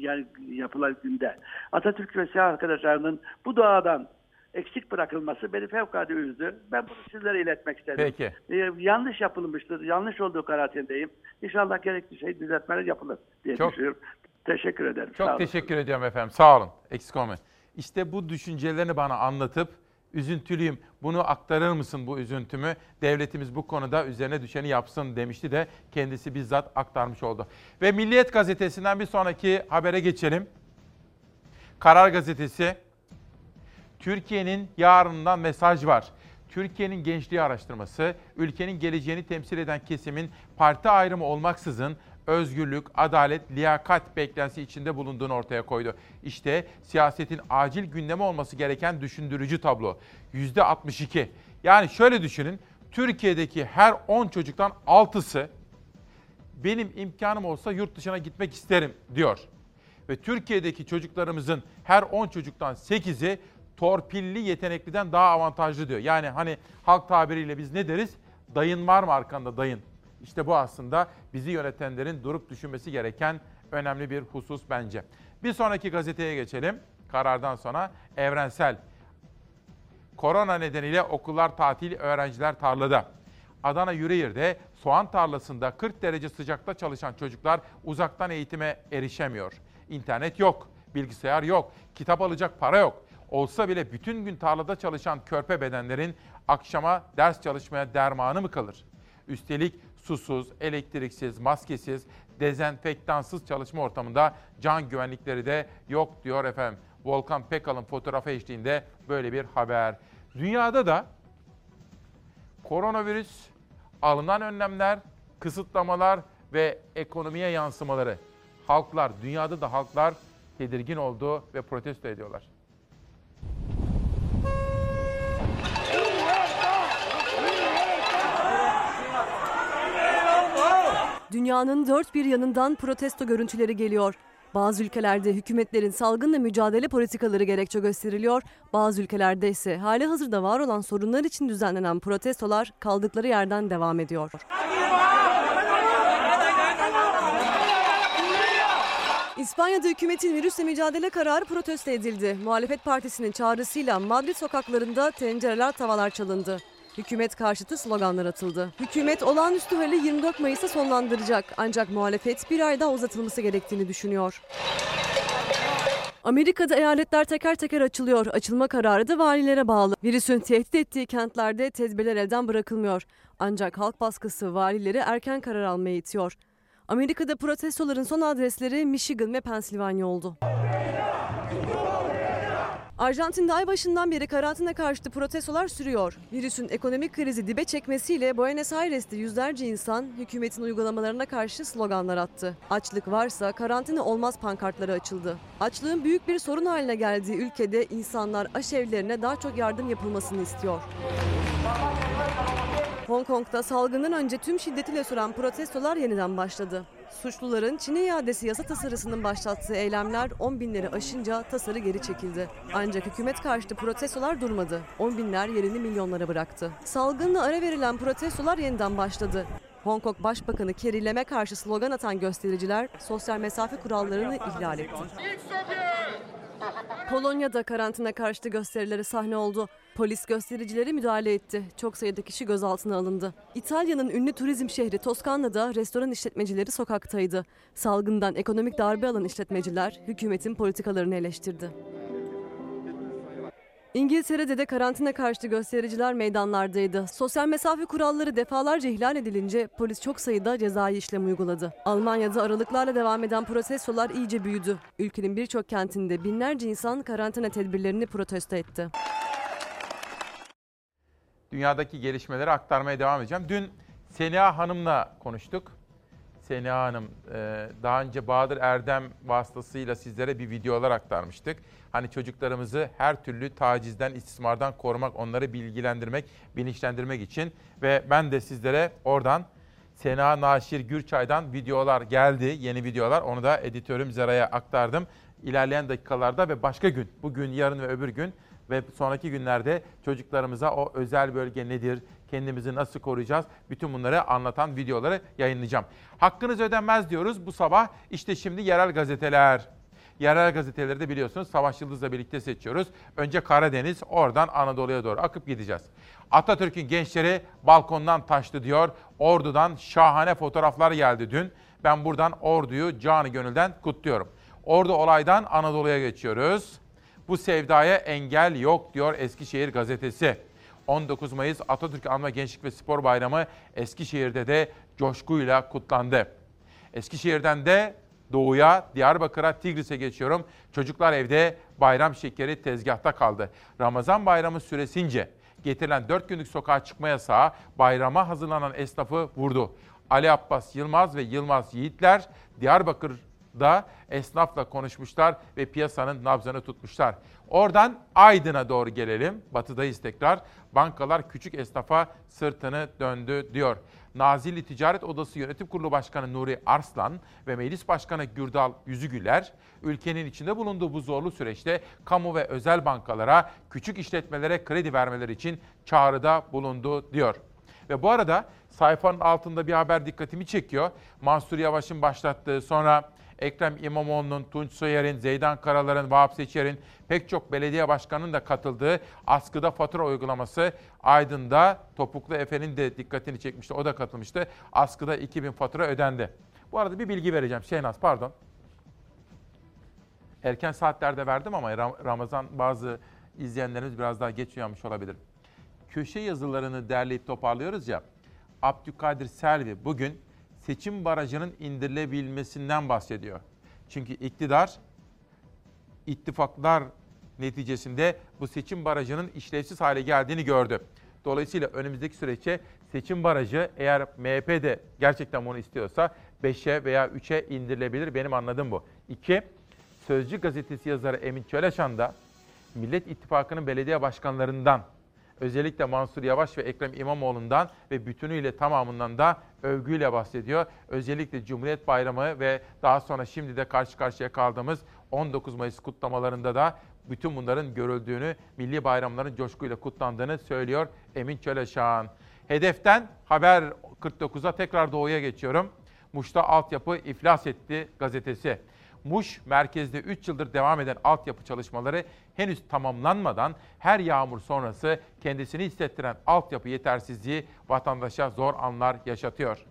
yani yapılan günde Atatürk ve silah arkadaşlarının bu duadan eksik bırakılması beni fevkalade üzdü. Ben bunu sizlere iletmek istedim. Peki. Ee, yanlış yapılmıştır, yanlış olduğu kanaatindeyim. İnşallah gerekli şey düzeltmeler yapılır diye Çok- düşünüyorum. Teşekkür ederim. Çok Sağ olun. teşekkür ediyorum efendim. Sağ olun. Eksik olmayın. İşte bu düşüncelerini bana anlatıp üzüntülüyüm. Bunu aktarır mısın bu üzüntümü? Devletimiz bu konuda üzerine düşeni yapsın demişti de kendisi bizzat aktarmış oldu. Ve Milliyet gazetesinden bir sonraki habere geçelim. Karar gazetesi Türkiye'nin yarınından mesaj var. Türkiye'nin gençliği araştırması, ülkenin geleceğini temsil eden kesimin parti ayrımı olmaksızın özgürlük, adalet, liyakat beklentisi içinde bulunduğunu ortaya koydu. İşte siyasetin acil gündeme olması gereken düşündürücü tablo. %62. Yani şöyle düşünün, Türkiye'deki her 10 çocuktan 6'sı benim imkanım olsa yurt dışına gitmek isterim diyor. Ve Türkiye'deki çocuklarımızın her 10 çocuktan 8'i torpilli yetenekliden daha avantajlı diyor. Yani hani halk tabiriyle biz ne deriz? Dayın var mı arkanda dayın? İşte bu aslında bizi yönetenlerin durup düşünmesi gereken önemli bir husus bence. Bir sonraki gazeteye geçelim. Karardan sonra evrensel. Korona nedeniyle okullar tatil, öğrenciler tarlada. Adana Yüreğir'de soğan tarlasında 40 derece sıcakta çalışan çocuklar uzaktan eğitime erişemiyor. İnternet yok, bilgisayar yok, kitap alacak para yok. Olsa bile bütün gün tarlada çalışan körpe bedenlerin akşama ders çalışmaya dermanı mı kalır? Üstelik susuz, elektriksiz, maskesiz, dezenfektansız çalışma ortamında can güvenlikleri de yok diyor efendim. Volkan Pekal'ın fotoğrafı eşliğinde böyle bir haber. Dünyada da koronavirüs, alınan önlemler, kısıtlamalar ve ekonomiye yansımaları. halklar, dünyada da halklar tedirgin oldu ve protesto ediyorlar. Dünyanın dört bir yanından protesto görüntüleri geliyor. Bazı ülkelerde hükümetlerin salgınla mücadele politikaları gerekçe gösteriliyor. Bazı ülkelerde ise hali hazırda var olan sorunlar için düzenlenen protestolar kaldıkları yerden devam ediyor. İspanya'da hükümetin virüsle mücadele kararı protesto edildi. Muhalefet partisinin çağrısıyla Madrid sokaklarında tencereler tavalar çalındı. Hükümet karşıtı sloganlar atıldı. Hükümet olağanüstü hali 24 Mayıs'ta sonlandıracak ancak muhalefet bir ay daha uzatılması gerektiğini düşünüyor. Amerika'da eyaletler teker teker açılıyor. Açılma kararı da valilere bağlı. Virüsün tehdit ettiği kentlerde tedbirler elden bırakılmıyor. Ancak halk baskısı valileri erken karar almaya itiyor. Amerika'da protestoların son adresleri Michigan ve Pensilvanya oldu. Arjantin'de ay başından beri karantina karşıtı protestolar sürüyor. Virüsün ekonomik krizi dibe çekmesiyle Buenos Aires'te yüzlerce insan hükümetin uygulamalarına karşı sloganlar attı. Açlık varsa karantina olmaz pankartları açıldı. Açlığın büyük bir sorun haline geldiği ülkede insanlar aşevlerine daha çok yardım yapılmasını istiyor. Hong Kong'da salgından önce tüm şiddetiyle süren protestolar yeniden başladı. Suçluların Çin'e iadesi yasa tasarısının başlattığı eylemler 10 binleri aşınca tasarı geri çekildi. Ancak hükümet karşıtı protestolar durmadı. 10 binler yerini milyonlara bıraktı. Salgınla ara verilen protestolar yeniden başladı. Hong Kong Başbakanı Carrie Lam'e karşı slogan atan göstericiler sosyal mesafe kurallarını ihlal etti. Polonya'da karantina karşıtı gösterileri sahne oldu. Polis göstericileri müdahale etti. Çok sayıda kişi gözaltına alındı. İtalya'nın ünlü turizm şehri Toskana'da restoran işletmecileri sokaktaydı. Salgından ekonomik darbe alan işletmeciler hükümetin politikalarını eleştirdi. İngiltere'de de karantina karşıtı göstericiler meydanlardaydı. Sosyal mesafe kuralları defalarca ihlal edilince polis çok sayıda cezai işlem uyguladı. Almanya'da aralıklarla devam eden protestolar iyice büyüdü. Ülkenin birçok kentinde binlerce insan karantina tedbirlerini protesto etti. Dünyadaki gelişmeleri aktarmaya devam edeceğim. Dün Seniha Hanım'la konuştuk. Seniha Hanım e, daha önce Bahadır Erdem vasıtasıyla sizlere bir videolar aktarmıştık. Hani çocuklarımızı her türlü tacizden, istismardan korumak, onları bilgilendirmek, bilinçlendirmek için ve ben de sizlere oradan Sena Naşir Gürçay'dan videolar geldi, yeni videolar. Onu da editörüm Zera'ya aktardım. İlerleyen dakikalarda ve başka gün, bugün, yarın ve öbür gün ve sonraki günlerde çocuklarımıza o özel bölge nedir, kendimizi nasıl koruyacağız, bütün bunları anlatan videoları yayınlayacağım. Hakkınız ödenmez diyoruz bu sabah. İşte şimdi yerel gazeteler. Yerel gazeteleri de biliyorsunuz Savaş Yıldız'la birlikte seçiyoruz. Önce Karadeniz, oradan Anadolu'ya doğru akıp gideceğiz. Atatürk'ün gençleri balkondan taştı diyor. Ordu'dan şahane fotoğraflar geldi dün. Ben buradan Ordu'yu canı gönülden kutluyorum. Ordu olaydan Anadolu'ya geçiyoruz. Bu sevdaya engel yok diyor Eskişehir gazetesi. 19 Mayıs Atatürk Anma Gençlik ve Spor Bayramı Eskişehir'de de coşkuyla kutlandı. Eskişehir'den de doğuya, Diyarbakır'a, Tigris'e geçiyorum. Çocuklar evde bayram şekeri tezgahta kaldı. Ramazan bayramı süresince getirilen 4 günlük sokağa çıkma yasağı bayrama hazırlanan esnafı vurdu. Ali Abbas Yılmaz ve Yılmaz Yiğitler Diyarbakır'da esnafla konuşmuşlar ve piyasanın nabzını tutmuşlar. Oradan Aydın'a doğru gelelim. Batıdayız tekrar. Bankalar küçük esnafa sırtını döndü diyor. Nazilli Ticaret Odası Yönetim Kurulu Başkanı Nuri Arslan ve Meclis Başkanı Gürdal Yüzügüler, ülkenin içinde bulunduğu bu zorlu süreçte kamu ve özel bankalara, küçük işletmelere kredi vermeleri için çağrıda bulundu diyor. Ve bu arada sayfanın altında bir haber dikkatimi çekiyor. Mansur Yavaş'ın başlattığı sonra Ekrem İmamoğlu'nun, Tunç Soyer'in, Zeydan Karalar'ın, Vahap Seçer'in pek çok belediye başkanının da katıldığı askıda fatura uygulaması Aydın'da Topuklu Efe'nin de dikkatini çekmişti. O da katılmıştı. Askıda 2000 fatura ödendi. Bu arada bir bilgi vereceğim. Şehnaz pardon. Erken saatlerde verdim ama Ramazan bazı izleyenlerimiz biraz daha geç uyanmış olabilir. Köşe yazılarını derleyip toparlıyoruz ya. Abdülkadir Selvi bugün seçim barajının indirilebilmesinden bahsediyor. Çünkü iktidar ittifaklar neticesinde bu seçim barajının işlevsiz hale geldiğini gördü. Dolayısıyla önümüzdeki süreçte seçim barajı eğer MHP de gerçekten bunu istiyorsa 5'e veya 3'e indirilebilir. Benim anladığım bu. 2. Sözcü gazetesi yazarı Emin Çöleşan da Millet İttifakı'nın belediye başkanlarından özellikle Mansur Yavaş ve Ekrem İmamoğlu'ndan ve bütünüyle tamamından da övgüyle bahsediyor. Özellikle Cumhuriyet Bayramı ve daha sonra şimdi de karşı karşıya kaldığımız 19 Mayıs kutlamalarında da bütün bunların görüldüğünü, milli bayramların coşkuyla kutlandığını söylüyor Emin Çöleşan. Hedeften Haber 49'a tekrar doğuya geçiyorum. Muş'ta altyapı iflas etti gazetesi. Muş merkezde 3 yıldır devam eden altyapı çalışmaları henüz tamamlanmadan her yağmur sonrası kendisini hissettiren altyapı yetersizliği vatandaşa zor anlar yaşatıyor.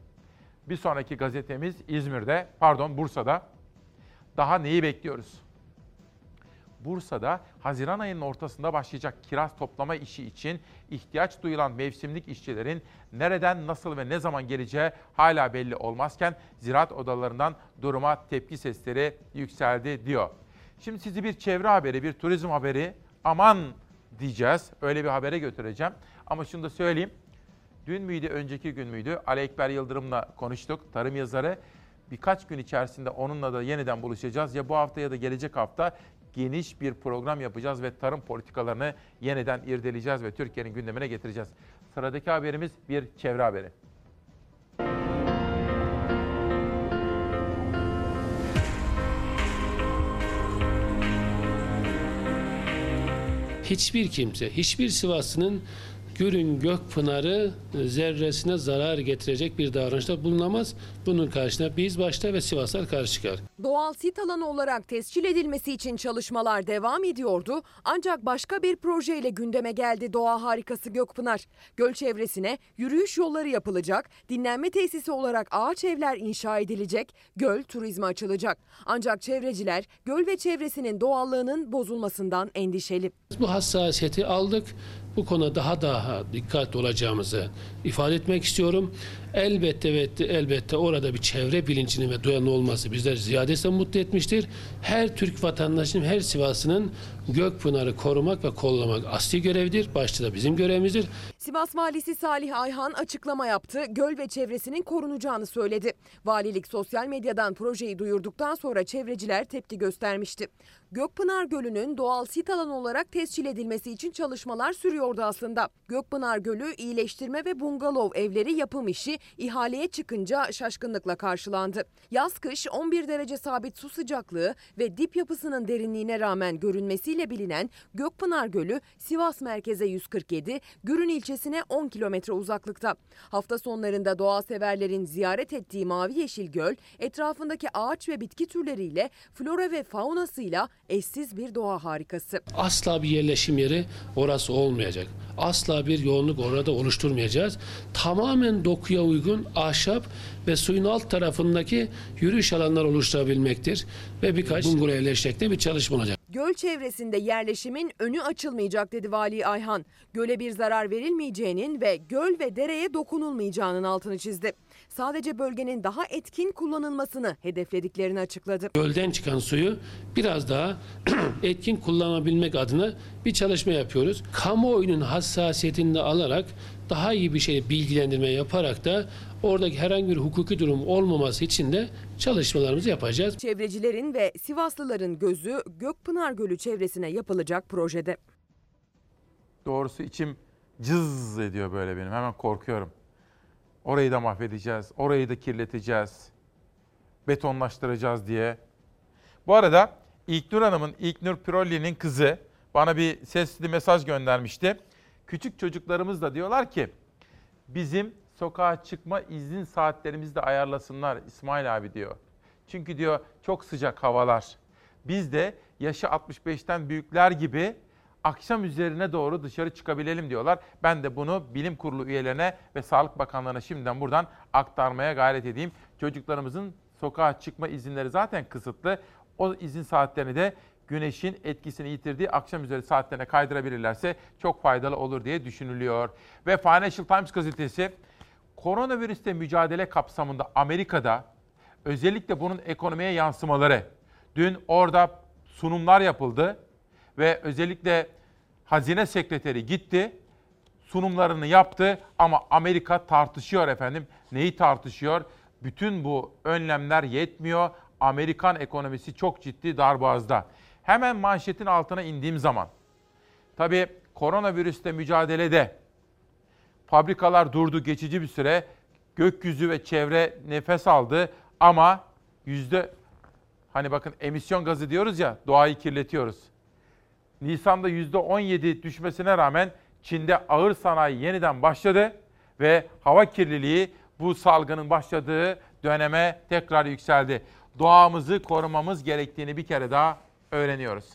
Bir sonraki gazetemiz İzmir'de, pardon Bursa'da. Daha neyi bekliyoruz? Bursa'da Haziran ayının ortasında başlayacak kiraz toplama işi için ihtiyaç duyulan mevsimlik işçilerin nereden, nasıl ve ne zaman geleceği hala belli olmazken ziraat odalarından duruma tepki sesleri yükseldi diyor. Şimdi sizi bir çevre haberi, bir turizm haberi aman diyeceğiz. Öyle bir habere götüreceğim. Ama şunu da söyleyeyim. Dün müydü, önceki gün müydü? Ali Ekber Yıldırım'la konuştuk. Tarım yazarı. Birkaç gün içerisinde onunla da yeniden buluşacağız. Ya bu hafta ya da gelecek hafta geniş bir program yapacağız ve tarım politikalarını yeniden irdeleyeceğiz ve Türkiye'nin gündemine getireceğiz. Sıradaki haberimiz bir çevre haberi. Hiçbir kimse, hiçbir Sivaslı'nın Gürün Gökpınar'ı zerresine zarar getirecek bir davranışta bulunamaz. Bunun karşısına biz başta ve Sivaslar karşı çıkar. Doğal sit alanı olarak tescil edilmesi için çalışmalar devam ediyordu. Ancak başka bir projeyle gündeme geldi doğa harikası Gökpınar. Göl çevresine yürüyüş yolları yapılacak, dinlenme tesisi olarak ağaç evler inşa edilecek, göl turizme açılacak. Ancak çevreciler göl ve çevresinin doğallığının bozulmasından endişeli. Bu hassasiyeti aldık bu konuda daha daha dikkatli olacağımızı ifade etmek istiyorum. Elbette ve elbette orada bir çevre bilincinin ve duyanı olması bizler ziyadesiyle mutlu etmiştir. Her Türk vatandaşının, her Sivaslı'nın Gökpınar'ı korumak ve kollamak asli görevdir. Başta da bizim görevimizdir. Sivas Valisi Salih Ayhan açıklama yaptı. Göl ve çevresinin korunacağını söyledi. Valilik sosyal medyadan projeyi duyurduktan sonra çevreciler tepki göstermişti. Gökpınar Gölü'nün doğal sit alanı olarak tescil edilmesi için çalışmalar sürüyordu aslında. Gökpınar Gölü iyileştirme ve bungalov evleri yapım işi ihaleye çıkınca şaşkınlıkla karşılandı. Yaz kış 11 derece sabit su sıcaklığı ve dip yapısının derinliğine rağmen görünmesiyle bilinen Gökpınar Gölü Sivas merkeze 147, Gürün ilçesine 10 kilometre uzaklıkta. Hafta sonlarında doğa severlerin ziyaret ettiği Mavi Yeşil Göl etrafındaki ağaç ve bitki türleriyle flora ve faunasıyla eşsiz bir doğa harikası. Asla bir yerleşim yeri orası olmayacak. Asla bir yoğunluk orada oluşturmayacağız. Tamamen dokuya uygun ahşap ve suyun alt tarafındaki yürüyüş alanlar oluşturabilmektir. Ve birkaç bungalov yerleşecekte bir çalışma olacak. Göl çevresinde yerleşimin önü açılmayacak dedi Vali Ayhan. Göle bir zarar verilmeyeceğinin ve göl ve dereye dokunulmayacağının altını çizdi. Sadece bölgenin daha etkin kullanılmasını hedeflediklerini açıkladı. Gölden çıkan suyu biraz daha [CLEARS THROAT] etkin kullanabilmek adına bir çalışma yapıyoruz. Kamuoyunun hassasiyetini de alarak daha iyi bir şey bilgilendirme yaparak da oradaki herhangi bir hukuki durum olmaması için de çalışmalarımızı yapacağız. Çevrecilerin ve Sivaslıların gözü Gökpınar Gölü çevresine yapılacak projede. Doğrusu içim cız ediyor böyle benim. Hemen korkuyorum. Orayı da mahvedeceğiz, orayı da kirleteceğiz, betonlaştıracağız diye. Bu arada İlknur Hanım'ın, İlknur Pirolli'nin kızı bana bir sesli mesaj göndermişti. Küçük çocuklarımız da diyorlar ki bizim sokağa çıkma izin saatlerimizi de ayarlasınlar İsmail abi diyor. Çünkü diyor çok sıcak havalar. Biz de yaşı 65'ten büyükler gibi akşam üzerine doğru dışarı çıkabilelim diyorlar. Ben de bunu bilim kurulu üyelerine ve Sağlık Bakanlığı'na şimdiden buradan aktarmaya gayret edeyim. Çocuklarımızın sokağa çıkma izinleri zaten kısıtlı. O izin saatlerini de güneşin etkisini yitirdiği akşam üzeri saatlerine kaydırabilirlerse çok faydalı olur diye düşünülüyor. Ve Financial Times gazetesi koronavirüste mücadele kapsamında Amerika'da özellikle bunun ekonomiye yansımaları dün orada sunumlar yapıldı ve özellikle Hazine Sekreteri gitti, sunumlarını yaptı ama Amerika tartışıyor efendim. Neyi tartışıyor? bütün bu önlemler yetmiyor. Amerikan ekonomisi çok ciddi darboğazda. Hemen manşetin altına indiğim zaman tabii koronavirüsle mücadelede fabrikalar durdu geçici bir süre. Gökyüzü ve çevre nefes aldı ama yüzde hani bakın emisyon gazı diyoruz ya doğayı kirletiyoruz. Nisan'da yüzde 17 düşmesine rağmen Çin'de ağır sanayi yeniden başladı ve hava kirliliği bu salgının başladığı döneme tekrar yükseldi. Doğamızı korumamız gerektiğini bir kere daha öğreniyoruz.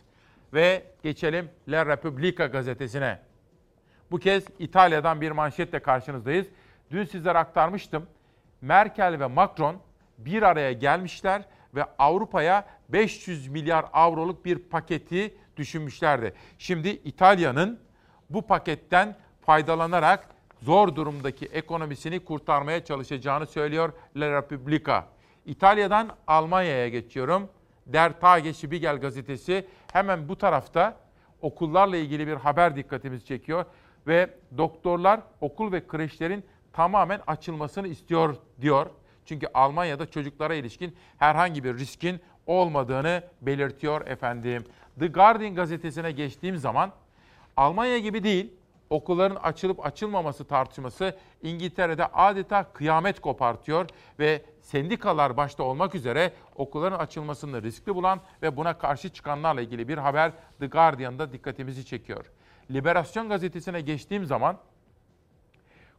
Ve geçelim La Repubblica gazetesine. Bu kez İtalya'dan bir manşetle karşınızdayız. Dün sizlere aktarmıştım. Merkel ve Macron bir araya gelmişler ve Avrupa'ya 500 milyar avroluk bir paketi düşünmüşlerdi. Şimdi İtalya'nın bu paketten faydalanarak zor durumdaki ekonomisini kurtarmaya çalışacağını söylüyor La Repubblica. İtalya'dan Almanya'ya geçiyorum. Der Tage Spiegel gazetesi hemen bu tarafta okullarla ilgili bir haber dikkatimizi çekiyor ve doktorlar okul ve kreşlerin tamamen açılmasını istiyor diyor. Çünkü Almanya'da çocuklara ilişkin herhangi bir riskin olmadığını belirtiyor efendim. The Guardian gazetesine geçtiğim zaman Almanya gibi değil, okulların açılıp açılmaması tartışması İngiltere'de adeta kıyamet kopartıyor ve sendikalar başta olmak üzere okulların açılmasını riskli bulan ve buna karşı çıkanlarla ilgili bir haber The Guardian'da dikkatimizi çekiyor. Liberasyon gazetesine geçtiğim zaman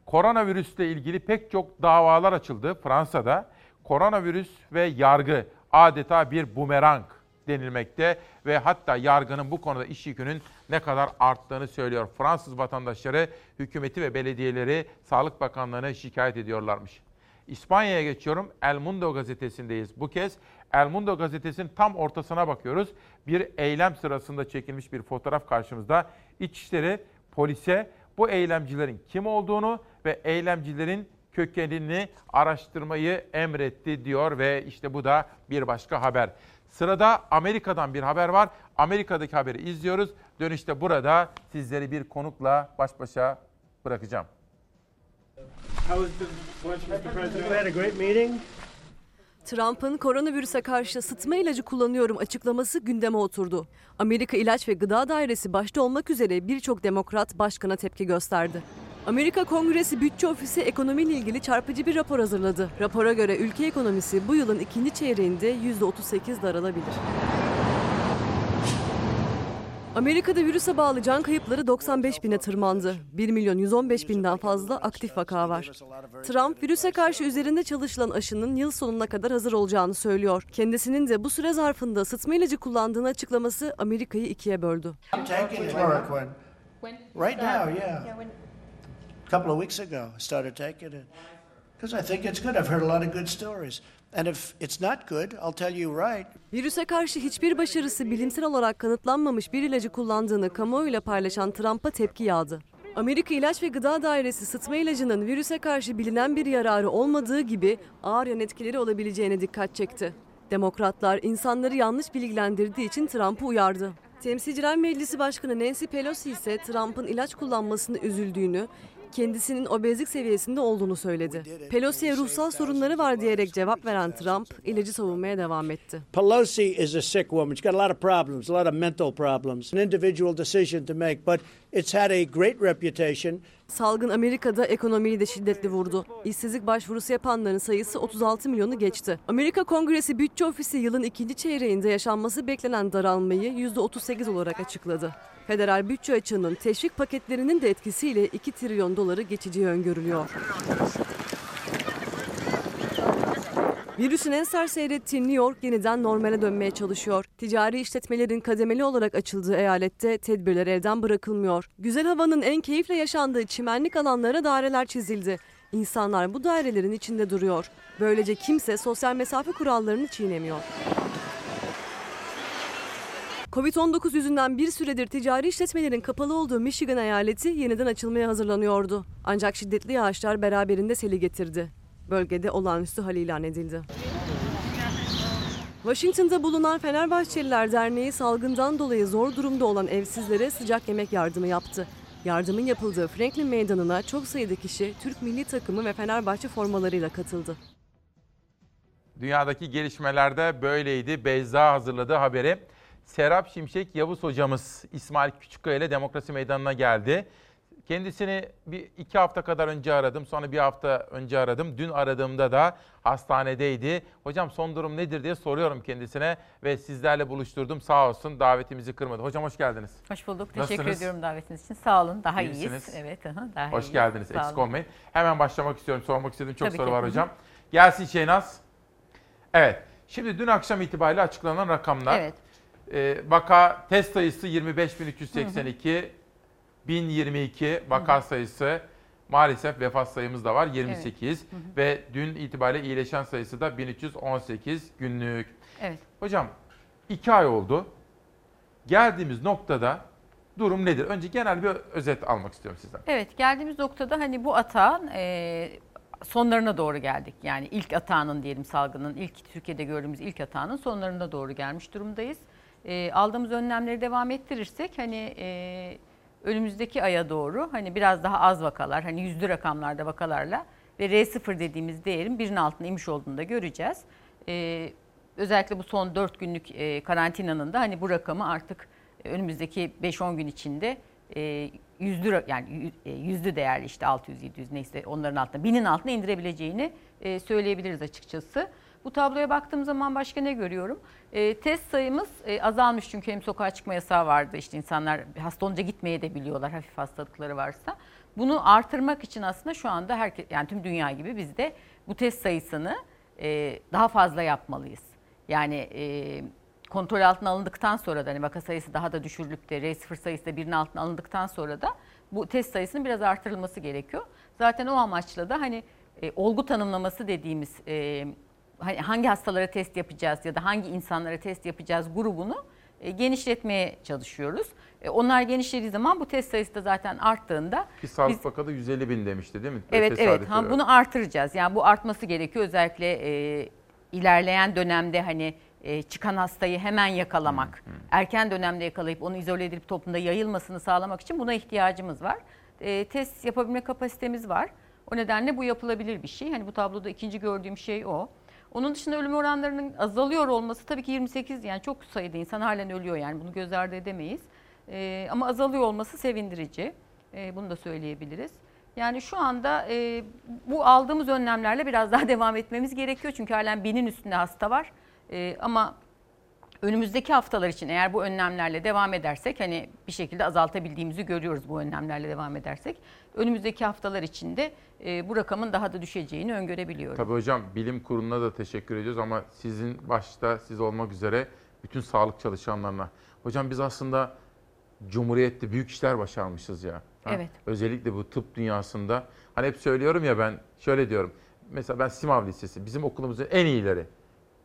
koronavirüsle ilgili pek çok davalar açıldı Fransa'da. Koronavirüs ve yargı adeta bir bumerang denilmekte ve hatta yargının bu konuda iş yükünün ne kadar arttığını söylüyor. Fransız vatandaşları hükümeti ve belediyeleri Sağlık Bakanlığı'na şikayet ediyorlarmış. İspanya'ya geçiyorum. El Mundo gazetesindeyiz. Bu kez El Mundo gazetesinin tam ortasına bakıyoruz. Bir eylem sırasında çekilmiş bir fotoğraf karşımızda. İçişleri polise bu eylemcilerin kim olduğunu ve eylemcilerin kökenini araştırmayı emretti diyor ve işte bu da bir başka haber. Sırada Amerika'dan bir haber var. Amerika'daki haberi izliyoruz. Dönüşte burada sizleri bir konukla baş başa bırakacağım. Trump'ın koronavirüse karşı sıtma ilacı kullanıyorum açıklaması gündeme oturdu. Amerika İlaç ve Gıda Dairesi başta olmak üzere birçok demokrat başkana tepki gösterdi. Amerika Kongresi Bütçe Ofisi ekonomiyle ilgili çarpıcı bir rapor hazırladı. Rapora göre ülke ekonomisi bu yılın ikinci çeyreğinde %38 daralabilir. Amerika'da virüse bağlı can kayıpları 95 bine tırmandı. 1 milyon 115 binden fazla aktif vaka var. Trump virüse karşı üzerinde çalışılan aşının yıl sonuna kadar hazır olacağını söylüyor. Kendisinin de bu süre zarfında sıtma ilacı kullandığını açıklaması Amerika'yı ikiye böldü. Right now, yeah. Couple of weeks ago, I started taking it because I think it's good. I've heard a lot of good stories. And if it's not good, I'll tell you right. Virüse karşı hiçbir başarısı bilimsel olarak kanıtlanmamış bir ilacı kullandığını kamuoyuyla paylaşan Trump'a tepki yağdı. Amerika İlaç ve Gıda Dairesi sıtma ilacının virüse karşı bilinen bir yararı olmadığı gibi ağır yan etkileri olabileceğine dikkat çekti. Demokratlar insanları yanlış bilgilendirdiği için Trump'ı uyardı. Temsilciler Meclisi Başkanı Nancy Pelosi ise Trump'ın ilaç kullanmasını üzüldüğünü, kendisinin obezlik seviyesinde olduğunu söyledi. Pelosi'ye ruhsal sorunları var diyerek cevap veren Trump ilacı savunmaya devam etti. Pelosi is a sick woman. She's got a lot of problems, a lot of mental problems. An individual decision to make, but it's had a great reputation. Salgın Amerika'da ekonomiyi de şiddetli vurdu. İşsizlik başvurusu yapanların sayısı 36 milyonu geçti. Amerika Kongresi Bütçe Ofisi yılın ikinci çeyreğinde yaşanması beklenen daralmayı %38 olarak açıkladı. Federal bütçe açığının teşvik paketlerinin de etkisiyle 2 trilyon doları geçeceği öngörülüyor. Virüsün en seyrettiği New York yeniden normale dönmeye çalışıyor. Ticari işletmelerin kademeli olarak açıldığı eyalette tedbirler evden bırakılmıyor. Güzel havanın en keyifle yaşandığı çimenlik alanlara daireler çizildi. İnsanlar bu dairelerin içinde duruyor. Böylece kimse sosyal mesafe kurallarını çiğnemiyor. Covid-19 yüzünden bir süredir ticari işletmelerin kapalı olduğu Michigan eyaleti yeniden açılmaya hazırlanıyordu. Ancak şiddetli yağışlar beraberinde seli getirdi. Bölgede olağanüstü hal ilan edildi. Washington'da bulunan Fenerbahçeliler Derneği salgından dolayı zor durumda olan evsizlere sıcak yemek yardımı yaptı. Yardımın yapıldığı Franklin Meydanı'na çok sayıda kişi Türk milli takımı ve Fenerbahçe formalarıyla katıldı. Dünyadaki gelişmelerde böyleydi. Beyza hazırladığı haberi. Serap Şimşek Yavuz hocamız İsmail Küçükkaya ile Demokrasi Meydanı'na geldi. Kendisini bir iki hafta kadar önce aradım. Sonra bir hafta önce aradım. Dün aradığımda da hastanedeydi. Hocam son durum nedir diye soruyorum kendisine ve sizlerle buluşturdum. Sağ olsun davetimizi kırmadı. Hocam hoş geldiniz. Hoş bulduk. Teşekkür Nasılsınız? ediyorum davetiniz için. Sağ olun. Daha İyi iyiyiz. misiniz? Evet, aha, daha Hoş iyiyiz. geldiniz. Sağ Eksik olun. olmayın. Hemen başlamak istiyorum. Sormak istediğim çok Tabii soru ki. var hocam. Gelsin Şeynaz. Evet. Şimdi dün akşam itibariyle açıklanan rakamlar. Evet. Ee, vaka test sayısı 25.382, 1022 vaka sayısı maalesef vefat sayımız da var 28 ve dün itibariyle iyileşen sayısı da 1318 günlük. Evet. Hocam iki ay oldu. Geldiğimiz noktada durum nedir? Önce genel bir özet almak istiyorum sizden. Evet geldiğimiz noktada hani bu atağın e, sonlarına doğru geldik. Yani ilk atağının diyelim salgının ilk Türkiye'de gördüğümüz ilk atağının sonlarına doğru gelmiş durumdayız. E, aldığımız önlemleri devam ettirirsek hani e, önümüzdeki aya doğru hani biraz daha az vakalar hani yüzlü rakamlarda vakalarla ve R0 dediğimiz değerin birinin altına inmiş olduğunu da göreceğiz. E, özellikle bu son 4 günlük e, karantinanın da hani bu rakamı artık önümüzdeki 5-10 gün içinde e, yüzlü yani e, yüzlü değerli işte 600 700 neyse onların altına binin altına indirebileceğini e, söyleyebiliriz açıkçası. Bu tabloya baktığım zaman başka ne görüyorum? E, test sayımız e, azalmış çünkü hem sokağa çıkma yasağı vardı. İşte insanlar hasta olunca gitmeye de biliyorlar hafif hastalıkları varsa. Bunu artırmak için aslında şu anda herkes yani tüm dünya gibi biz de bu test sayısını e, daha fazla yapmalıyız. Yani e, kontrol altına alındıktan sonra da hani vaka sayısı daha da düşürülüp de R0 sayısı da birinin altına alındıktan sonra da bu test sayısının biraz artırılması gerekiyor. Zaten o amaçla da hani e, olgu tanımlaması dediğimiz e, hangi hastalara test yapacağız ya da hangi insanlara test yapacağız grubunu e, genişletmeye çalışıyoruz. E, onlar genişlediği zaman bu test sayısı da zaten arttığında Ki Sağlık biz- Bakanı 150 bin demişti değil mi? Evet Tesadüf evet. Ha, olarak. bunu artıracağız. Yani bu artması gerekiyor. Özellikle e, ilerleyen dönemde hani e, çıkan hastayı hemen yakalamak, erken dönemde yakalayıp onu izole edip toplumda yayılmasını sağlamak için buna ihtiyacımız var. E, test yapabilme kapasitemiz var. O nedenle bu yapılabilir bir şey. Hani bu tabloda ikinci gördüğüm şey o. Onun dışında ölüm oranlarının azalıyor olması tabii ki 28 yani çok sayıda insan halen ölüyor yani bunu göz ardı edemeyiz. E, ama azalıyor olması sevindirici. E, bunu da söyleyebiliriz. Yani şu anda e, bu aldığımız önlemlerle biraz daha [LAUGHS] devam etmemiz gerekiyor. Çünkü halen binin üstünde hasta var. E, ama önümüzdeki haftalar için eğer bu önlemlerle devam edersek hani bir şekilde azaltabildiğimizi görüyoruz bu önlemlerle devam edersek. Önümüzdeki haftalar içinde e, bu rakamın daha da düşeceğini öngörebiliyorum. Tabii hocam bilim kuruluna da teşekkür ediyoruz ama sizin başta siz olmak üzere bütün sağlık çalışanlarına. Hocam biz aslında Cumhuriyet'te büyük işler başarmışız ya. Ha? Evet. Özellikle bu tıp dünyasında. Hani hep söylüyorum ya ben şöyle diyorum. Mesela ben Simav Lisesi bizim okulumuzun en iyileri.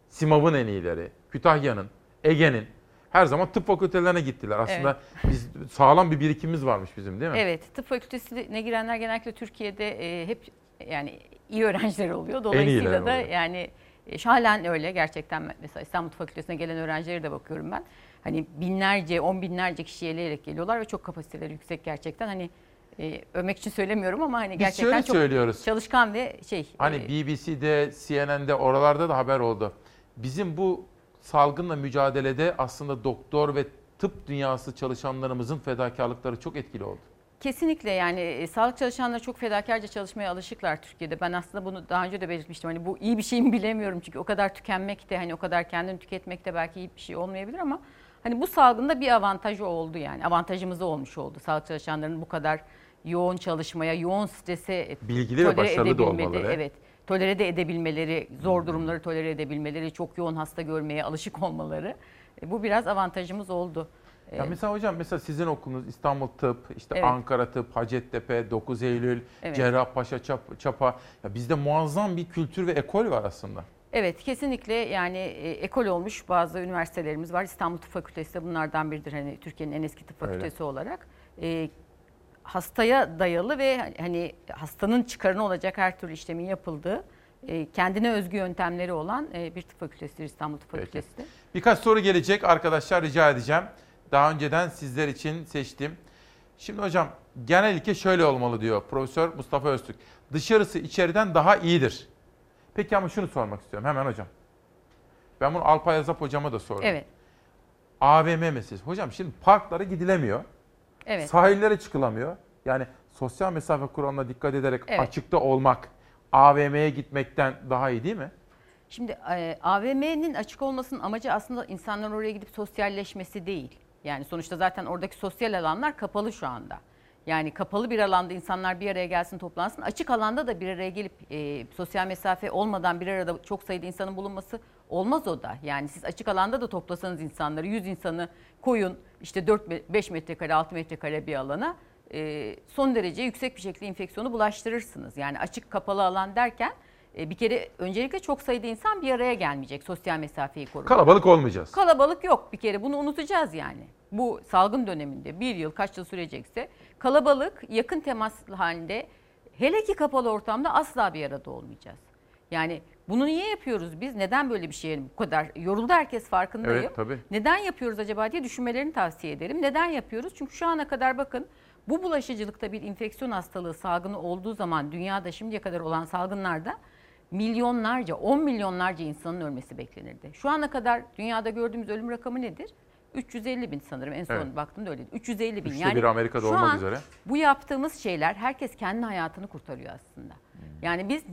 Simav'ın en iyileri. Kütahya'nın, Ege'nin her zaman tıp fakültelerine gittiler. Aslında biz sağlam bir birikimimiz varmış bizim değil mi? Evet, tıp fakültesine girenler genellikle Türkiye'de e, hep yani iyi öğrenciler oluyor. Dolayısıyla da oluyor. yani e, şu halen öyle gerçekten mesela İstanbul Tıp Fakültesine gelen öğrencilere de bakıyorum ben. Hani binlerce, on binlerce kişi eleyerek geliyorlar ve çok kapasiteleri yüksek gerçekten. Hani e, övmek için söylemiyorum ama hani Biz gerçekten çok söylüyoruz. çalışkan ve şey. Hani e, BBC'de, CNN'de oralarda da haber oldu. Bizim bu salgınla mücadelede aslında doktor ve tıp dünyası çalışanlarımızın fedakarlıkları çok etkili oldu. Kesinlikle yani e, sağlık çalışanları çok fedakarca çalışmaya alışıklar Türkiye'de. Ben aslında bunu daha önce de belirtmiştim. Hani bu iyi bir şey mi bilemiyorum çünkü o kadar tükenmek de hani o kadar kendini tüketmek de belki iyi bir şey olmayabilir ama hani bu salgında bir avantajı oldu yani. Avantajımız da olmuş oldu. Sağlık çalışanlarının bu kadar yoğun çalışmaya, yoğun strese Bilgili ve başarılı da olmaları. Evet. Tolere de edebilmeleri, zor durumları tolere edebilmeleri, çok yoğun hasta görmeye alışık olmaları. E, Bu biraz avantajımız oldu. E, Ya mesela hocam mesela sizin okulunuz İstanbul Tıp, işte Evet. Ankara Tıp, Hacettepe, 9 Eylül, Evet. Cerrahpaşa, Çap- Çapa. Ya bizde muazzam bir kültür ve ekol var aslında. Evet kesinlikle yani e, ekol olmuş bazı üniversitelerimiz var. İstanbul Tıp Fakültesi de bunlardan biridir hani Türkiye'nin en eski tıp Öyle. fakültesi olarak. E, hastaya dayalı ve hani hastanın çıkarına olacak her türlü işlemin yapıldığı e, kendine özgü yöntemleri olan e, bir tıp fakültesidir İstanbul Tıp Peki. Fakültesi de. Birkaç soru gelecek arkadaşlar rica edeceğim. Daha önceden sizler için seçtim. Şimdi hocam genel ilke şöyle olmalı diyor Profesör Mustafa Öztürk. Dışarısı içeriden daha iyidir. Peki ama şunu sormak istiyorum hemen hocam. Ben bunu Alpay Azap hocama da sordum. Evet. AVM meselesi. Hocam şimdi parklara gidilemiyor. Evet. Sahillere çıkılamıyor. Yani sosyal mesafe kuralına dikkat ederek Evet. açıkta olmak AVM'ye gitmekten daha iyi değil mi? Şimdi e, AVM'nin açık olmasının amacı aslında insanların oraya gidip sosyalleşmesi değil. Yani sonuçta zaten oradaki sosyal alanlar kapalı şu anda. Yani kapalı bir alanda insanlar bir araya gelsin toplansın. Açık alanda da bir araya gelip e, sosyal mesafe olmadan bir arada çok sayıda insanın bulunması olmaz o da. Yani siz açık alanda da toplasanız insanları 100 insanı koyun işte 4-5 metrekare 6 metrekare bir alana e, son derece yüksek bir şekilde enfeksiyonu bulaştırırsınız. Yani açık kapalı alan derken e, bir kere öncelikle çok sayıda insan bir araya gelmeyecek sosyal mesafeyi korumak. Kalabalık olmayacağız. Kalabalık yok bir kere bunu unutacağız yani. Bu salgın döneminde bir yıl kaç yıl sürecekse kalabalık yakın temas halinde hele ki kapalı ortamda asla bir arada olmayacağız. Yani bunu niye yapıyoruz biz? Neden böyle bir şeye bu kadar yoruldu herkes farkındayım. Evet, tabii. Neden yapıyoruz acaba diye düşünmelerini tavsiye ederim. Neden yapıyoruz? Çünkü şu ana kadar bakın bu bulaşıcılıkta bir infeksiyon hastalığı salgını olduğu zaman dünyada şimdiye kadar olan salgınlarda milyonlarca, 10 milyonlarca insanın ölmesi beklenirdi. Şu ana kadar dünyada gördüğümüz ölüm rakamı nedir? 350 bin sanırım en son Evet. baktığımda öyleydi. 350 bin. Üçte biri Amerika'da şu olmak üzere. Bu yaptığımız şeyler herkes kendi hayatını kurtarıyor aslında. Yani biz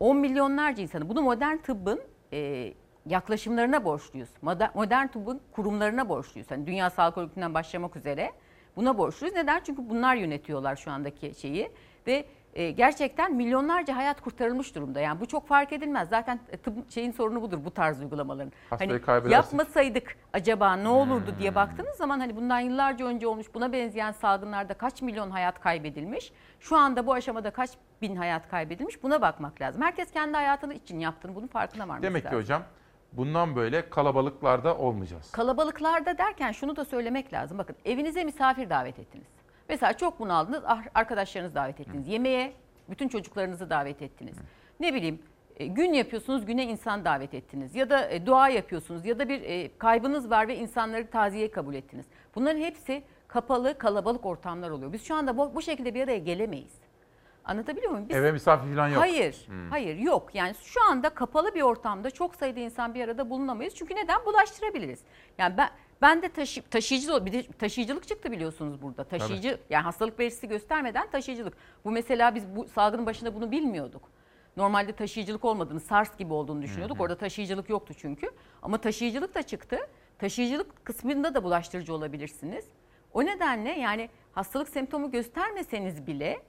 10 milyonlarca insanı bunu modern tıbbın e, yaklaşımlarına borçluyuz. Moder- Modern tıbbın kurumlarına borçluyuz. Hani Dünya Sağlık Örgütü'nden başlamak üzere buna borçluyuz. Neden? Çünkü bunlar yönetiyorlar şu andaki şeyi ve e, gerçekten milyonlarca hayat kurtarılmış durumda. Yani bu çok fark edilmez. Zaten tıp şeyin sorunu budur bu tarz uygulamaların. Hastayı Hani kaybedersin. yapmasaydık acaba ne olurdu diye baktığınız zaman hani bundan yıllarca önce olmuş buna benzeyen salgınlarda kaç milyon hayat kaybedilmiş? Şu anda bu aşamada kaç bin hayat kaybedilmiş? Buna bakmak lazım. Herkes kendi hayatını için yaptığını bunun farkına varması Demek ki lazım. hocam bundan böyle kalabalıklarda olmayacağız. Kalabalıklarda derken şunu da söylemek lazım. Bakın evinize misafir davet ettiniz. Mesela çok bunaldınız, ah- arkadaşlarınızı davet ettiniz. Yemeğe bütün çocuklarınızı davet ettiniz. Ne bileyim e, gün yapıyorsunuz, güne insan davet ettiniz. Ya da e, dua yapıyorsunuz ya da bir e, kaybınız var ve insanları taziye kabul ettiniz. Bunların hepsi kapalı, kalabalık ortamlar oluyor. Biz şu anda bu, bu şekilde bir araya gelemeyiz. Anlatabiliyor muyum? Biz, Eve misafir falan yok. Hayır, Hmm. hayır yok. Yani şu anda kapalı bir ortamda çok sayıda insan bir arada bulunamayız. Çünkü neden? Bulaştırabiliriz. Yani ben ben de taşı, taşıyıcı bir de taşıyıcılık çıktı biliyorsunuz burada. Taşıyıcı yani hastalık belirtisi göstermeden taşıyıcılık. Bu mesela biz bu salgının başında bunu bilmiyorduk. Normalde taşıyıcılık olmadığını, SARS gibi olduğunu düşünüyorduk. Hı hı. Orada taşıyıcılık yoktu çünkü. Ama taşıyıcılık da çıktı. Taşıyıcılık kısmında da bulaştırıcı olabilirsiniz. O nedenle yani hastalık semptomu göstermeseniz bile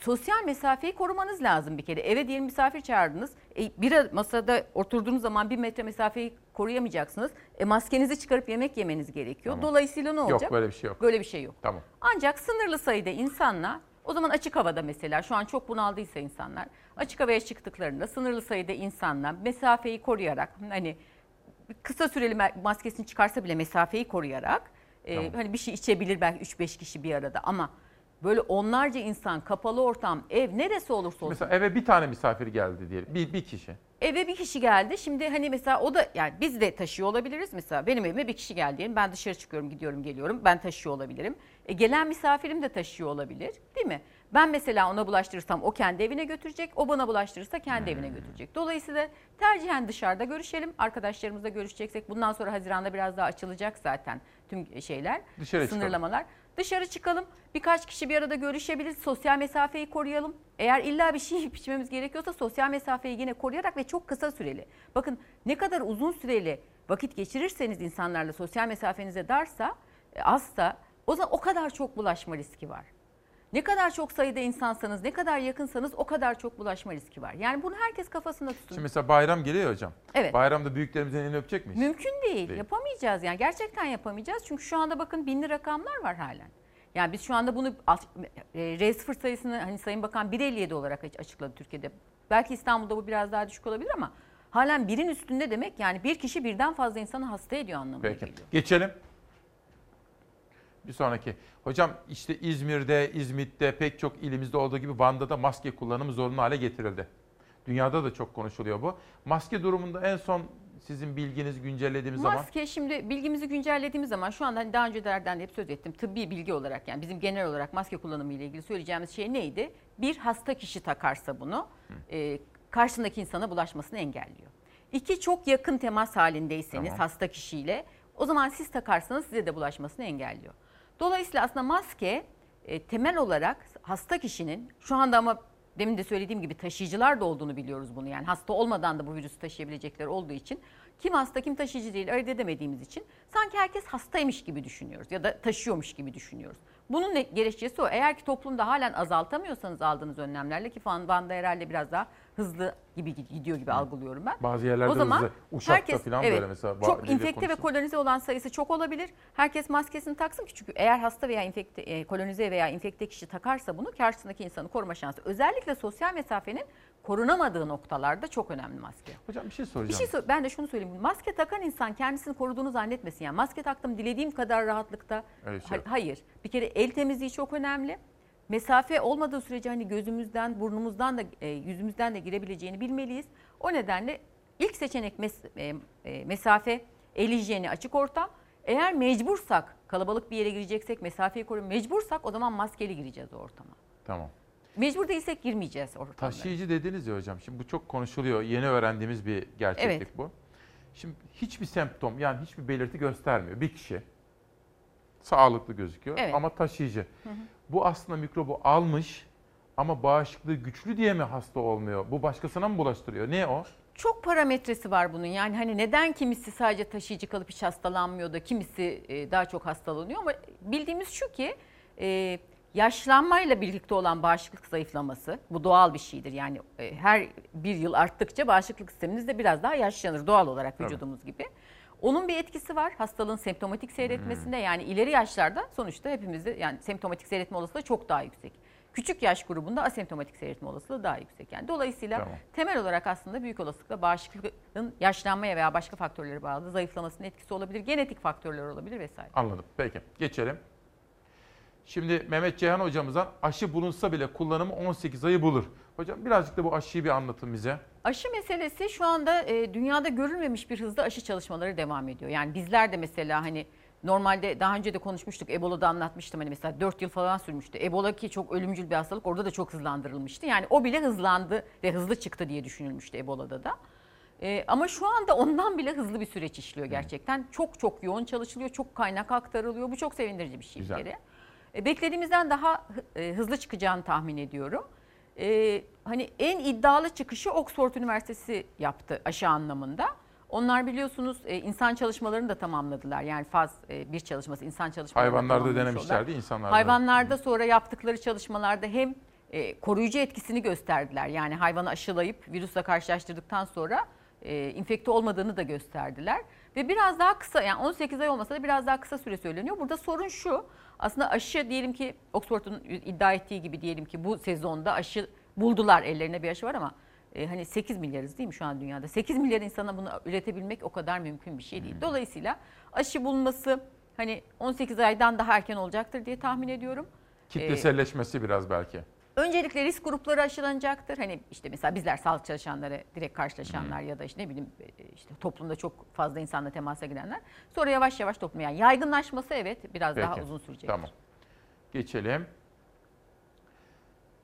sosyal mesafeyi korumanız lazım bir kere. Eve diyelim misafir çağırdınız. E, bir masada oturduğunuz zaman bir metre mesafeyi koruyamayacaksınız. E, maskenizi çıkarıp yemek yemeniz gerekiyor. Tamam. Dolayısıyla ne Yok, olacak? böyle bir şey yok. Böyle bir şey yok. Tamam. Ancak sınırlı sayıda insanla o zaman açık havada mesela şu an çok bunaldıysa insanlar açık havaya çıktıklarında sınırlı sayıda insanla mesafeyi koruyarak hani kısa süreli ma- maskesini çıkarsa bile mesafeyi koruyarak e, Tamam. hani bir şey içebilir belki 3-5 kişi bir arada ama böyle onlarca insan kapalı ortam ev neresi olursa olsun Mesela eve bir tane misafir geldi diyelim. Bir, bir kişi. eve bir kişi geldi. Şimdi hani mesela o da yani biz de taşıyor olabiliriz. Mesela benim evime bir kişi geldi diyelim. Ben dışarı çıkıyorum, gidiyorum, geliyorum. Ben taşıyor olabilirim. E, gelen misafirim de taşıyor olabilir. Değil mi? Ben mesela ona bulaştırırsam o kendi evine götürecek. O bana bulaştırırsa kendi evine götürecek. Dolayısıyla tercihen dışarıda görüşelim. Arkadaşlarımızla görüşeceksek bundan sonra Haziran'da biraz daha açılacak zaten tüm şeyler. Dışarı çıkalım. Dışarı çıkalım. Birkaç kişi bir arada görüşebiliriz. Sosyal mesafeyi koruyalım. Eğer illa bir şey [LAUGHS] yiyip gerekiyorsa sosyal mesafeyi yine koruyarak ve çok kısa süreli. Bakın ne kadar uzun süreli vakit geçirirseniz insanlarla sosyal mesafenize darsa, e, azsa o zaman o kadar çok bulaşma riski var. Ne kadar çok sayıda insansanız, ne kadar yakınsanız o kadar çok bulaşma riski var. Yani bunu herkes kafasında tutsun. Şimdi mesela bayram geliyor hocam. Evet. Bayramda büyüklerimizin elini öpecek miyiz? Mümkün değil. Değil. Yapamayacağız yani. Gerçekten yapamayacağız. Çünkü şu anda bakın binli rakamlar var halen. Yani biz şu anda bunu e, R0 sayısını hani Sayın Bakan 1.57 olarak aç- açıkladı Türkiye'de. Belki İstanbul'da bu biraz daha düşük olabilir ama halen birin üstünde demek yani bir kişi birden fazla insanı hasta ediyor anlamına Peki. geliyor. Geçelim. Bir sonraki. Hocam işte İzmir'de, İzmit'te pek çok ilimizde olduğu gibi Van'da da maske kullanımı zorunlu hale getirildi. Dünyada da çok konuşuluyor bu. Maske durumunda en son sizin bilginiz güncellediğimiz zaman Maske şimdi bilgimizi güncellediğimiz zaman şu anda daha öncelerden de hep söz ettim. Tıbbi bilgi olarak yani bizim genel olarak maske kullanımı ile ilgili söyleyeceğimiz şey neydi? Bir hasta kişi takarsa bunu e, karşısındaki insana bulaşmasını engelliyor. İki çok yakın temas halindeyseniz Tamam. hasta kişiyle o zaman siz takarsanız size de bulaşmasını engelliyor. Dolayısıyla aslında maske e, temel olarak hasta kişinin şu anda ama demin de söylediğim gibi taşıyıcılar da olduğunu biliyoruz bunu. Yani hasta olmadan da bu virüsü taşıyabilecekler olduğu için kim hasta kim taşıyıcı değil ayırt edemediğimiz için sanki herkes hastaymış gibi düşünüyoruz ya da taşıyormuş gibi düşünüyoruz. Bunun gerekçesi o. Eğer ki toplumda halen azaltamıyorsanız aldığınız önlemlerle ki Van Van'da herhalde biraz daha hızlı gibi gidiyor gibi algılıyorum ben. Bazı yerlerde o zaman hızlı. Uşakta herkes, falan evet, böyle mesela. Çok devlet infekte ve kolonize olan sayısı çok olabilir. Herkes maskesini taksın ki çünkü eğer hasta veya infekte, e, kolonize veya infekte kişi takarsa bunu karşısındaki insanı koruma şansı. Özellikle sosyal mesafenin korunamadığı noktalarda çok önemli maske. Hocam bir şey Bir soracağım. şey sor- ben de şunu söyleyeyim. Maske takan insan kendisini koruduğunu zannetmesin. Yani maske taktım dilediğim kadar rahatlıkta. Şey Ha- hayır. Bir kere el temizliği çok önemli. Mesafe olmadığı sürece hani gözümüzden, burnumuzdan da e, yüzümüzden de girebileceğini bilmeliyiz. O nedenle ilk seçenek mes- e, e, mesafe, el hijyeni, açık ortam. Eğer mecbursak, kalabalık bir yere gireceksek, mesafeyi koruyun. Mecbursak o zaman maskeli gireceğiz o ortama. Tamam. Mecbur değilsek girmeyeceğiz ortamlara. Taşıyıcı dediniz ya hocam. Şimdi bu çok konuşuluyor. Yeni öğrendiğimiz bir gerçeklik Evet. bu. Şimdi hiçbir semptom yani hiçbir belirti göstermiyor. Bir kişi sağlıklı gözüküyor Evet. ama taşıyıcı. Hı hı. Bu aslında mikrobu almış ama bağışıklığı güçlü diye mi hasta olmuyor? Bu başkasına mı bulaştırıyor? Ne o? Çok parametresi var bunun. Yani hani neden kimisi sadece taşıyıcı kalıp hiç hastalanmıyor da kimisi e, daha çok hastalanıyor ama bildiğimiz şu ki e, yaşlanmayla birlikte olan bağışıklık zayıflaması bu doğal bir şeydir. Yani e, her bir yıl arttıkça bağışıklık sisteminiz de biraz daha yaşlanır doğal olarak vücudumuz gibi. Onun bir etkisi var hastalığın semptomatik Hmm. seyretmesinde yani ileri yaşlarda sonuçta hepimizde yani semptomatik seyretme olasılığı çok daha yüksek. Küçük yaş grubunda asemptomatik seyretme olasılığı daha yüksek. Yani dolayısıyla Tamam. temel olarak aslında büyük olasılıkla bağışıklığın yaşlanmaya veya başka faktörlere bağlı zayıflamasının etkisi olabilir. Genetik faktörler olabilir vesaire. Anladım. Peki geçelim. Şimdi Mehmet Ceyhan hocamızdan aşı bulunsa bile kullanımı 18 ayı bulur. Hocam birazcık da bu aşıyı bir anlatın bize. Aşı meselesi şu anda e, dünyada görülmemiş bir hızda aşı çalışmaları devam ediyor. Yani bizler de mesela hani normalde daha önce de konuşmuştuk. Ebola'da anlatmıştım hani mesela 4 yıl falan sürmüştü. Ebola ki çok ölümcül bir hastalık orada da çok hızlandırılmıştı. Yani o bile hızlandı ve hızlı çıktı diye düşünülmüştü Ebola'da da. E, ama şu anda ondan bile hızlı bir süreç işliyor gerçekten. Çok çok yoğun çalışılıyor, çok kaynak aktarılıyor. Bu çok sevindirici bir şey Güzel. bir kere. E, beklediğimizden daha e, hızlı çıkacağını tahmin ediyorum. E, hani en iddialı çıkışı Oxford Üniversitesi yaptı aşı anlamında. Onlar biliyorsunuz e, insan çalışmalarını da tamamladılar. Yani faz bir çalışması insan çalışmaları Hayvanlarda denemişlerdi, insanlarda. Hayvanlarda sonra yaptıkları çalışmalarda hem koruyucu etkisini gösterdiler. Yani hayvanı aşılayıp virüsle karşılaştırdıktan sonra infekte olmadığını da gösterdiler. Ve biraz daha kısa yani 18 ay olmasa da biraz daha kısa süre söyleniyor. Burada sorun şu aslında aşı diyelim ki Oxford'un iddia ettiği gibi diyelim ki bu sezonda aşı buldular ellerine bir aşı var ama e, hani 8 milyarız değil mi şu an dünyada? 8 milyar insana bunu üretebilmek o kadar mümkün bir şey değil. Dolayısıyla aşı bulunması hani 18 aydan daha erken olacaktır diye tahmin ediyorum. Kitleselleşmesi biraz belki. Öncelikle risk grupları aşılanacaktır. Hani işte mesela bizler sağlık çalışanları, direkt karşılaşanlar ya da işte ne bileyim e, işte toplumda çok fazla insanla temasa girenler. Sonra yavaş yavaş toplum yani yaygınlaşması evet biraz daha Peki, uzun sürecek. Tamam. Geçelim.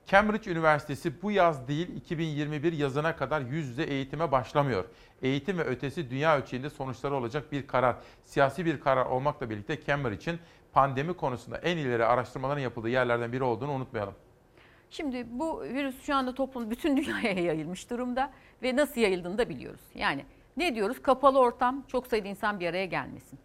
Cambridge Üniversitesi bu yaz değil 2021 yazına kadar yüz yüze eğitime başlamıyor. Eğitim ve ötesi dünya ölçeğinde sonuçları olacak bir karar. Siyasi bir karar olmakla birlikte Cambridge'in pandemi konusunda en ileri araştırmaların yapıldığı yerlerden biri olduğunu unutmayalım. Şimdi bu virüs şu anda toplum bütün dünyaya [LAUGHS] yayılmış durumda ve nasıl yayıldığını da biliyoruz. Yani ne diyoruz? Kapalı ortam, çok sayıda insan bir araya gelmesin.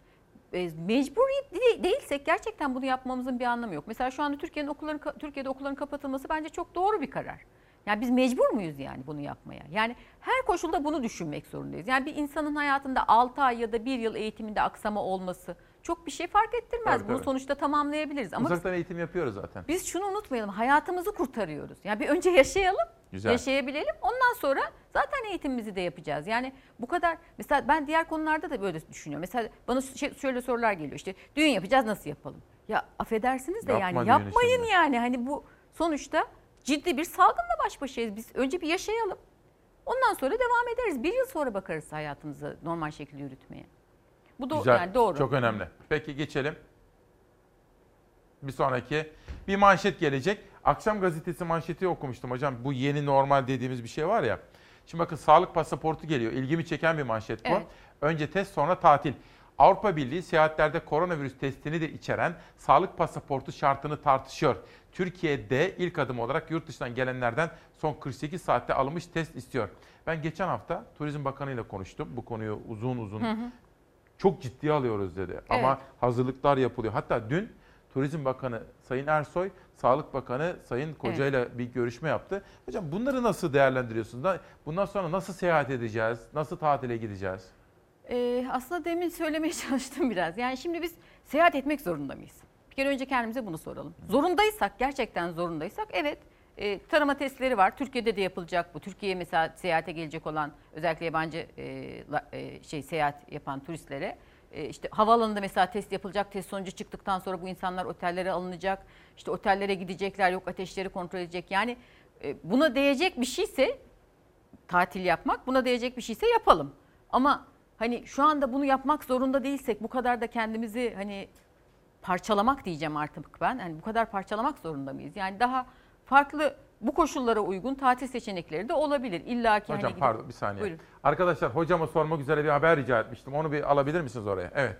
E, Mecburi de- değilsek gerçekten bunu yapmamızın bir anlamı yok. Mesela şu anda Türkiye'nin okulların Türkiye'de okulların kapatılması bence çok doğru bir karar. Yani biz mecbur muyuz yani bunu yapmaya? Yani her koşulda bunu düşünmek zorundayız. Yani bir insanın hayatında 6 ay ya da 1 yıl eğitiminde aksama olması çok bir şey fark ettirmez. Tabii, bunu tabii. sonuçta tamamlayabiliriz. Ama biz- Uzaktan eğitim yapıyoruz zaten. biz şunu unutmayalım. Hayatımızı kurtarıyoruz. Yani bir önce yaşayalım. Güzel. Yaşayabilelim. Ondan sonra zaten eğitimimizi de yapacağız. Yani bu kadar mesela ben diğer konularda da böyle düşünüyorum. Mesela bana şey- şöyle sorular geliyor. İşte düğün yapacağız nasıl yapalım? Ya affedersiniz de Yapma yani yapmayın şimdi. yani. Hani bu sonuçta ciddi bir salgınla baş başayız. Biz önce bir yaşayalım. Ondan sonra devam ederiz. Bir yıl sonra bakarız hayatımızı normal şekilde yürütmeye. Bu da Güzel. yani doğru. Çok önemli. Peki geçelim. Bir sonraki bir manşet gelecek. Akşam gazetesi manşeti okumuştum hocam. Bu yeni normal dediğimiz bir şey var ya. Şimdi bakın sağlık pasaportu geliyor. İlgimi çeken bir manşet bu. Evet. Önce test sonra tatil. Avrupa Birliği seyahatlerde koronavirüs testini de içeren sağlık pasaportu şartını tartışıyor. Türkiye'de ilk adım olarak yurt dışından gelenlerden son 48 saatte alınmış test istiyor. Ben geçen hafta Turizm Bakanı ile konuştum. Bu konuyu uzun uzun Hı hı. Çok ciddiye alıyoruz dedi. Ama hazırlıklar yapılıyor. Hatta dün Turizm Bakanı Sayın Ersoy, Sağlık Bakanı Sayın Koca ile bir görüşme yaptı. Hocam bunları nasıl değerlendiriyorsunuz? Da- Bundan sonra nasıl seyahat edeceğiz? Nasıl tatile gideceğiz? Ee, aslında demin söylemeye [LAUGHS] çalıştım biraz. Yani şimdi biz seyahat etmek zorunda mıyız? Bir kere önce kendimize bunu soralım. Zorundaysak, gerçekten zorundaysak evet e, tarama testleri var. Türkiye'de de yapılacak bu. Türkiye'ye mesela seyahate gelecek olan özellikle yabancı e, la- e, şey seyahat yapan turistlere e, işte havaalanında mesela test yapılacak. Test sonucu çıktıktan sonra bu insanlar otellere alınacak. İşte otellere gidecekler. Yok ateşleri kontrol edecek. Yani e, buna değecek bir şeyse tatil yapmak buna değecek bir şeyse yapalım. Ama hani şu anda bunu yapmak zorunda değilsek bu kadar da kendimizi hani parçalamak diyeceğim artık ben. Hani bu kadar parçalamak zorunda mıyız? Yani daha farklı bu koşullara uygun tatil seçenekleri de olabilir. İlla ki Hocam hani gidip- pardon bir saniye. Buyurun. Arkadaşlar hocama sormak üzere bir haber rica etmiştim. Onu bir alabilir misiniz oraya? Evet.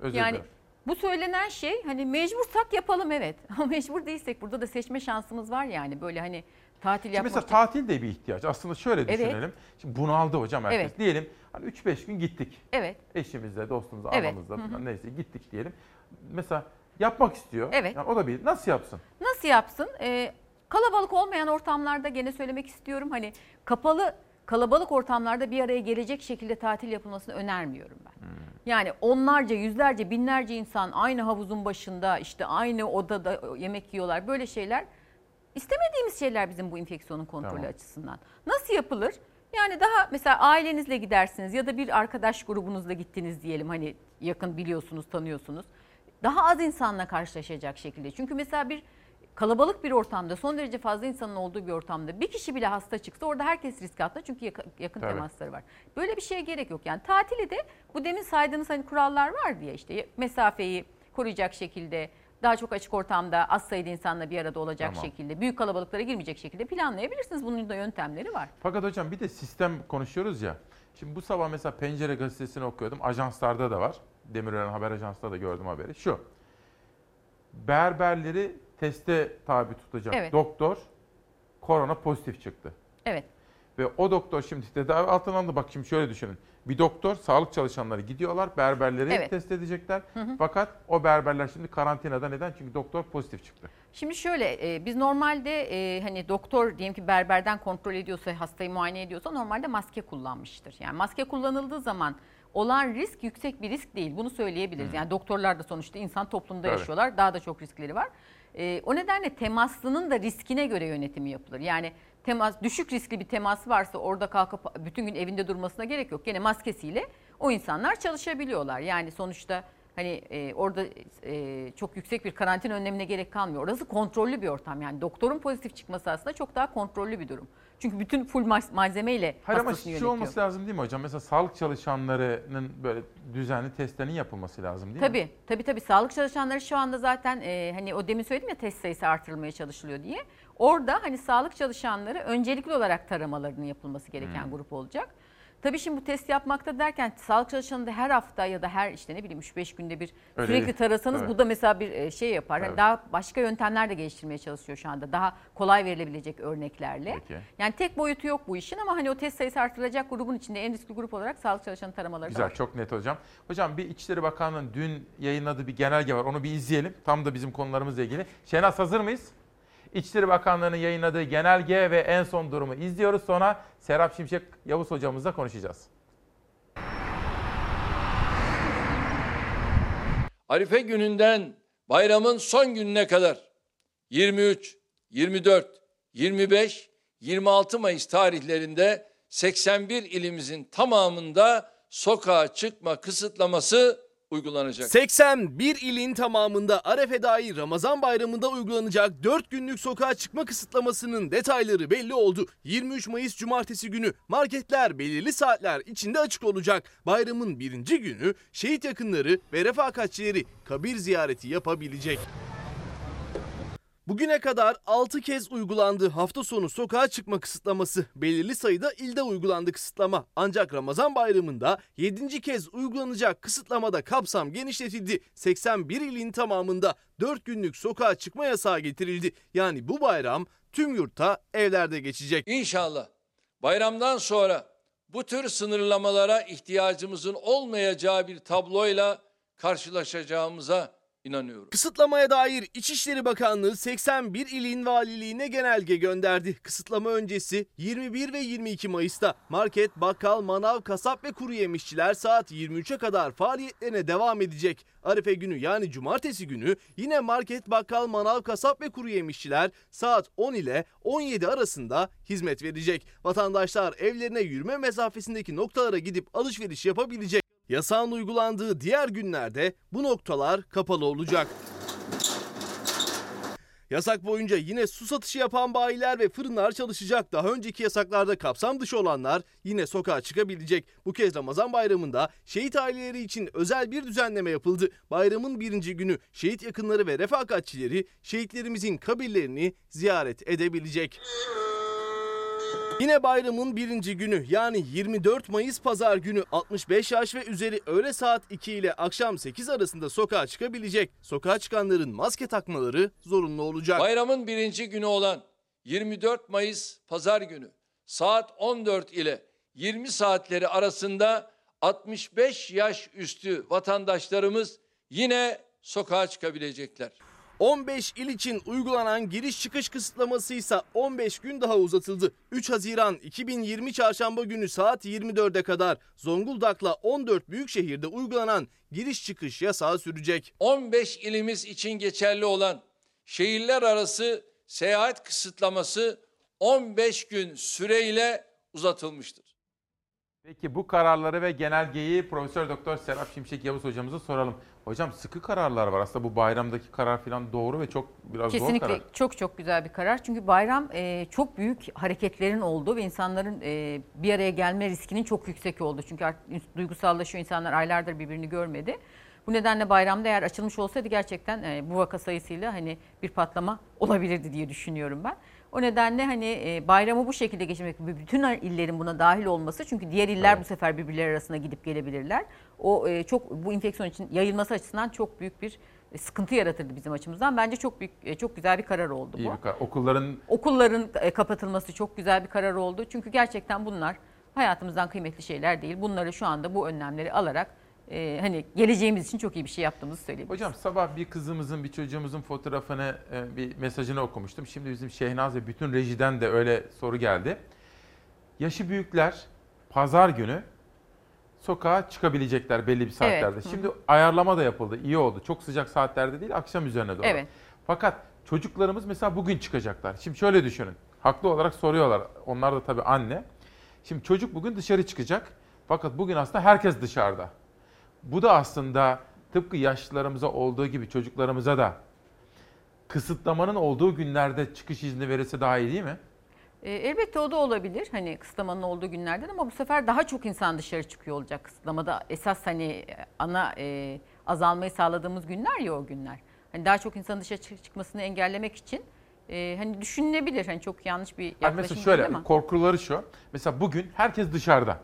Özür Yani dilerim. bu söylenen şey hani mecbursak yapalım evet. [LAUGHS] Ama mecbur değilsek burada da seçme şansımız var yani. Böyle hani tatil Şimdi yapmak mesela tatil de bir ihtiyaç. Aslında şöyle Evet. düşünelim. Şimdi bunaldı hocam herkes. Evet. Diyelim hani 3-5 gün gittik. Evet. Eşimizle, dostumuzla, Evet. anamızla falan neyse gittik diyelim. Mesela yapmak istiyor. Evet. Yani o da bir nasıl yapsın? Nasıl yapsın? Ee, kalabalık olmayan ortamlarda gene söylemek istiyorum. Hani kapalı kalabalık ortamlarda bir araya gelecek şekilde tatil yapılmasını önermiyorum ben. Yani onlarca, yüzlerce, binlerce insan aynı havuzun başında işte aynı odada yemek yiyorlar. Böyle şeyler istemediğimiz şeyler bizim bu enfeksiyonun kontrolü Tamam. açısından. Nasıl yapılır? Yani daha mesela ailenizle gidersiniz ya da bir arkadaş grubunuzla gittiniz diyelim. Hani yakın biliyorsunuz, tanıyorsunuz. Daha az insanla karşılaşacak şekilde. Çünkü mesela bir kalabalık bir ortamda, son derece fazla insanın olduğu bir ortamda bir kişi bile hasta çıksa orada herkes risk altında çünkü yakın Tabii. temasları var. Böyle bir şeye gerek yok. Yani tatili de bu demin saydığınız hani kurallar var diye işte mesafeyi koruyacak şekilde daha çok açık ortamda az sayıda insanla bir arada olacak Tamam. şekilde, büyük kalabalıklara girmeyecek şekilde planlayabilirsiniz. Bunun da yöntemleri var. Fakat hocam bir de sistem konuşuyoruz ya. Şimdi bu sabah mesela Pencere gazetesini okuyordum. Ajanslarda da var. Demirören Haber Ajansı'da da gördüm haberi. Şu. Berberleri teste tabi tutacak Evet. doktor korona pozitif çıktı. Evet. Ve o doktor şimdi tedavi altına alındı. Bak şimdi şöyle düşünün. Bir doktor, sağlık çalışanları gidiyorlar, berberleri Evet. test edecekler. Fakat o berberler şimdi karantinada neden? Çünkü doktor pozitif çıktı. Şimdi şöyle e, biz normalde e, hani doktor diyelim ki berberden kontrol ediyorsa hastayı muayene ediyorsa normalde maske kullanmıştır. Yani maske kullanıldığı zaman olan risk yüksek bir risk değil. Bunu söyleyebiliriz. Yani doktorlar da sonuçta insan toplumda Tabii. yaşıyorlar. Daha da çok riskleri var. E, o nedenle temaslının da riskine göre yönetimi yapılır. Yani temas düşük riskli bir teması varsa orada kalkıp bütün gün evinde durmasına gerek yok. Gene maskesiyle o insanlar çalışabiliyorlar. Yani sonuçta hani e, orada e, çok yüksek bir karantina önlemine gerek kalmıyor. Orası kontrollü bir ortam. Yani doktorun pozitif çıkması aslında çok daha kontrollü bir durum. Çünkü bütün full ma- malzemeyle Hayır ama şu yönetiyor. olması lazım değil mi hocam? Mesela sağlık çalışanlarının böyle düzenli testlerinin yapılması lazım değil mi? Tabii, tabii tabii. Sağlık çalışanları şu anda zaten e, hani o demin söyledim ya test sayısı artırılmaya çalışılıyor diye. Orada hani sağlık çalışanları öncelikli olarak taramalarının yapılması gereken Hmm. grup olacak. Tabii şimdi bu test yapmakta derken sağlık çalışanı da her hafta ya da her işte ne bileyim 3-5 günde bir Öyle sürekli değil. tarasanız Evet. bu da mesela bir e, şey yapar. Hani Evet. daha başka yöntemler de geliştirmeye çalışıyor şu anda. Daha kolay verilebilecek örneklerle. Peki. Yani tek boyutu yok bu işin ama hani o test sayısı artırılacak grubun içinde en riskli grup olarak sağlık çalışanı taramaları da Güzel, çok net hocam. Hocam bir İçişleri Bakanlığı'nın dün yayınladığı bir genelge var. Onu bir izleyelim. Tam da bizim konularımızla ilgili. Şenaz hazır mıyız? İçişleri Bakanlığı'nın yayınladığı genelge ve en son durumu izliyoruz. Sonra Serap Şimşek Yavuz hocamızla konuşacağız. Arife gününden bayramın son gününe kadar 23, 24, 25, 26 Mayıs tarihlerinde 81 ilimizin tamamında sokağa çıkma kısıtlaması uygulanacak. 81 ilin tamamında Arefe dair Ramazan bayramında uygulanacak 4 günlük sokağa çıkma kısıtlamasının detayları belli oldu. 23 Mayıs Cumartesi günü marketler belirli saatler içinde açık olacak. Bayramın birinci günü şehit yakınları ve refakatçileri kabir ziyareti yapabilecek. Bugüne kadar 6 kez uygulandı hafta sonu sokağa çıkma kısıtlaması. Belirli sayıda ilde uygulandı kısıtlama. Ancak Ramazan bayramında 7. kez uygulanacak kısıtlamada kapsam genişletildi. 81 ilin tamamında 4 günlük sokağa çıkma yasağı getirildi. Yani bu bayram tüm yurtta evlerde geçecek. İnşallah bayramdan sonra bu tür sınırlamalara ihtiyacımızın olmayacağı bir tabloyla karşılaşacağımıza inanıyorum. Kısıtlamaya dair İçişleri Bakanlığı 81 ilin valiliğine genelge gönderdi. Kısıtlama öncesi 21 ve 22 Mayıs'ta market, bakkal, manav, kasap ve kuru yemişçiler saat 23'e kadar faaliyetlerine devam edecek. Arife günü yani cumartesi günü yine market, bakkal, manav, kasap ve kuru yemişçiler saat 10 ile 17 arasında hizmet verecek. Vatandaşlar evlerine yürüme mesafesindeki noktalara gidip alışveriş yapabilecek. Yasağın uygulandığı diğer günlerde bu noktalar kapalı olacak. Yasak boyunca yine su satışı yapan bayiler ve fırınlar çalışacak. Daha önceki yasaklarda kapsam dışı olanlar yine sokağa çıkabilecek. Bu kez Ramazan bayramında şehit aileleri için özel bir düzenleme yapıldı. Bayramın birinci günü şehit yakınları ve refakatçileri şehitlerimizin kabirlerini ziyaret edebilecek. Yine bayramın birinci günü yani 24 Mayıs pazar günü 65 yaş ve üzeri öğle saat 2 ile akşam 8 arasında sokağa çıkabilecek. Sokağa çıkanların maske takmaları zorunlu olacak. Bayramın birinci günü olan 24 Mayıs pazar günü saat 14 ile 20 saatleri arasında 65 yaş üstü vatandaşlarımız yine sokağa çıkabilecekler. 15 il için uygulanan giriş çıkış kısıtlaması ise 15 gün daha uzatıldı. 3 Haziran 2020 çarşamba günü saat 24'e kadar Zonguldak'la 14 büyük şehirde uygulanan giriş çıkış yasağı sürecek. 15 ilimiz için geçerli olan şehirler arası seyahat kısıtlaması 15 gün süreyle uzatılmıştır. Peki bu kararları ve genelgeyi Profesör Doktor Serap Şimşek Yavuz hocamıza soralım. Hocam sıkı kararlar var. Aslında bu bayramdaki karar falan doğru ve çok biraz zor Kesinlikle karar. çok çok güzel bir karar. Çünkü bayram e, çok büyük hareketlerin olduğu ve insanların e, bir araya gelme riskinin çok yüksek olduğu. Çünkü artık duygusallaşıyor insanlar aylardır birbirini görmedi. Bu nedenle bayramda eğer açılmış olsaydı gerçekten e, bu vaka sayısıyla hani bir patlama olabilirdi diye düşünüyorum ben. O nedenle hani e, bayramı bu şekilde geçirmek, bütün illerin buna dahil olması çünkü diğer iller bu sefer birbirleri arasında gidip gelebilirler. O e, çok bu enfeksiyon için yayılması açısından çok büyük bir e, sıkıntı yaratırdı bizim açımızdan. Bence çok büyük çok güzel bir karar oldu İyi bu. bir karar. Okulların Okulların kapatılması çok güzel bir karar oldu. Çünkü gerçekten bunlar hayatımızdan kıymetli şeyler değil. Bunları şu anda bu önlemleri alarak e, hani geleceğimiz için çok iyi bir şey yaptığımızı söyleyebiliriz. Hocam sabah bir kızımızın, bir çocuğumuzun fotoğrafını, e, bir mesajını okumuştum. Şimdi bizim Şehnaz ve bütün rejiden de öyle soru geldi. Yaşı büyükler pazar günü sokağa çıkabilecekler belli bir saatlerde. Evet, hı hı. Şimdi ayarlama da yapıldı. iyi oldu. Çok sıcak saatlerde değil, akşam üzerine doğru. Evet. Fakat çocuklarımız mesela bugün çıkacaklar. Şimdi şöyle düşünün. Haklı olarak soruyorlar. Onlar da tabii anne. Şimdi çocuk bugün dışarı çıkacak. Fakat bugün aslında herkes dışarıda. Bu da aslında tıpkı yaşlılarımıza olduğu gibi çocuklarımıza da kısıtlamanın olduğu günlerde çıkış izni verirse daha iyi değil mi? E, elbette o da olabilir hani kısıtlamanın olduğu günlerden ama bu sefer daha çok insan dışarı çıkıyor olacak kısıtlamada. Esas hani e, ana e, azalmayı sağladığımız günler ya o günler. Hani daha çok insanın dışarı çık- çıkmasını engellemek için e, hani düşünülebilir. Hani çok yanlış bir Yani yaklaşım mesela değil şöyle ama. korkuları şu. Mesela bugün herkes dışarıda.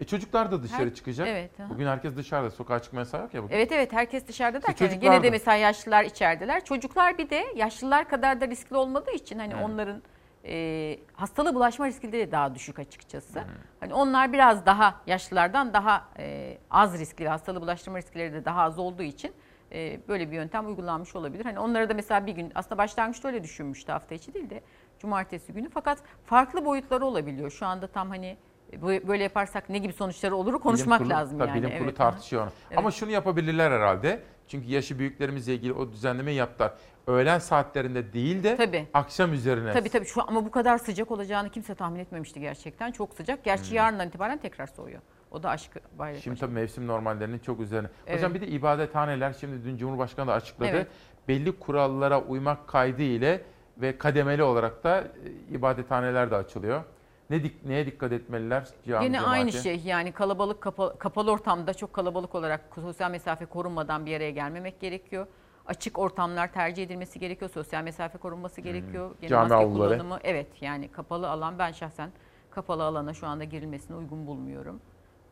E çocuklar da dışarı Her- çıkacak. evet, aha. Bugün herkes dışarıda. Sokağa çıkma yasağı yok ya bugün. Evet evet herkes dışarıda derken çocuklar gene de mesela yaşlılar içerideler. Çocuklar bir de yaşlılar kadar da riskli olmadığı için hani onların e, hastalığı bulaşma riski de daha düşük açıkçası. Hani onlar biraz daha yaşlılardan daha e, az riskli, hastalığı bulaştırma riskleri de daha az olduğu için e, böyle bir yöntem uygulanmış olabilir. Hani onlara da mesela bir gün aslında başlangıçta öyle düşünmüştü hafta içi değil de cumartesi günü fakat farklı boyutları olabiliyor. Şu anda tam hani böyle yaparsak ne gibi sonuçları olur konuşmak Bilim kurulu- lazım tabii yani. Bilim kurulu Evet. tartışıyor onu. Evet. Ama şunu yapabilirler herhalde. Çünkü yaşı büyüklerimizle ilgili o düzenlemeyi yaptılar. Öğlen saatlerinde değil de Tabii. akşam üzerine. Tabii tabii şu ama bu kadar sıcak olacağını kimse tahmin etmemişti gerçekten. Çok sıcak. Gerçi yarından itibaren tekrar soğuyor. O da aşk bayrak. Şimdi tabii mevsim normallerinin çok üzerine. Hocam Evet. bir de ibadethaneler şimdi dün Cumhurbaşkanı da açıkladı. Evet. Belli kurallara uymak kaydı ile ve kademeli olarak da e, ibadethaneler de açılıyor. Ne dik, neye dikkat etmeliler cami Yine cemaati? aynı şey yani kalabalık kapa- kapalı ortamda çok kalabalık olarak sosyal mesafe korunmadan bir araya gelmemek gerekiyor. açık ortamlar tercih edilmesi gerekiyor. Sosyal mesafe korunması gerekiyor. Gene Cami maske avluları. kullanımı evet yani kapalı alan ben şahsen kapalı alana şu anda girilmesini uygun bulmuyorum.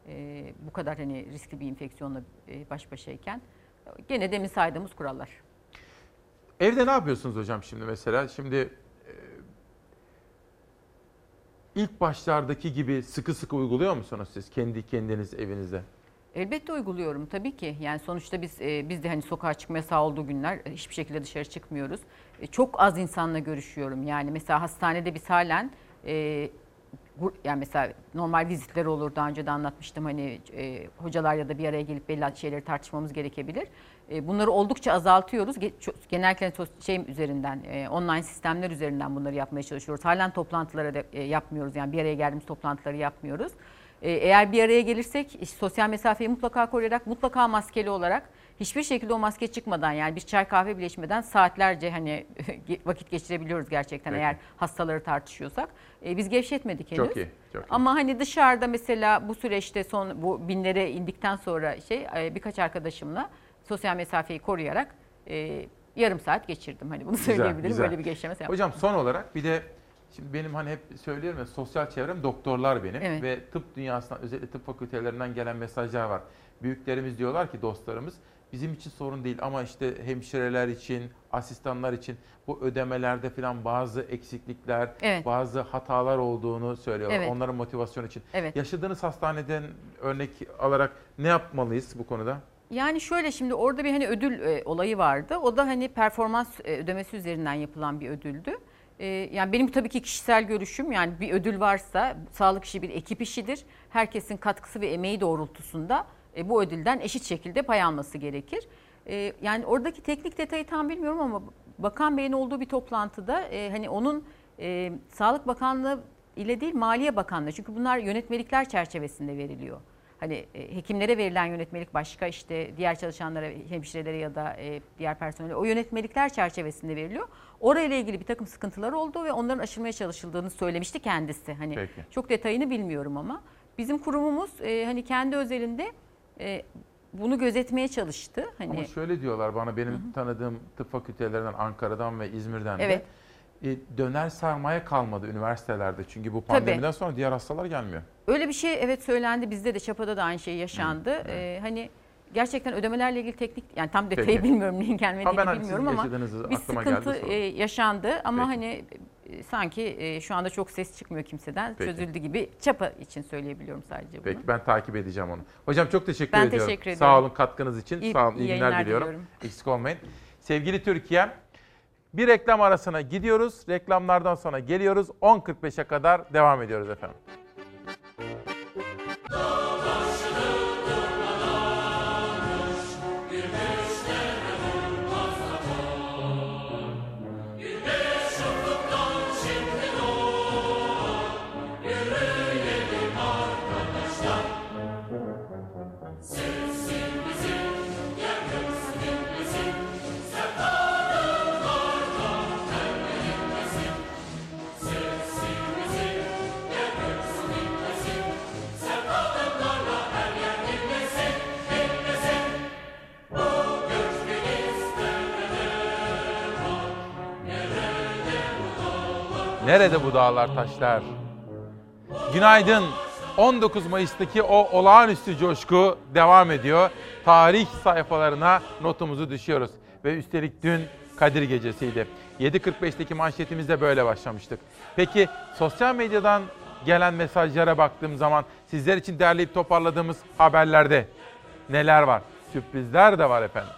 Ee, bu kadar hani riskli bir infeksiyonla e, baş başayken gene demin saydığımız kurallar. Evde ne yapıyorsunuz hocam şimdi mesela? Şimdi ilk başlardaki gibi sıkı sıkı uyguluyor musunuz siz kendi kendiniz evinizde? Elbette uyguluyorum tabii ki. Yani sonuçta biz e, biz de hani sokağa çıkma yasağı olduğu günler e, hiçbir şekilde dışarı çıkmıyoruz. E, çok az insanla görüşüyorum. Yani mesela hastanede biz halen e, yani mesela normal vizitler olur daha önce de anlatmıştım hani e, hocalar ya da bir araya gelip belli şeyleri tartışmamız gerekebilir. E, bunları oldukça azaltıyoruz. Genellikle şey üzerinden e, online sistemler üzerinden bunları yapmaya çalışıyoruz. Halen toplantılara da e, yapmıyoruz yani bir araya geldiğimiz toplantıları yapmıyoruz. Eğer bir araya gelirsek işte sosyal mesafeyi mutlaka koruyarak, mutlaka maskeli olarak hiçbir şekilde o maske çıkmadan yani bir çay kahve bile içmeden saatlerce hani [LAUGHS] vakit geçirebiliyoruz gerçekten Peki. eğer hastaları tartışıyorsak. E, biz gevşetmedik henüz. Çok iyi, çok iyi. Ama hani dışarıda mesela bu süreçte son bu binlere indikten sonra şey birkaç arkadaşımla sosyal mesafeyi koruyarak e, yarım saat geçirdim. Hani bunu Güzel, söyleyebilirim. güzel. Böyle bir geçleme yaptım. Hocam son olarak bir de şimdi benim hani hep söylüyorum ya sosyal çevrem doktorlar benim Evet. ve tıp dünyasından özellikle tıp fakültelerinden gelen mesajlar var. Büyüklerimiz diyorlar ki dostlarımız bizim için sorun değil ama işte hemşireler için, asistanlar için bu ödemelerde falan bazı eksiklikler, Evet. bazı hatalar olduğunu söylüyorlar. Evet. Onların motivasyonu için. Evet. Yaşadığınız hastaneden örnek alarak ne yapmalıyız bu konuda? Yani şöyle şimdi orada bir hani ödül e, olayı vardı. O da hani performans e, ödemesi üzerinden yapılan bir ödüldü. E, yani benim tabii ki kişisel görüşüm yani bir ödül varsa sağlık işi bir ekip işidir. Herkesin katkısı ve emeği doğrultusunda e, bu ödülden eşit şekilde pay alması gerekir. E, yani oradaki teknik detayı tam bilmiyorum ama Bakan Bey'in olduğu bir toplantıda e, hani onun e, Sağlık Bakanlığı ile değil Maliye Bakanlığı çünkü bunlar yönetmelikler çerçevesinde veriliyor. Hani e, hekimlere verilen yönetmelik başka işte diğer çalışanlara, hemşirelere ya da e, diğer personele o yönetmelikler çerçevesinde veriliyor. Orayla ilgili bir takım sıkıntılar oldu ve onların aşılmaya çalışıldığını söylemişti kendisi. Hani Peki. çok detayını bilmiyorum ama bizim kurumumuz e, hani kendi özelinde bunu gözetmeye çalıştı. Hani Ama şöyle diyorlar bana benim tanıdığım tıp fakültelerinden Ankara'dan ve İzmir'den Evet. de. E, döner sermaye kalmadı üniversitelerde. Çünkü bu Tabii. pandemiden sonra diğer hastalar gelmiyor. Öyle bir şey evet söylendi bizde de Çapa'da da aynı şey yaşandı. Ee, hani gerçekten ödemelerle ilgili teknik yani tam detayı Peki. bilmiyorum neyin gelmediğini Ama ben hani bilmiyorum ama bir sıkıntı geldi, e, yaşandı ama Peki. hani e, sanki e, şu anda çok ses çıkmıyor kimseden Peki. çözüldü gibi Çapa için söyleyebiliyorum sadece bunu. Peki ben takip edeceğim onu. Hocam çok teşekkür Ben ediyorum. teşekkür Sağ ediyorum. olun katkınız için. İyi- Sağ olun. iyi İyi günler diliyorum. diliyorum. Eksik olmayın. Sevgili Türkiye bir reklam arasına gidiyoruz. Reklamlardan sonra geliyoruz. 10.45'e kadar devam ediyoruz efendim. Nerede bu dağlar taşlar? Günaydın. 19 Mayıs'taki o olağanüstü coşku devam ediyor. Tarih sayfalarına notumuzu düşüyoruz. Ve üstelik dün Kadir Gecesi'ydi. 7.45'teki manşetimizde böyle başlamıştık. Peki sosyal medyadan gelen mesajlara baktığım zaman sizler için derleyip toparladığımız haberlerde neler var? Sürprizler de var efendim.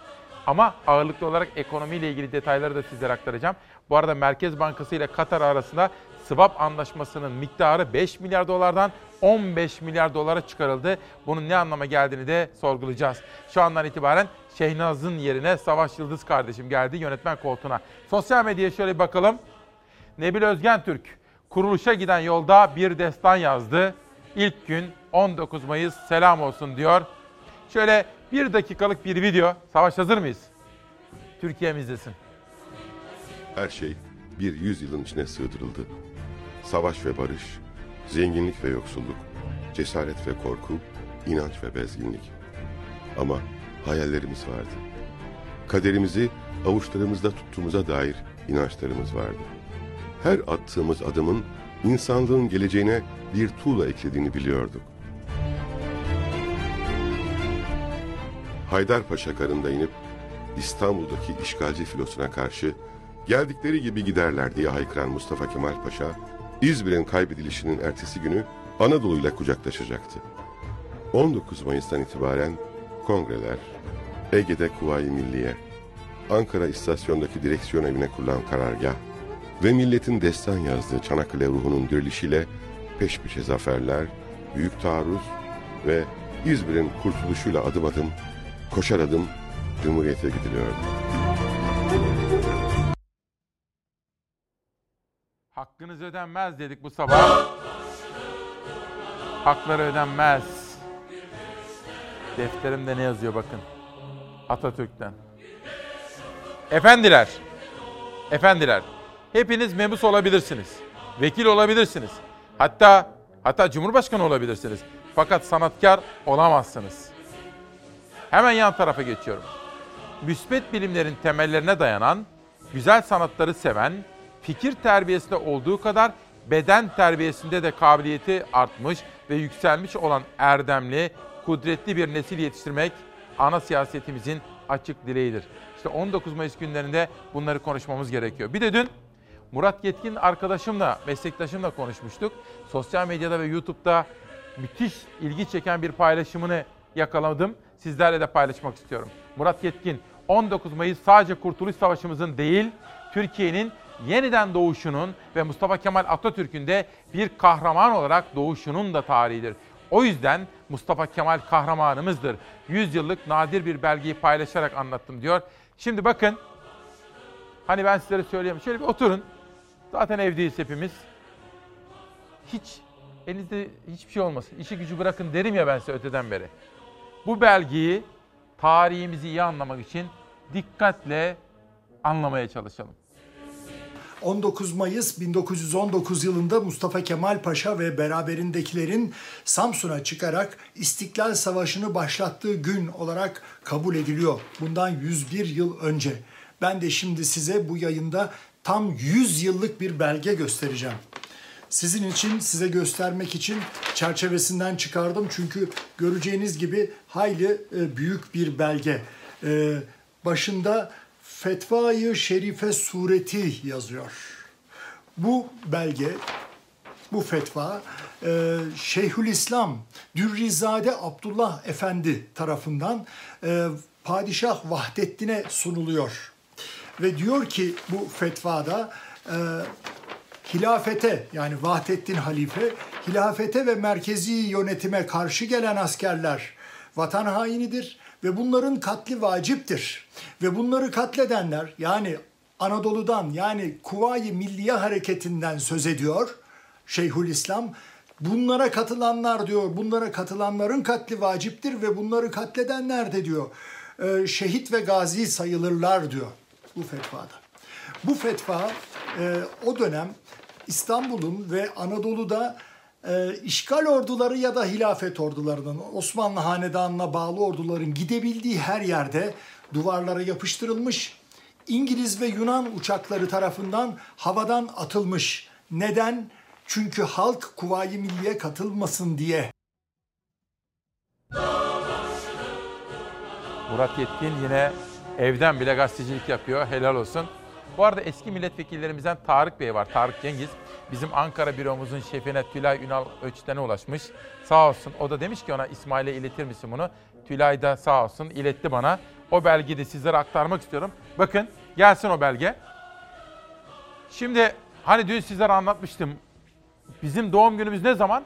Ama ağırlıklı olarak ekonomiyle ilgili detayları da sizlere aktaracağım. Bu arada Merkez Bankası ile Katar arasında swap anlaşmasının miktarı 5 milyar dolardan 15 milyar dolara çıkarıldı. Bunun ne anlama geldiğini de sorgulayacağız. Şu andan itibaren Şehnaz'ın yerine Savaş Yıldız kardeşim geldi yönetmen koltuğuna. Sosyal medyaya şöyle bir bakalım. Nebil Özgen Türk kuruluşa giden yolda bir destan yazdı. İlk gün 19 Mayıs selam olsun diyor. Şöyle bir dakikalık bir video. Savaş hazır mıyız? Türkiye'm izlesin. Her şey bir yüzyılın içine sığdırıldı. Savaş ve barış, zenginlik ve yoksulluk, cesaret ve korku, inanç ve bezginlik. Ama hayallerimiz vardı. Kaderimizi avuçlarımızda tuttuğumuza dair inançlarımız vardı. Her attığımız adımın insanlığın geleceğine bir tuğla eklediğini biliyorduk. Haydarpaşa garında inip İstanbul'daki işgalci filosuna karşı geldikleri gibi giderler diye haykıran Mustafa Kemal Paşa, İzmir'in kaybedilişinin ertesi günü Anadolu'yla kucaklaşacaktı. 19 Mayıs'tan itibaren kongreler, Ege'de Kuvayi Milliye, Ankara istasyondaki direksiyon evine kurulan karargah ve milletin destan yazdığı Çanakkale ruhunun dirilişiyle peş peşe zaferler, büyük taarruz ve İzmir'in kurtuluşuyla adım adım, koşar adım Cumhuriyet'e gidiliyordu. Hakkınız ödenmez dedik bu sabah. Hakları ödenmez. Defterimde ne yazıyor bakın. Atatürk'ten. Efendiler, efendiler, hepiniz memus olabilirsiniz. Vekil olabilirsiniz. Hatta hatta cumhurbaşkanı olabilirsiniz. Fakat sanatkar olamazsınız. Hemen yan tarafa geçiyorum. Müsbet bilimlerin temellerine dayanan, güzel sanatları seven, fikir terbiyesinde olduğu kadar beden terbiyesinde de kabiliyeti artmış ve yükselmiş olan erdemli, kudretli bir nesil yetiştirmek ana siyasetimizin açık dileğidir. İşte 19 Mayıs günlerinde bunları konuşmamız gerekiyor. Bir de dün Murat Yetkin arkadaşımla, meslektaşımla konuşmuştuk. Sosyal medyada ve YouTube'da müthiş ilgi çeken bir paylaşımını yakaladım. Sizlerle de paylaşmak istiyorum. Murat Yetkin, 19 Mayıs sadece Kurtuluş Savaşımızın değil, Türkiye'nin yeniden doğuşunun ve Mustafa Kemal Atatürk'ün de bir kahraman olarak doğuşunun da tarihidir. O yüzden Mustafa Kemal kahramanımızdır. 100 yıllık nadir bir belgeyi paylaşarak anlattım diyor. Şimdi bakın, hani ben sizlere söyleyeyim, şöyle bir oturun. Zaten evdeyiz hepimiz. Hiç, elinizde hiçbir şey olmasın. İşi gücü bırakın derim ya ben size öteden beri. Bu belgeyi tarihimizi iyi anlamak için dikkatle anlamaya çalışalım. 19 Mayıs 1919 yılında Mustafa Kemal Paşa ve beraberindekilerin Samsun'a çıkarak İstiklal Savaşı'nı başlattığı gün olarak kabul ediliyor. Bundan 101 yıl önce. Ben de şimdi size bu yayında tam 100 yıllık bir belge göstereceğim. Sizin için, size göstermek için çerçevesinden çıkardım. Çünkü göreceğiniz gibi hayli e, büyük bir belge. E, başında Fetvayı Şerife Sureti yazıyor. Bu belge, bu fetva e, Şeyhülislam Dürrizade Abdullah Efendi tarafından e, Padişah Vahdettin'e sunuluyor. Ve diyor ki bu fetvada e, hilafete yani Vahdettin Halife hilafete ve merkezi yönetime karşı gelen askerler vatan hainidir ve bunların katli vaciptir. Ve bunları katledenler yani Anadolu'dan yani Kuvayi Milliye Hareketi'nden söz ediyor Şeyhülislam. Bunlara katılanlar diyor, bunlara katılanların katli vaciptir ve bunları katledenler de diyor e, şehit ve gazi sayılırlar diyor bu fetvada. Bu fetva e, o dönem İstanbul'un ve Anadolu'da e, işgal orduları ya da hilafet ordularının, Osmanlı Hanedanı'na bağlı orduların gidebildiği her yerde duvarlara yapıştırılmış, İngiliz ve Yunan uçakları tarafından havadan atılmış. Neden? Çünkü halk Kuvayi Milliye katılmasın diye. Murat Yetkin yine evden bile gazetecilik yapıyor. Helal olsun. Bu arada eski milletvekillerimizden Tarık Bey var. Tarık Cengiz. Bizim Ankara büromuzun şefine Tülay Ünal Öçten'e ulaşmış. Sağ olsun. O da demiş ki ona İsmail'e iletir misin bunu? Tülay da sağ olsun iletti bana. O belgeyi de sizlere aktarmak istiyorum. Bakın gelsin o belge. Şimdi hani dün sizlere anlatmıştım. Bizim doğum günümüz ne zaman?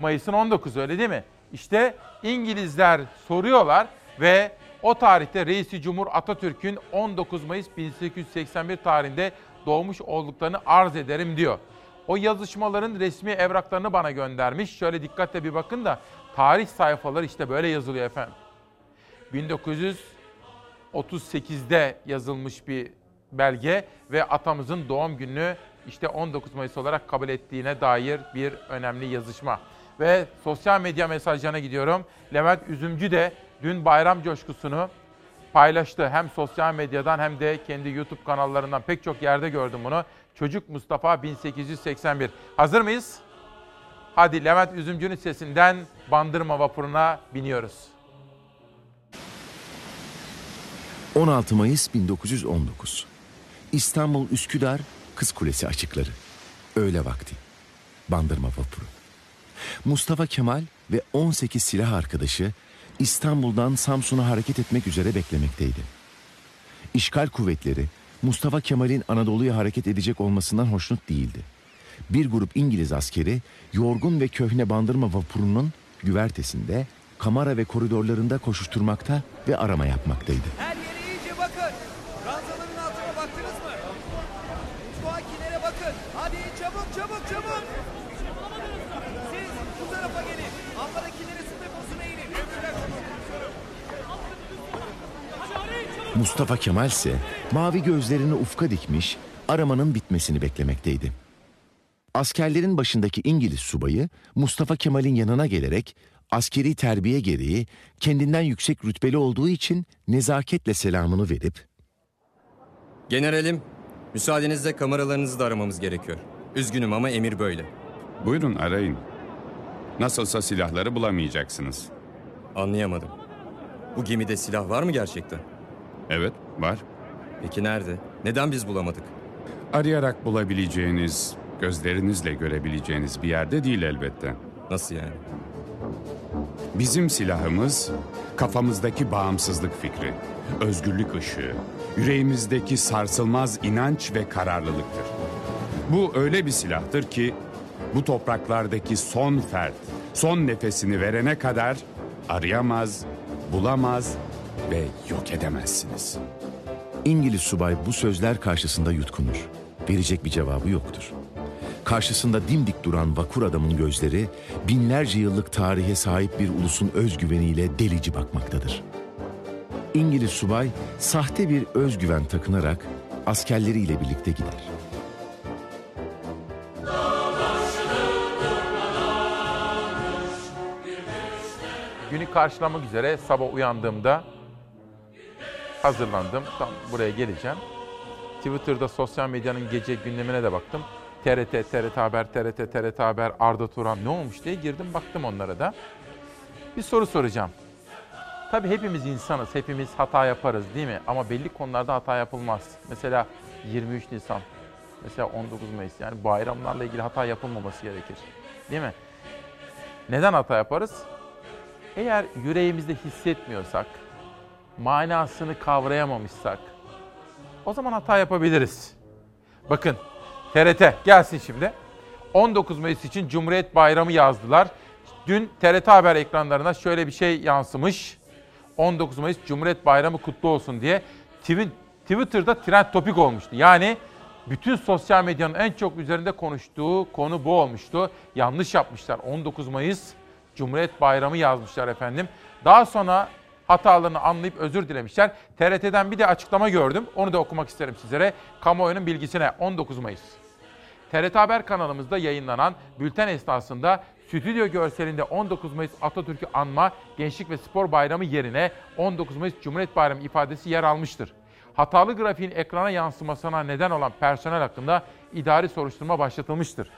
Mayıs'ın 19'u öyle değil mi? İşte İngilizler soruyorlar ve o tarihte Reisi Cumhur Atatürk'ün 19 Mayıs 1881 tarihinde doğmuş olduklarını arz ederim diyor. O yazışmaların resmi evraklarını bana göndermiş. Şöyle dikkatle bir bakın da tarih sayfaları işte böyle yazılıyor efendim. 1938'de yazılmış bir belge ve atamızın doğum gününü işte 19 Mayıs olarak kabul ettiğine dair bir önemli yazışma. Ve sosyal medya mesajlarına gidiyorum. Levent Üzümcü de dün bayram coşkusunu paylaştı. Hem sosyal medyadan hem de kendi YouTube kanallarından pek çok yerde gördüm bunu. Çocuk Mustafa 1881. Hazır mıyız? Hadi Levent Üzümcü'nün sesinden Bandırma vapuruna biniyoruz. 16 Mayıs 1919. İstanbul Üsküdar Kız Kulesi açıkları. Öğle vakti. Bandırma vapuru. Mustafa Kemal ve 18 silah arkadaşı İstanbul'dan Samsun'a hareket etmek üzere beklemekteydi. İşgal kuvvetleri Mustafa Kemal'in Anadolu'ya hareket edecek olmasından hoşnut değildi. Bir grup İngiliz askeri yorgun ve köhne bandırma vapurunun güvertesinde, kamera ve koridorlarında koşuşturmakta ve arama yapmaktaydı. Her Mustafa Kemal ise mavi gözlerini ufka dikmiş, aramanın bitmesini beklemekteydi. Askerlerin başındaki İngiliz subayı Mustafa Kemal'in yanına gelerek askeri terbiye gereği kendinden yüksek rütbeli olduğu için nezaketle selamını verip Generalim, müsaadenizle kameralarınızı da aramamız gerekiyor. Üzgünüm ama emir böyle. Buyurun arayın. Nasılsa silahları bulamayacaksınız. Anlayamadım. Bu gemide silah var mı gerçekten? Evet, var. Peki nerede? Neden biz bulamadık? Arayarak bulabileceğiniz, gözlerinizle görebileceğiniz bir yerde değil elbette. Nasıl yani? Bizim silahımız kafamızdaki bağımsızlık fikri, özgürlük ışığı, yüreğimizdeki sarsılmaz inanç ve kararlılıktır. Bu öyle bir silahtır ki bu topraklardaki son fert, son nefesini verene kadar arayamaz, bulamaz ve yok edemezsiniz. İngiliz subay bu sözler karşısında yutkunur. Verecek bir cevabı yoktur. Karşısında dimdik duran vakur adamın gözleri binlerce yıllık tarihe sahip bir ulusun özgüveniyle delici bakmaktadır. İngiliz subay sahte bir özgüven takınarak askerleriyle birlikte gider. Günü karşılamak üzere sabah uyandığımda hazırlandım. Tam buraya geleceğim. Twitter'da sosyal medyanın gece gündemine de baktım. TRT, TRT Haber, TRT, TRT Haber, Arda Turan ne olmuş diye girdim baktım onlara da. Bir soru soracağım. Tabii hepimiz insanız, hepimiz hata yaparız değil mi? Ama belli konularda hata yapılmaz. Mesela 23 Nisan, mesela 19 Mayıs yani bayramlarla ilgili hata yapılmaması gerekir. Değil mi? Neden hata yaparız? Eğer yüreğimizde hissetmiyorsak, manasını kavrayamamışsak o zaman hata yapabiliriz. Bakın TRT gelsin şimdi. 19 Mayıs için Cumhuriyet Bayramı yazdılar. Dün TRT Haber ekranlarına şöyle bir şey yansımış. 19 Mayıs Cumhuriyet Bayramı kutlu olsun diye Twitter'da trend topik olmuştu. Yani bütün sosyal medyanın en çok üzerinde konuştuğu konu bu olmuştu. Yanlış yapmışlar. 19 Mayıs Cumhuriyet Bayramı yazmışlar efendim. Daha sonra hatalarını anlayıp özür dilemişler. TRT'den bir de açıklama gördüm. Onu da okumak isterim sizlere. Kamuoyunun bilgisine 19 Mayıs. TRT Haber kanalımızda yayınlanan bülten esnasında stüdyo görselinde 19 Mayıs Atatürk'ü anma Gençlik ve Spor Bayramı yerine 19 Mayıs Cumhuriyet Bayramı ifadesi yer almıştır. Hatalı grafiğin ekrana yansımasına neden olan personel hakkında idari soruşturma başlatılmıştır.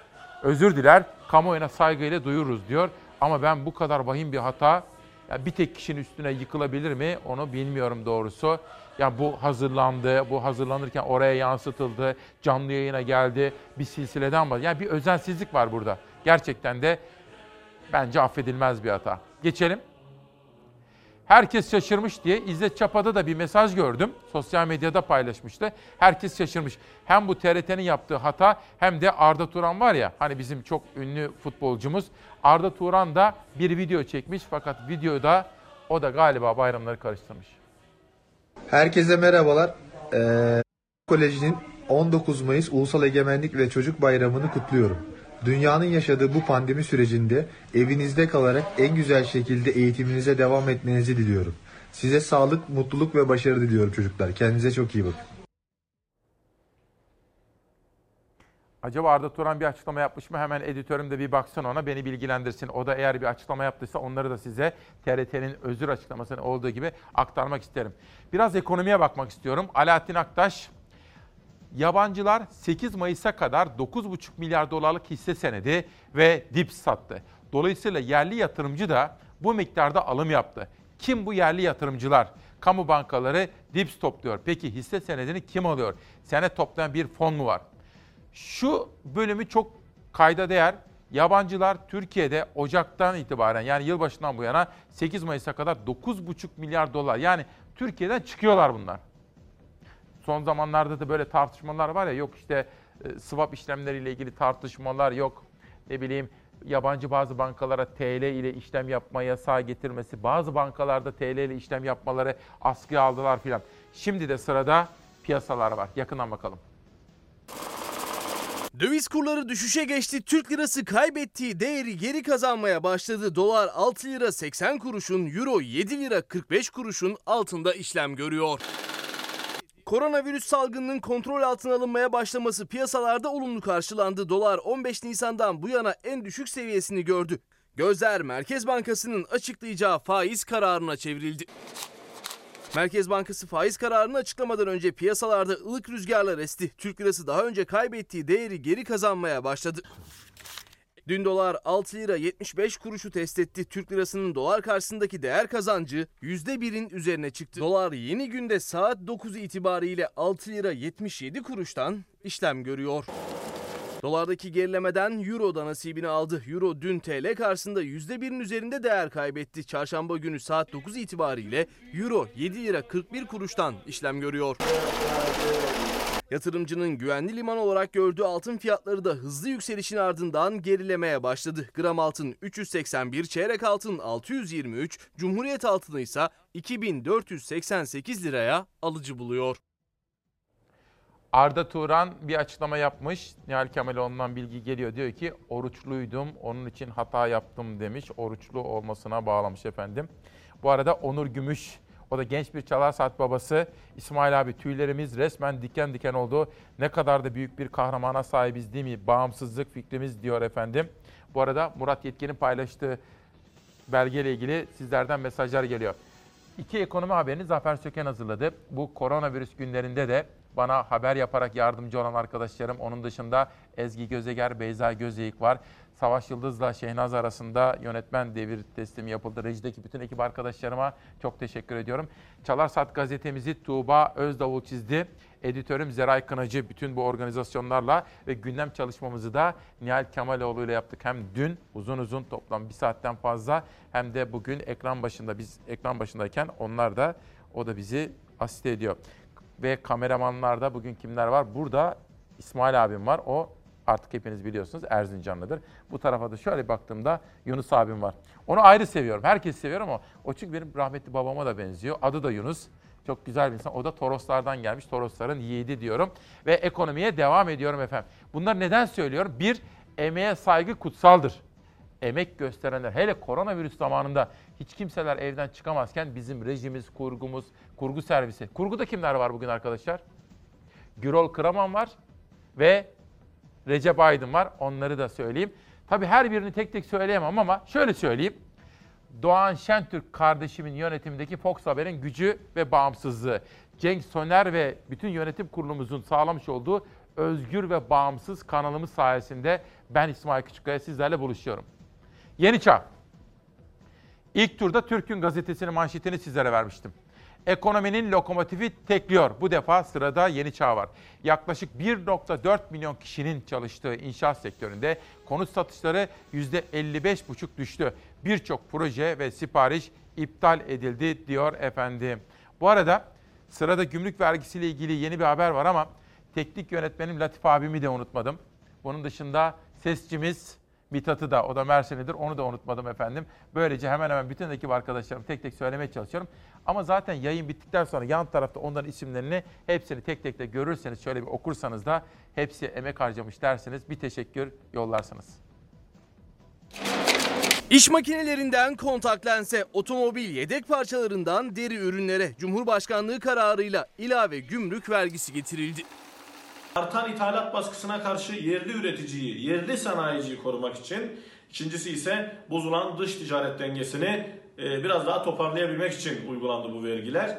Özür diler, kamuoyuna saygıyla duyururuz diyor. Ama ben bu kadar vahim bir hata ya bir tek kişinin üstüne yıkılabilir mi onu bilmiyorum doğrusu. Ya bu hazırlandı, bu hazırlanırken oraya yansıtıldı, canlı yayına geldi, bir silsileden var. Yani bir özensizlik var burada. Gerçekten de bence affedilmez bir hata. Geçelim. Herkes şaşırmış diye İzzet Çapa'da da bir mesaj gördüm. Sosyal medyada paylaşmıştı. Herkes şaşırmış. Hem bu TRT'nin yaptığı hata hem de Arda Turan var ya hani bizim çok ünlü futbolcumuz. Arda Turan da bir video çekmiş fakat videoda o da galiba bayramları karıştırmış. Herkese merhabalar. Ee, Koleji'nin 19 Mayıs Ulusal Egemenlik ve Çocuk Bayramı'nı kutluyorum. Dünyanın yaşadığı bu pandemi sürecinde evinizde kalarak en güzel şekilde eğitiminize devam etmenizi diliyorum. Size sağlık, mutluluk ve başarı diliyorum çocuklar. Kendinize çok iyi bakın. Acaba Arda Turan bir açıklama yapmış mı? Hemen editörüm de bir baksın ona, beni bilgilendirsin. O da eğer bir açıklama yaptıysa onları da size TRT'nin özür açıklamasının olduğu gibi aktarmak isterim. Biraz ekonomiye bakmak istiyorum. Alaaddin Aktaş, yabancılar 8 Mayıs'a kadar 9,5 milyar dolarlık hisse senedi ve dips sattı. Dolayısıyla yerli yatırımcı da bu miktarda alım yaptı. Kim bu yerli yatırımcılar? Kamu bankaları dips topluyor. Peki hisse senedini kim alıyor? Senet toplayan bir fon mu var? Şu bölümü çok kayda değer. Yabancılar Türkiye'de Ocak'tan itibaren yani yılbaşından bu yana 8 Mayıs'a kadar 9,5 milyar dolar yani Türkiye'den çıkıyorlar bunlar. Son zamanlarda da böyle tartışmalar var ya yok işte e, swap işlemleriyle ilgili tartışmalar yok ne bileyim yabancı bazı bankalara TL ile işlem yapma yasağı getirmesi, bazı bankalarda TL ile işlem yapmaları askıya aldılar filan. Şimdi de sırada piyasalar var. Yakından bakalım. Döviz kurları düşüşe geçti. Türk lirası kaybettiği değeri geri kazanmaya başladı. Dolar 6 lira 80 kuruşun, euro 7 lira 45 kuruşun altında işlem görüyor. Koronavirüs salgınının kontrol altına alınmaya başlaması piyasalarda olumlu karşılandı. Dolar 15 Nisan'dan bu yana en düşük seviyesini gördü. Gözler Merkez Bankası'nın açıklayacağı faiz kararına çevrildi. Merkez Bankası faiz kararını açıklamadan önce piyasalarda ılık rüzgarlar esti. Türk lirası daha önce kaybettiği değeri geri kazanmaya başladı. Dün dolar 6 lira 75 kuruşu test etti. Türk lirasının dolar karşısındaki değer kazancı %1'in üzerine çıktı. Dolar yeni günde saat 9 itibariyle 6 lira 77 kuruştan işlem görüyor. Dolardaki gerilemeden Euro da nasibini aldı. Euro dün TL karşısında %1'in üzerinde değer kaybetti. Çarşamba günü saat 9 itibariyle Euro 7 lira 41 kuruştan işlem görüyor. Yatırımcının güvenli liman olarak gördüğü altın fiyatları da hızlı yükselişin ardından gerilemeye başladı. Gram altın 381, çeyrek altın 623, Cumhuriyet altını ise 2488 liraya alıcı buluyor. Arda Turan bir açıklama yapmış. Nihal Kemaloğlu'ndan bilgi geliyor. Diyor ki oruçluydum, onun için hata yaptım demiş. Oruçlu olmasına bağlamış efendim. Bu arada Onur Gümüş, o da genç bir çalar saat babası. İsmail abi tüylerimiz resmen diken diken oldu. Ne kadar da büyük bir kahramana sahibiz değil mi? Bağımsızlık fikrimiz diyor efendim. Bu arada Murat Yetkin'in paylaştığı belgeyle ilgili sizlerden mesajlar geliyor. İki ekonomi haberini Zafer Söken hazırladı. Bu koronavirüs günlerinde de bana haber yaparak yardımcı olan arkadaşlarım. Onun dışında Ezgi Gözeger, Beyza Gözeyik var. Savaş Yıldız'la Şehnaz arasında yönetmen devir teslimi yapıldı. Rejideki bütün ekip arkadaşlarıma çok teşekkür ediyorum. Çalar Saat gazetemizi Tuğba Özdavul çizdi. Editörüm Zeray Kınacı bütün bu organizasyonlarla ve gündem çalışmamızı da Nihal Kemaloğlu ile yaptık. Hem dün uzun uzun toplam bir saatten fazla hem de bugün ekran başında biz ekran başındayken onlar da o da bizi asist ediyor. Ve kameramanlarda bugün kimler var? Burada İsmail abim var. O artık hepiniz biliyorsunuz Erzincanlıdır. Bu tarafa da şöyle baktığımda Yunus abim var. Onu ayrı seviyorum. Herkes seviyorum ama o çünkü benim rahmetli babama da benziyor. Adı da Yunus. Çok güzel bir insan. O da Toroslardan gelmiş. Torosların yiğidi diyorum. Ve ekonomiye devam ediyorum efendim. Bunları neden söylüyorum? Bir, emeğe saygı kutsaldır. Emek gösterenler, hele koronavirüs zamanında hiç kimseler evden çıkamazken bizim rejimiz, kurgumuz, kurgu servisi. Kurguda kimler var bugün arkadaşlar? Gürol Kıraman var ve Recep Aydın var. Onları da söyleyeyim. Tabii her birini tek tek söyleyemem ama şöyle söyleyeyim. Doğan Şentürk kardeşimin yönetimindeki Fox Haber'in gücü ve bağımsızlığı. Cenk Soner ve bütün yönetim kurulumuzun sağlamış olduğu özgür ve bağımsız kanalımız sayesinde ben İsmail Küçükkaya sizlerle buluşuyorum. Yeni Çağ. İlk turda Türk'ün gazetesinin manşetini sizlere vermiştim. Ekonominin lokomotifi tekliyor. Bu defa sırada Yeni Çağ var. Yaklaşık 1.4 milyon kişinin çalıştığı inşaat sektöründe konut satışları %55,5 düştü. Birçok proje ve sipariş iptal edildi diyor efendim. Bu arada sırada gümrük vergisiyle ilgili yeni bir haber var ama teknik yönetmenim Latif abimi de unutmadım. Bunun dışında sesçimiz Mithat'ı da, o da Mersin'idir. Onu da unutmadım efendim. Böylece hemen hemen bütün ekip arkadaşlarım tek tek söylemeye çalışıyorum. Ama zaten yayın bittikten sonra yan tarafta onların isimlerini hepsini tek tek de görürseniz, şöyle bir okursanız da hepsi emek harcamış dersiniz. Bir teşekkür yollarsınız. İş makinelerinden kontak lense, otomobil yedek parçalarından deri ürünlere Cumhurbaşkanlığı kararıyla ilave gümrük vergisi getirildi. Artan ithalat baskısına karşı yerli üreticiyi, yerli sanayiciyi korumak için, ikincisi ise bozulan dış ticaret dengesini e, biraz daha toparlayabilmek için uygulandı bu vergiler.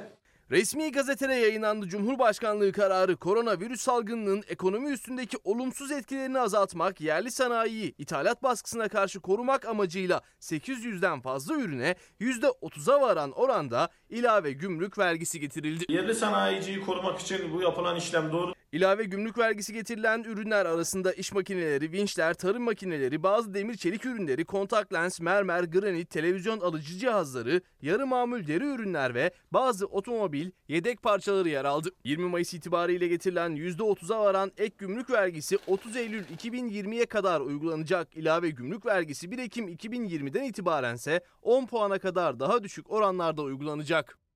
Resmi gazetede yayınlandı Cumhurbaşkanlığı kararı koronavirüs salgınının ekonomi üstündeki olumsuz etkilerini azaltmak, yerli sanayiyi ithalat baskısına karşı korumak amacıyla 800'den fazla ürüne %30'a varan oranda ilave gümrük vergisi getirildi. Yerli sanayiciyi korumak için bu yapılan işlem doğru. İlave gümrük vergisi getirilen ürünler arasında iş makineleri, vinçler, tarım makineleri, bazı demir çelik ürünleri, kontak lens, mermer, granit, televizyon alıcı cihazları, yarı mamul deri ürünler ve bazı otomobil yedek parçaları yer aldı. 20 Mayıs itibariyle getirilen %30'a varan ek gümrük vergisi 30 Eylül 2020'ye kadar uygulanacak. İlave gümrük vergisi 1 Ekim 2020'den itibarense 10 puana kadar daha düşük oranlarda uygulanacak.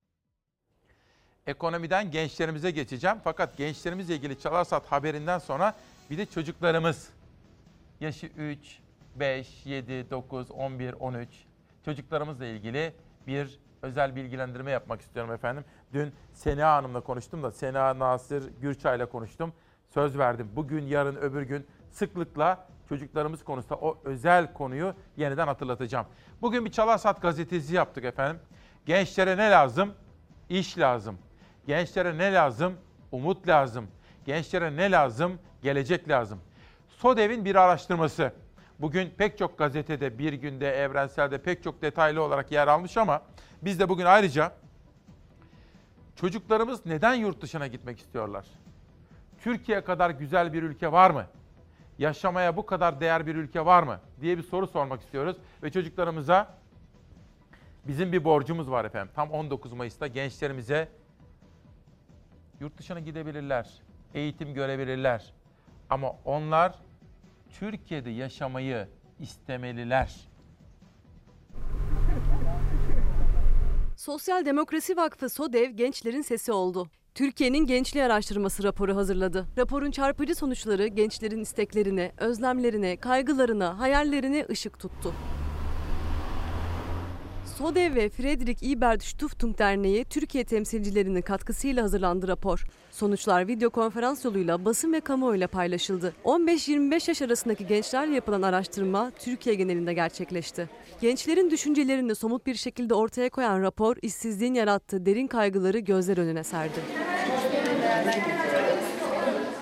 Ekonomiden gençlerimize geçeceğim. Fakat gençlerimizle ilgili Çalarsat haberinden sonra bir de çocuklarımız yaşı 3, 5, 7, 9, 11, 13 çocuklarımızla ilgili bir özel bilgilendirme yapmak istiyorum efendim. Dün Sena Hanım'la konuştum da Sena Nasır Gürçay'la konuştum. Söz verdim. Bugün, yarın, öbür gün sıklıkla çocuklarımız konusunda o özel konuyu yeniden hatırlatacağım. Bugün bir Çalarsat gazetesi yaptık efendim. Gençlere ne lazım? İş lazım. Gençlere ne lazım? Umut lazım. Gençlere ne lazım? Gelecek lazım. SODEV'in bir araştırması. Bugün pek çok gazetede, bir günde, evrenselde pek çok detaylı olarak yer almış ama biz de bugün ayrıca çocuklarımız neden yurt dışına gitmek istiyorlar? Türkiye kadar güzel bir ülke var mı? Yaşamaya bu kadar değer bir ülke var mı? diye bir soru sormak istiyoruz ve çocuklarımıza bizim bir borcumuz var efendim. Tam 19 Mayıs'ta gençlerimize yurt dışına gidebilirler, eğitim görebilirler. Ama onlar Türkiye'de yaşamayı istemeliler. Sosyal Demokrasi Vakfı SODEV gençlerin sesi oldu. Türkiye'nin Gençliği Araştırması raporu hazırladı. Raporun çarpıcı sonuçları gençlerin isteklerine, özlemlerine, kaygılarına, hayallerine ışık tuttu. SODEV ve Friedrich Ebert Stiftung Derneği Türkiye temsilcilerinin katkısıyla hazırlandı rapor. Sonuçlar video konferans yoluyla basın ve kamuoyuyla paylaşıldı. 15-25 yaş arasındaki gençlerle yapılan araştırma Türkiye genelinde gerçekleşti. Gençlerin düşüncelerini somut bir şekilde ortaya koyan rapor, işsizliğin yarattığı derin kaygıları gözler önüne serdi.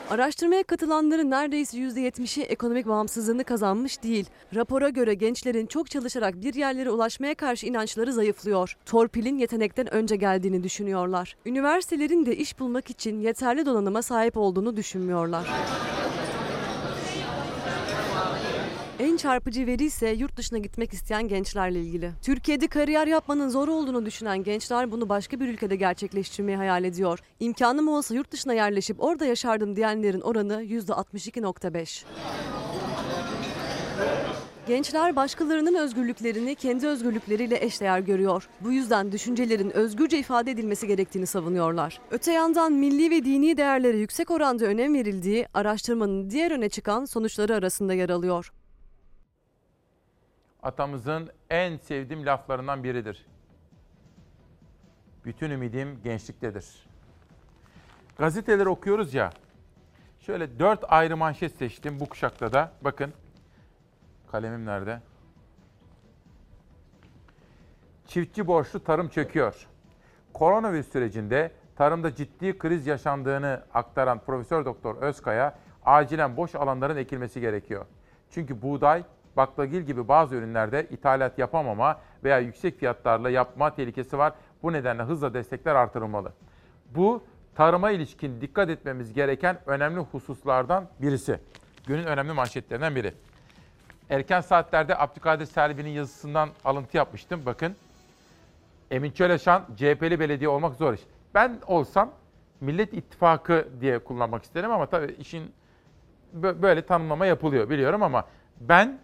Araştırmaya katılanların neredeyse %70'i ekonomik bağımsızlığını kazanmış değil. Rapora göre gençlerin çok çalışarak bir yerlere ulaşmaya karşı inançları zayıflıyor. Torpilin yetenekten önce geldiğini düşünüyorlar. Üniversitelerin de iş bulmak için yeterli donanıma sahip olduğunu düşünmüyorlar. En çarpıcı veri ise yurt dışına gitmek isteyen gençlerle ilgili. Türkiye'de kariyer yapmanın zor olduğunu düşünen gençler bunu başka bir ülkede gerçekleştirmeyi hayal ediyor. İmkanım olsa yurt dışına yerleşip orada yaşardım diyenlerin oranı %62.5. Gençler başkalarının özgürlüklerini kendi özgürlükleriyle eşdeğer görüyor. Bu yüzden düşüncelerin özgürce ifade edilmesi gerektiğini savunuyorlar. Öte yandan milli ve dini değerlere yüksek oranda önem verildiği araştırmanın diğer öne çıkan sonuçları arasında yer alıyor atamızın en sevdiğim laflarından biridir. Bütün ümidim gençliktedir. Gazeteleri okuyoruz ya. Şöyle dört ayrı manşet seçtim bu kuşakta da. Bakın. Kalemim nerede? Çiftçi borçlu tarım çöküyor. Koronavirüs sürecinde tarımda ciddi kriz yaşandığını aktaran Profesör Doktor Özkaya acilen boş alanların ekilmesi gerekiyor. Çünkü buğday baklagil gibi bazı ürünlerde ithalat yapamama veya yüksek fiyatlarla yapma tehlikesi var. Bu nedenle hızla destekler artırılmalı. Bu tarıma ilişkin dikkat etmemiz gereken önemli hususlardan birisi. Günün önemli manşetlerinden biri. Erken saatlerde Abdülkadir Selvi'nin yazısından alıntı yapmıştım. Bakın. Emin Çöleşan CHP'li belediye olmak zor iş. Ben olsam Millet İttifakı diye kullanmak isterim ama tabii işin böyle tanımlama yapılıyor biliyorum ama ben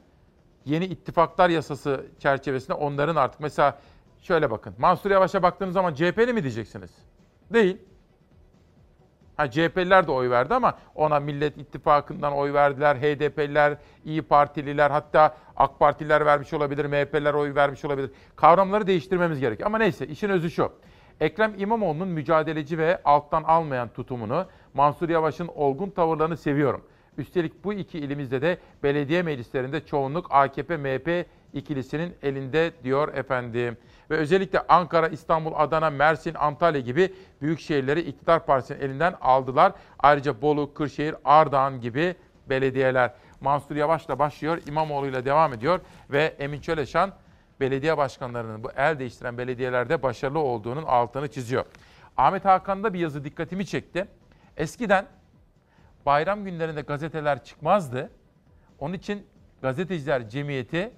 yeni ittifaklar yasası çerçevesinde onların artık mesela şöyle bakın. Mansur Yavaş'a baktığınız zaman CHP'li mi diyeceksiniz? Değil. Ha CHP'liler de oy verdi ama ona Millet İttifakı'ndan oy verdiler. HDP'liler, İyi Partililer hatta AK Partililer vermiş olabilir, MHP'liler oy vermiş olabilir. Kavramları değiştirmemiz gerekiyor. Ama neyse işin özü şu. Ekrem İmamoğlu'nun mücadeleci ve alttan almayan tutumunu, Mansur Yavaş'ın olgun tavırlarını seviyorum. Üstelik bu iki ilimizde de belediye meclislerinde çoğunluk AKP-MHP ikilisinin elinde diyor efendim. Ve özellikle Ankara, İstanbul, Adana, Mersin, Antalya gibi büyük şehirleri iktidar partisinin elinden aldılar. Ayrıca Bolu, Kırşehir, Ardahan gibi belediyeler. Mansur Yavaş'la başlıyor, İmamoğlu'yla devam ediyor ve Emin Çöleşan belediye başkanlarının bu el değiştiren belediyelerde başarılı olduğunun altını çiziyor. Ahmet Hakan'da bir yazı dikkatimi çekti. Eskiden bayram günlerinde gazeteler çıkmazdı. Onun için gazeteciler cemiyeti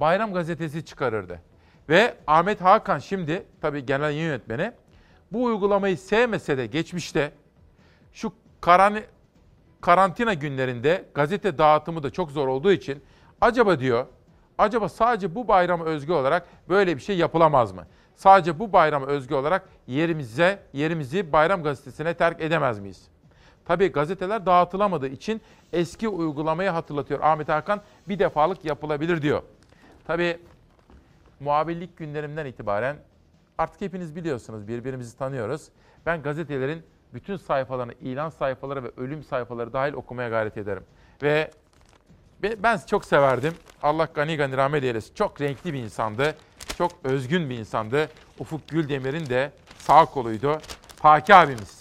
bayram gazetesi çıkarırdı. Ve Ahmet Hakan şimdi tabii genel yönetmeni bu uygulamayı sevmese de geçmişte şu karan, karantina günlerinde gazete dağıtımı da çok zor olduğu için acaba diyor acaba sadece bu bayrama özgü olarak böyle bir şey yapılamaz mı? Sadece bu bayrama özgü olarak yerimize yerimizi bayram gazetesine terk edemez miyiz? Tabii gazeteler dağıtılamadığı için eski uygulamayı hatırlatıyor Ahmet Hakan. Bir defalık yapılabilir diyor. Tabii muhabirlik günlerimden itibaren artık hepiniz biliyorsunuz birbirimizi tanıyoruz. Ben gazetelerin bütün sayfalarını, ilan sayfaları ve ölüm sayfaları dahil okumaya gayret ederim. Ve ben çok severdim. Allah gani gani rahmet eylesin. Çok renkli bir insandı. Çok özgün bir insandı. Ufuk Güldemir'in de sağ koluydu. Haki abimiz.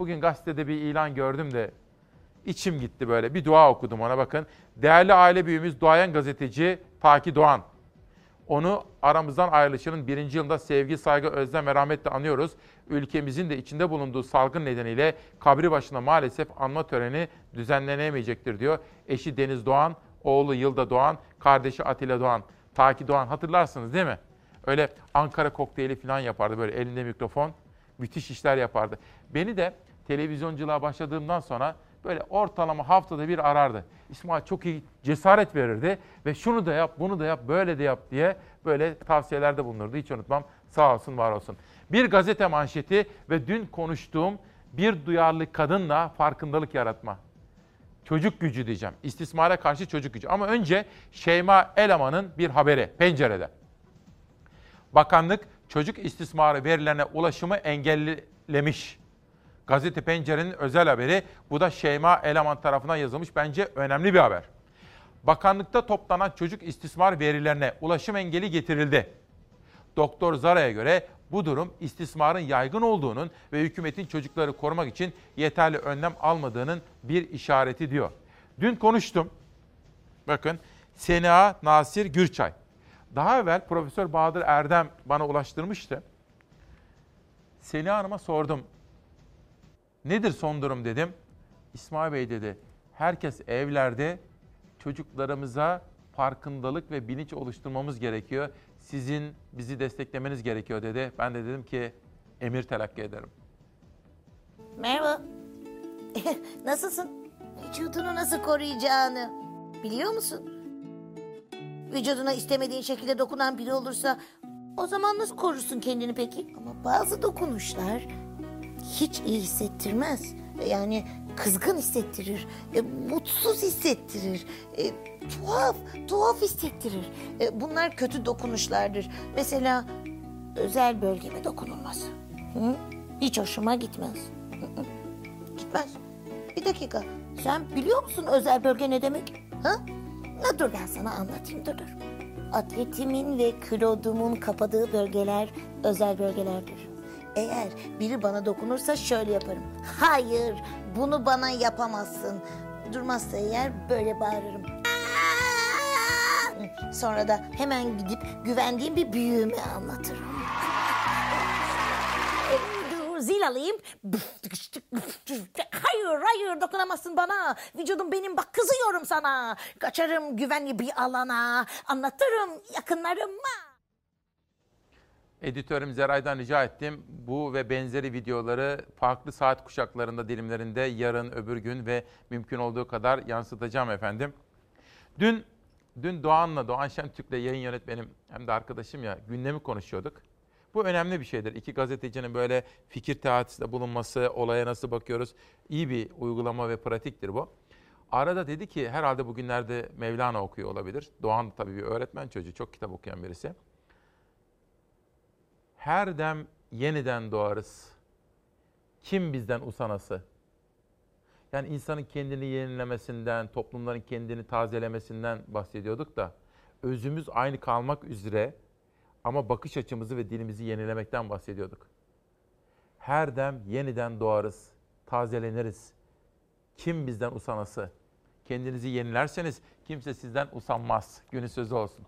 Bugün gazetede bir ilan gördüm de içim gitti böyle. Bir dua okudum ona bakın. Değerli aile büyüğümüz duayen gazeteci Taki Doğan. Onu aramızdan ayrılışının birinci yılında sevgi, saygı, özlem ve rahmetle anıyoruz. Ülkemizin de içinde bulunduğu salgın nedeniyle kabri başına maalesef anma töreni düzenlenemeyecektir diyor. Eşi Deniz Doğan, oğlu Yılda Doğan, kardeşi Atilla Doğan. Taki Doğan hatırlarsınız değil mi? Öyle Ankara kokteyli falan yapardı böyle elinde mikrofon. Müthiş işler yapardı. Beni de televizyonculuğa başladığımdan sonra böyle ortalama haftada bir arardı. İsmail çok iyi cesaret verirdi ve şunu da yap, bunu da yap, böyle de yap diye böyle tavsiyelerde bulunurdu. Hiç unutmam. Sağ olsun, var olsun. Bir gazete manşeti ve dün konuştuğum bir duyarlı kadınla farkındalık yaratma. Çocuk gücü diyeceğim. İstismara karşı çocuk gücü. Ama önce Şeyma Elaman'ın bir haberi pencerede. Bakanlık çocuk istismarı verilerine ulaşımı engellemiş. Gazete Pencere'nin özel haberi. Bu da Şeyma Eleman tarafından yazılmış. Bence önemli bir haber. Bakanlıkta toplanan çocuk istismar verilerine ulaşım engeli getirildi. Doktor Zara'ya göre bu durum istismarın yaygın olduğunun ve hükümetin çocukları korumak için yeterli önlem almadığının bir işareti diyor. Dün konuştum. Bakın Sena Nasir Gürçay. Daha evvel Profesör Bahadır Erdem bana ulaştırmıştı. Sena Hanım'a sordum. Nedir son durum dedim. İsmail Bey dedi. Herkes evlerde çocuklarımıza farkındalık ve bilinç oluşturmamız gerekiyor. Sizin bizi desteklemeniz gerekiyor dedi. Ben de dedim ki emir telakki ederim. Merhaba. [LAUGHS] Nasılsın? Vücudunu nasıl koruyacağını biliyor musun? Vücuduna istemediğin şekilde dokunan biri olursa o zaman nasıl korursun kendini peki? Ama bazı dokunuşlar hiç iyi hissettirmez. Yani kızgın hissettirir, e, mutsuz hissettirir, e, tuhaf, tuhaf hissettirir. E, bunlar kötü dokunuşlardır. Mesela özel bölgeme dokunulması. Hı? Hiç hoşuma gitmez. Gitmez. Bir dakika, sen biliyor musun özel bölge ne demek? Ha? Ha, dur ben sana anlatayım, dur dur. Atletimin ve kilodumun kapadığı bölgeler özel bölgelerdir. Eğer biri bana dokunursa şöyle yaparım. Hayır, bunu bana yapamazsın. Durmazsa eğer böyle bağırırım. Sonra da hemen gidip güvendiğim bir büyüğüme anlatırım. Dur, Zil alayım. Hayır, hayır dokunamazsın bana. Vücudum benim bak kızıyorum sana. Kaçarım güvenli bir alana. Anlatırım yakınlarıma. Editörüm Zeray'dan rica ettim. Bu ve benzeri videoları farklı saat kuşaklarında dilimlerinde yarın, öbür gün ve mümkün olduğu kadar yansıtacağım efendim. Dün dün Doğan'la, Doğan Şentürk'le yayın yönetmenim hem de arkadaşım ya gündemi konuşuyorduk. Bu önemli bir şeydir. İki gazetecinin böyle fikir teatisinde bulunması, olaya nasıl bakıyoruz iyi bir uygulama ve pratiktir bu. Arada dedi ki herhalde bugünlerde Mevlana okuyor olabilir. Doğan da tabii bir öğretmen çocuğu, çok kitap okuyan birisi her dem yeniden doğarız. Kim bizden usanası? Yani insanın kendini yenilemesinden, toplumların kendini tazelemesinden bahsediyorduk da özümüz aynı kalmak üzere ama bakış açımızı ve dilimizi yenilemekten bahsediyorduk. Her dem yeniden doğarız, tazeleniriz. Kim bizden usanası? Kendinizi yenilerseniz kimse sizden usanmaz. Günü sözü olsun.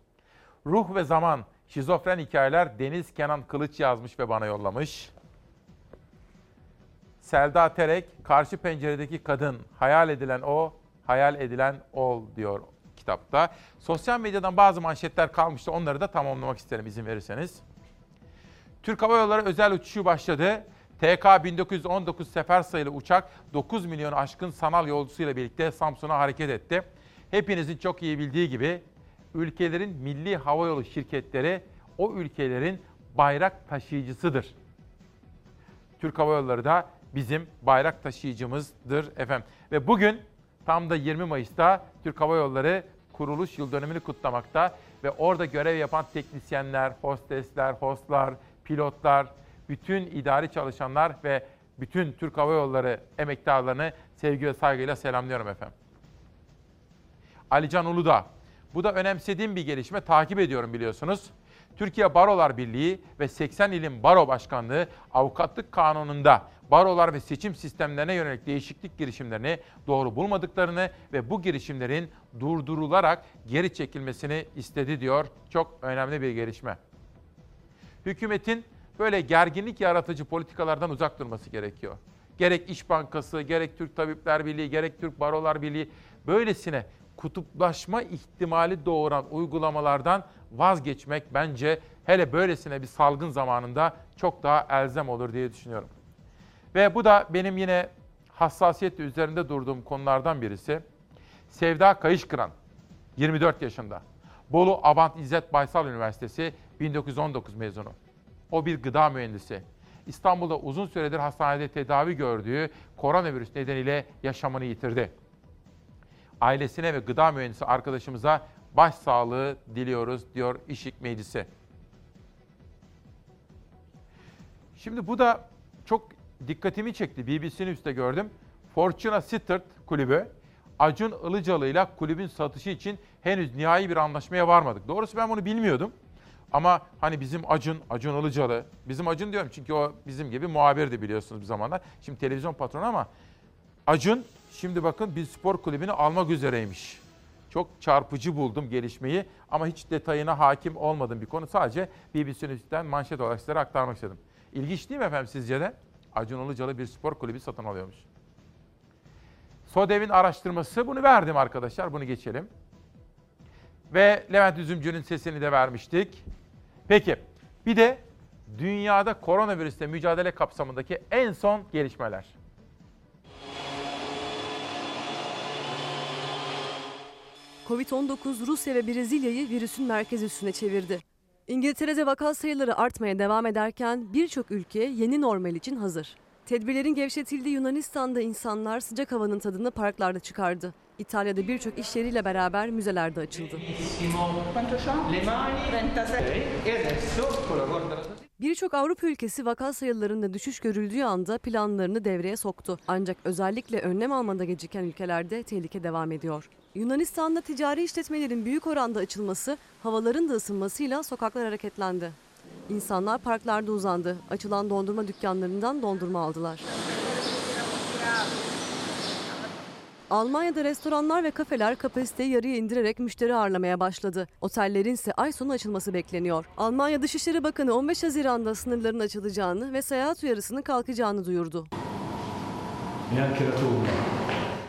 Ruh ve zaman, şizofren hikayeler Deniz Kenan Kılıç yazmış ve bana yollamış. Selda Terek, karşı penceredeki kadın, hayal edilen o, hayal edilen ol diyor kitapta. Sosyal medyadan bazı manşetler kalmıştı. Onları da tamamlamak isterim izin verirseniz. Türk Hava Yolları özel uçuşu başladı. TK 1919 sefer sayılı uçak 9 milyon aşkın sanal yolcusuyla birlikte Samsun'a hareket etti. Hepinizin çok iyi bildiği gibi ülkelerin milli havayolu şirketleri o ülkelerin bayrak taşıyıcısıdır. Türk Hava Yolları da bizim bayrak taşıyıcımızdır efendim. Ve bugün tam da 20 Mayıs'ta Türk Hava Yolları kuruluş yıl dönümünü kutlamakta ve orada görev yapan teknisyenler, hostesler, hostlar, pilotlar, bütün idari çalışanlar ve bütün Türk Hava Yolları emektarlarını sevgi ve saygıyla selamlıyorum efendim. Alican Uludağ. Bu da önemsediğim bir gelişme. Takip ediyorum biliyorsunuz. Türkiye Barolar Birliği ve 80 ilin baro başkanlığı avukatlık kanununda barolar ve seçim sistemlerine yönelik değişiklik girişimlerini doğru bulmadıklarını ve bu girişimlerin durdurularak geri çekilmesini istedi diyor. Çok önemli bir gelişme. Hükümetin böyle gerginlik yaratıcı politikalardan uzak durması gerekiyor. Gerek İş Bankası, gerek Türk Tabipler Birliği, gerek Türk Barolar Birliği böylesine kutuplaşma ihtimali doğuran uygulamalardan vazgeçmek bence hele böylesine bir salgın zamanında çok daha elzem olur diye düşünüyorum. Ve bu da benim yine hassasiyetle üzerinde durduğum konulardan birisi. Sevda Kayışkıran, 24 yaşında. Bolu Abant İzzet Baysal Üniversitesi 1919 mezunu. O bir gıda mühendisi. İstanbul'da uzun süredir hastanede tedavi gördüğü koronavirüs nedeniyle yaşamını yitirdi. Ailesine ve gıda mühendisi arkadaşımıza başsağlığı diliyoruz diyor İşik Meclisi. Şimdi bu da çok dikkatimi çekti. BBC News'te gördüm. Fortuna Sittard kulübü Acun Ilıcalı ile kulübün satışı için henüz nihai bir anlaşmaya varmadık. Doğrusu ben bunu bilmiyordum. Ama hani bizim Acun, Acun Ilıcalı, bizim Acun diyorum çünkü o bizim gibi muhabirdi biliyorsunuz bir zamanlar. Şimdi televizyon patronu ama Acun şimdi bakın bir spor kulübünü almak üzereymiş. Çok çarpıcı buldum gelişmeyi ama hiç detayına hakim olmadım bir konu. Sadece BBC News'ten manşet olarak sizlere aktarmak istedim. İlginç değil mi efendim sizce de? Acun Ilıcalı bir spor kulübü satın alıyormuş. SODEV'in araştırması bunu verdim arkadaşlar. Bunu geçelim. Ve Levent Üzümcü'nün sesini de vermiştik. Peki bir de dünyada koronavirüsle mücadele kapsamındaki en son gelişmeler. Covid-19 Rusya ve Brezilya'yı virüsün merkez üssüne çevirdi. İngiltere'de vaka sayıları artmaya devam ederken birçok ülke yeni normal için hazır. Tedbirlerin gevşetildiği Yunanistan'da insanlar sıcak havanın tadını parklarda çıkardı. İtalya'da birçok iş yeriyle beraber müzeler de açıldı. Birçok Avrupa ülkesi vaka sayılarında düşüş görüldüğü anda planlarını devreye soktu. Ancak özellikle önlem almada geciken ülkelerde tehlike devam ediyor. Yunanistan'da ticari işletmelerin büyük oranda açılması, havaların da ısınmasıyla sokaklar hareketlendi. İnsanlar parklarda uzandı. Açılan dondurma dükkanlarından dondurma aldılar. Almanya'da restoranlar ve kafeler kapasiteyi yarıya indirerek müşteri ağırlamaya başladı. Otellerin ise ay sonu açılması bekleniyor. Almanya Dışişleri Bakanı 15 Haziran'da sınırların açılacağını ve seyahat uyarısının kalkacağını duyurdu.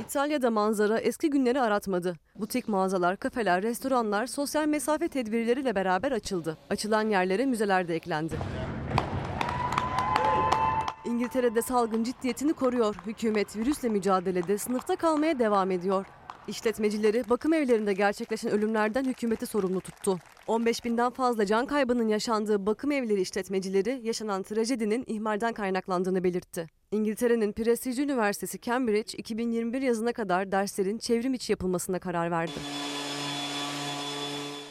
İtalya'da manzara eski günleri aratmadı. Butik mağazalar, kafeler, restoranlar sosyal mesafe tedbirleriyle beraber açıldı. Açılan yerlere müzeler de eklendi. İngiltere'de salgın ciddiyetini koruyor. Hükümet virüsle mücadelede sınıfta kalmaya devam ediyor. İşletmecileri bakım evlerinde gerçekleşen ölümlerden hükümeti sorumlu tuttu. 15 binden fazla can kaybının yaşandığı bakım evleri işletmecileri yaşanan trajedinin ihmalden kaynaklandığını belirtti. İngiltere'nin prestijli üniversitesi Cambridge 2021 yazına kadar derslerin çevrim içi yapılmasına karar verdi.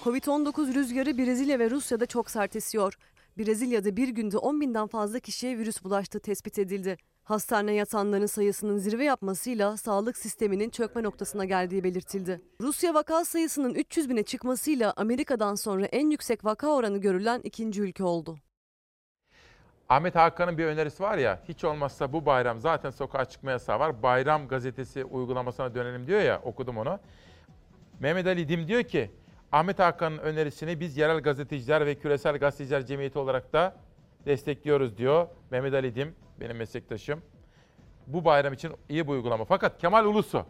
Covid-19 rüzgarı Brezilya ve Rusya'da çok sert esiyor. Brezilya'da bir günde 10 binden fazla kişiye virüs bulaştığı tespit edildi. Hastane yatanların sayısının zirve yapmasıyla sağlık sisteminin çökme noktasına geldiği belirtildi. Rusya vaka sayısının 300 bine çıkmasıyla Amerika'dan sonra en yüksek vaka oranı görülen ikinci ülke oldu. Ahmet Hakan'ın bir önerisi var ya, hiç olmazsa bu bayram zaten sokağa çıkma yasağı var. Bayram gazetesi uygulamasına dönelim diyor ya, okudum onu. Mehmet Ali Dim diyor ki, Ahmet Hakan'ın önerisini biz yerel gazeteciler ve küresel gazeteciler cemiyeti olarak da destekliyoruz diyor. Mehmet Ali Dim, benim meslektaşım. Bu bayram için iyi bir uygulama. Fakat Kemal Ulusu,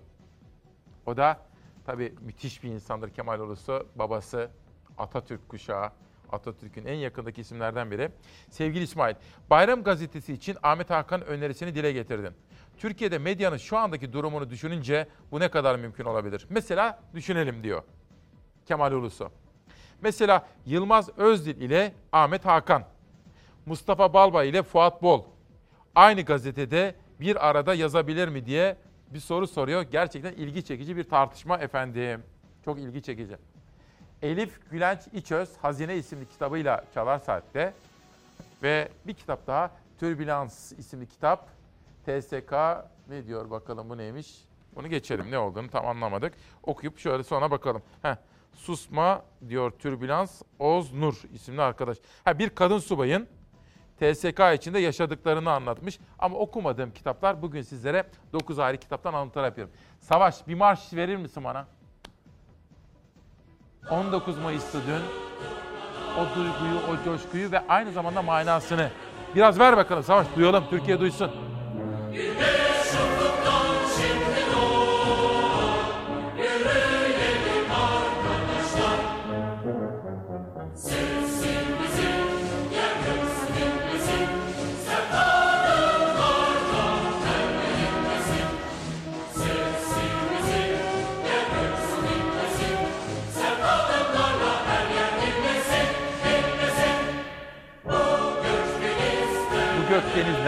o da tabii müthiş bir insandır Kemal Ulusu. Babası Atatürk kuşağı, Atatürk'ün en yakındaki isimlerden biri. Sevgili İsmail, Bayram Gazetesi için Ahmet Hakan önerisini dile getirdin. Türkiye'de medyanın şu andaki durumunu düşününce bu ne kadar mümkün olabilir? Mesela düşünelim diyor Kemal Ulusu. Mesela Yılmaz Özdil ile Ahmet Hakan, Mustafa Balbay ile Fuat Bol aynı gazetede bir arada yazabilir mi diye bir soru soruyor. Gerçekten ilgi çekici bir tartışma efendim. Çok ilgi çekici. Elif Gülenç İçöz Hazine isimli kitabıyla Çalar Saat'te ve bir kitap daha Türbülans isimli kitap. TSK ne diyor bakalım bu neymiş? Bunu geçelim ne olduğunu tam anlamadık. Okuyup şöyle sonra bakalım. Heh, Susma diyor Türbülans Oz Nur isimli arkadaş. Ha, bir kadın subayın TSK içinde yaşadıklarını anlatmış. Ama okumadığım kitaplar bugün sizlere 9 ayrı kitaptan alıntılar yapıyorum. Savaş bir marş verir misin bana? 19 Mayıs'ta dün o duyguyu, o coşkuyu ve aynı zamanda manasını biraz ver bakalım Savaş duyalım, Türkiye duysun. Bu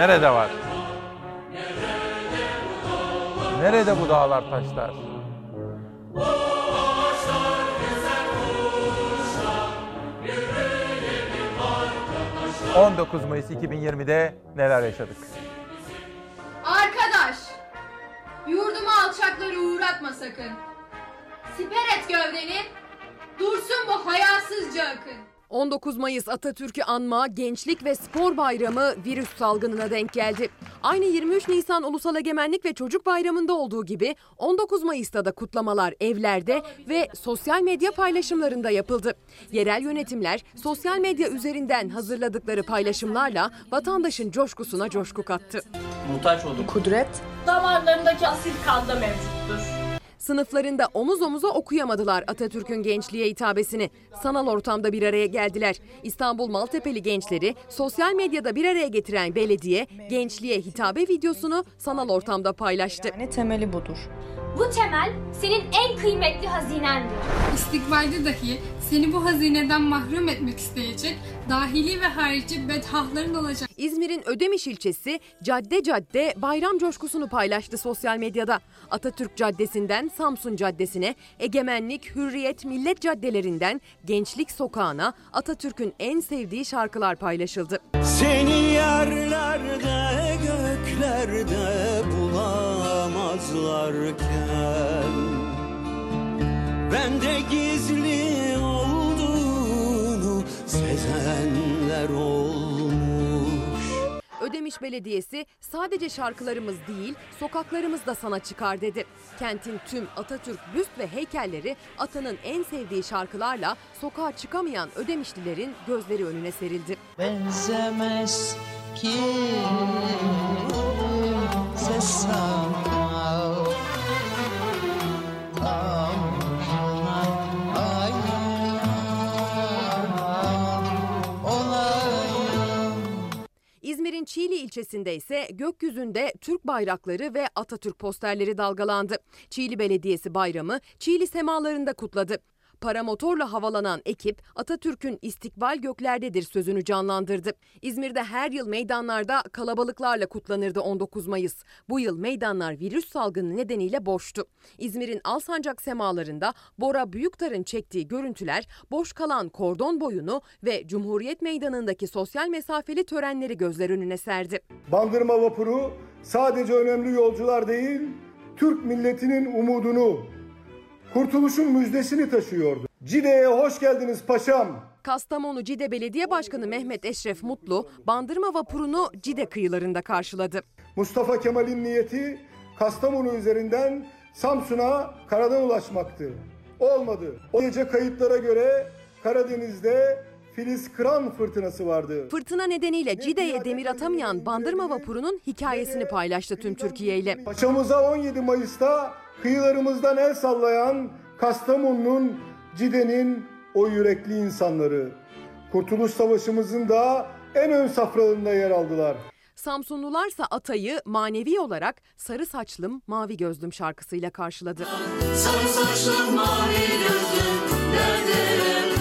nerede var? Nerede bu dağlar taşlar? ...19 Mayıs 2020'de neler yaşadık? Mayıs Atatürk'ü anma, gençlik ve spor bayramı virüs salgınına denk geldi. Aynı 23 Nisan Ulusal Egemenlik ve Çocuk Bayramı'nda olduğu gibi 19 Mayıs'ta da kutlamalar evlerde ve sosyal medya paylaşımlarında yapıldı. Yerel yönetimler sosyal medya üzerinden hazırladıkları paylaşımlarla vatandaşın coşkusuna coşku kattı. Muhtaç olduk. Kudret, Damarlarındaki asil kanda mevcuttur. Sınıflarında omuz omuza okuyamadılar Atatürk'ün gençliğe hitabesini. Sanal ortamda bir araya geldiler. İstanbul Maltepe'li gençleri sosyal medyada bir araya getiren belediye gençliğe hitabe videosunu sanal ortamda paylaştı. Yani temeli budur. Bu temel senin en kıymetli hazinendir. İstikbalde dahi seni bu hazineden mahrum etmek isteyecek dahili ve harici bedhahların olacak. İzmir'in Ödemiş ilçesi cadde cadde bayram coşkusunu paylaştı sosyal medyada. Atatürk Caddesi'nden Samsun Caddesi'ne, Egemenlik, Hürriyet, Millet caddelerinden Gençlik Sokağı'na Atatürk'ün en sevdiği şarkılar paylaşıldı. Seni yerlerde göklerde bulamazlarken Bende gizli olduğunu sezenler olmuş Ödemiş Belediyesi sadece şarkılarımız değil sokaklarımız da sana çıkar dedi. Kentin tüm Atatürk büst ve heykelleri atanın en sevdiği şarkılarla sokağa çıkamayan Ödemişlilerin gözleri önüne serildi. Benzemez kimse sana İzmir'in Çiğli ilçesinde ise gökyüzünde Türk bayrakları ve Atatürk posterleri dalgalandı. Çiğli Belediyesi bayramı Çiğli semalarında kutladı. Paramotorla havalanan ekip Atatürk'ün istikbal göklerdedir sözünü canlandırdı. İzmir'de her yıl meydanlarda kalabalıklarla kutlanırdı 19 Mayıs. Bu yıl meydanlar virüs salgını nedeniyle boştu. İzmir'in Alsancak semalarında Bora Büyüktar'ın çektiği görüntüler boş kalan kordon boyunu ve Cumhuriyet Meydanı'ndaki sosyal mesafeli törenleri gözler önüne serdi. Bandırma vapuru sadece önemli yolcular değil, Türk milletinin umudunu, kurtuluşun müjdesini taşıyordu. Cide'ye hoş geldiniz paşam. Kastamonu Cide Belediye Başkanı Mehmet Eşref Mutlu, bandırma vapurunu Cide kıyılarında karşıladı. Mustafa Kemal'in niyeti Kastamonu üzerinden Samsun'a karadan ulaşmaktı. Olmadı. O gece kayıtlara göre Karadeniz'de Filiz Kıran fırtınası vardı. Fırtına nedeniyle Cide'ye demir atamayan bandırma vapurunun hikayesini paylaştı tüm Türkiye ile. Paşamıza 17 Mayıs'ta kıyılarımızdan el sallayan Kastamonu'nun, Cide'nin o yürekli insanları. Kurtuluş Savaşımızın da en ön saflarında yer aldılar. Samsunlularsa Atay'ı manevi olarak Sarı Saçlım Mavi Gözlüm şarkısıyla karşıladı. Sarı saçlım mavi gözlüm Neredeyim,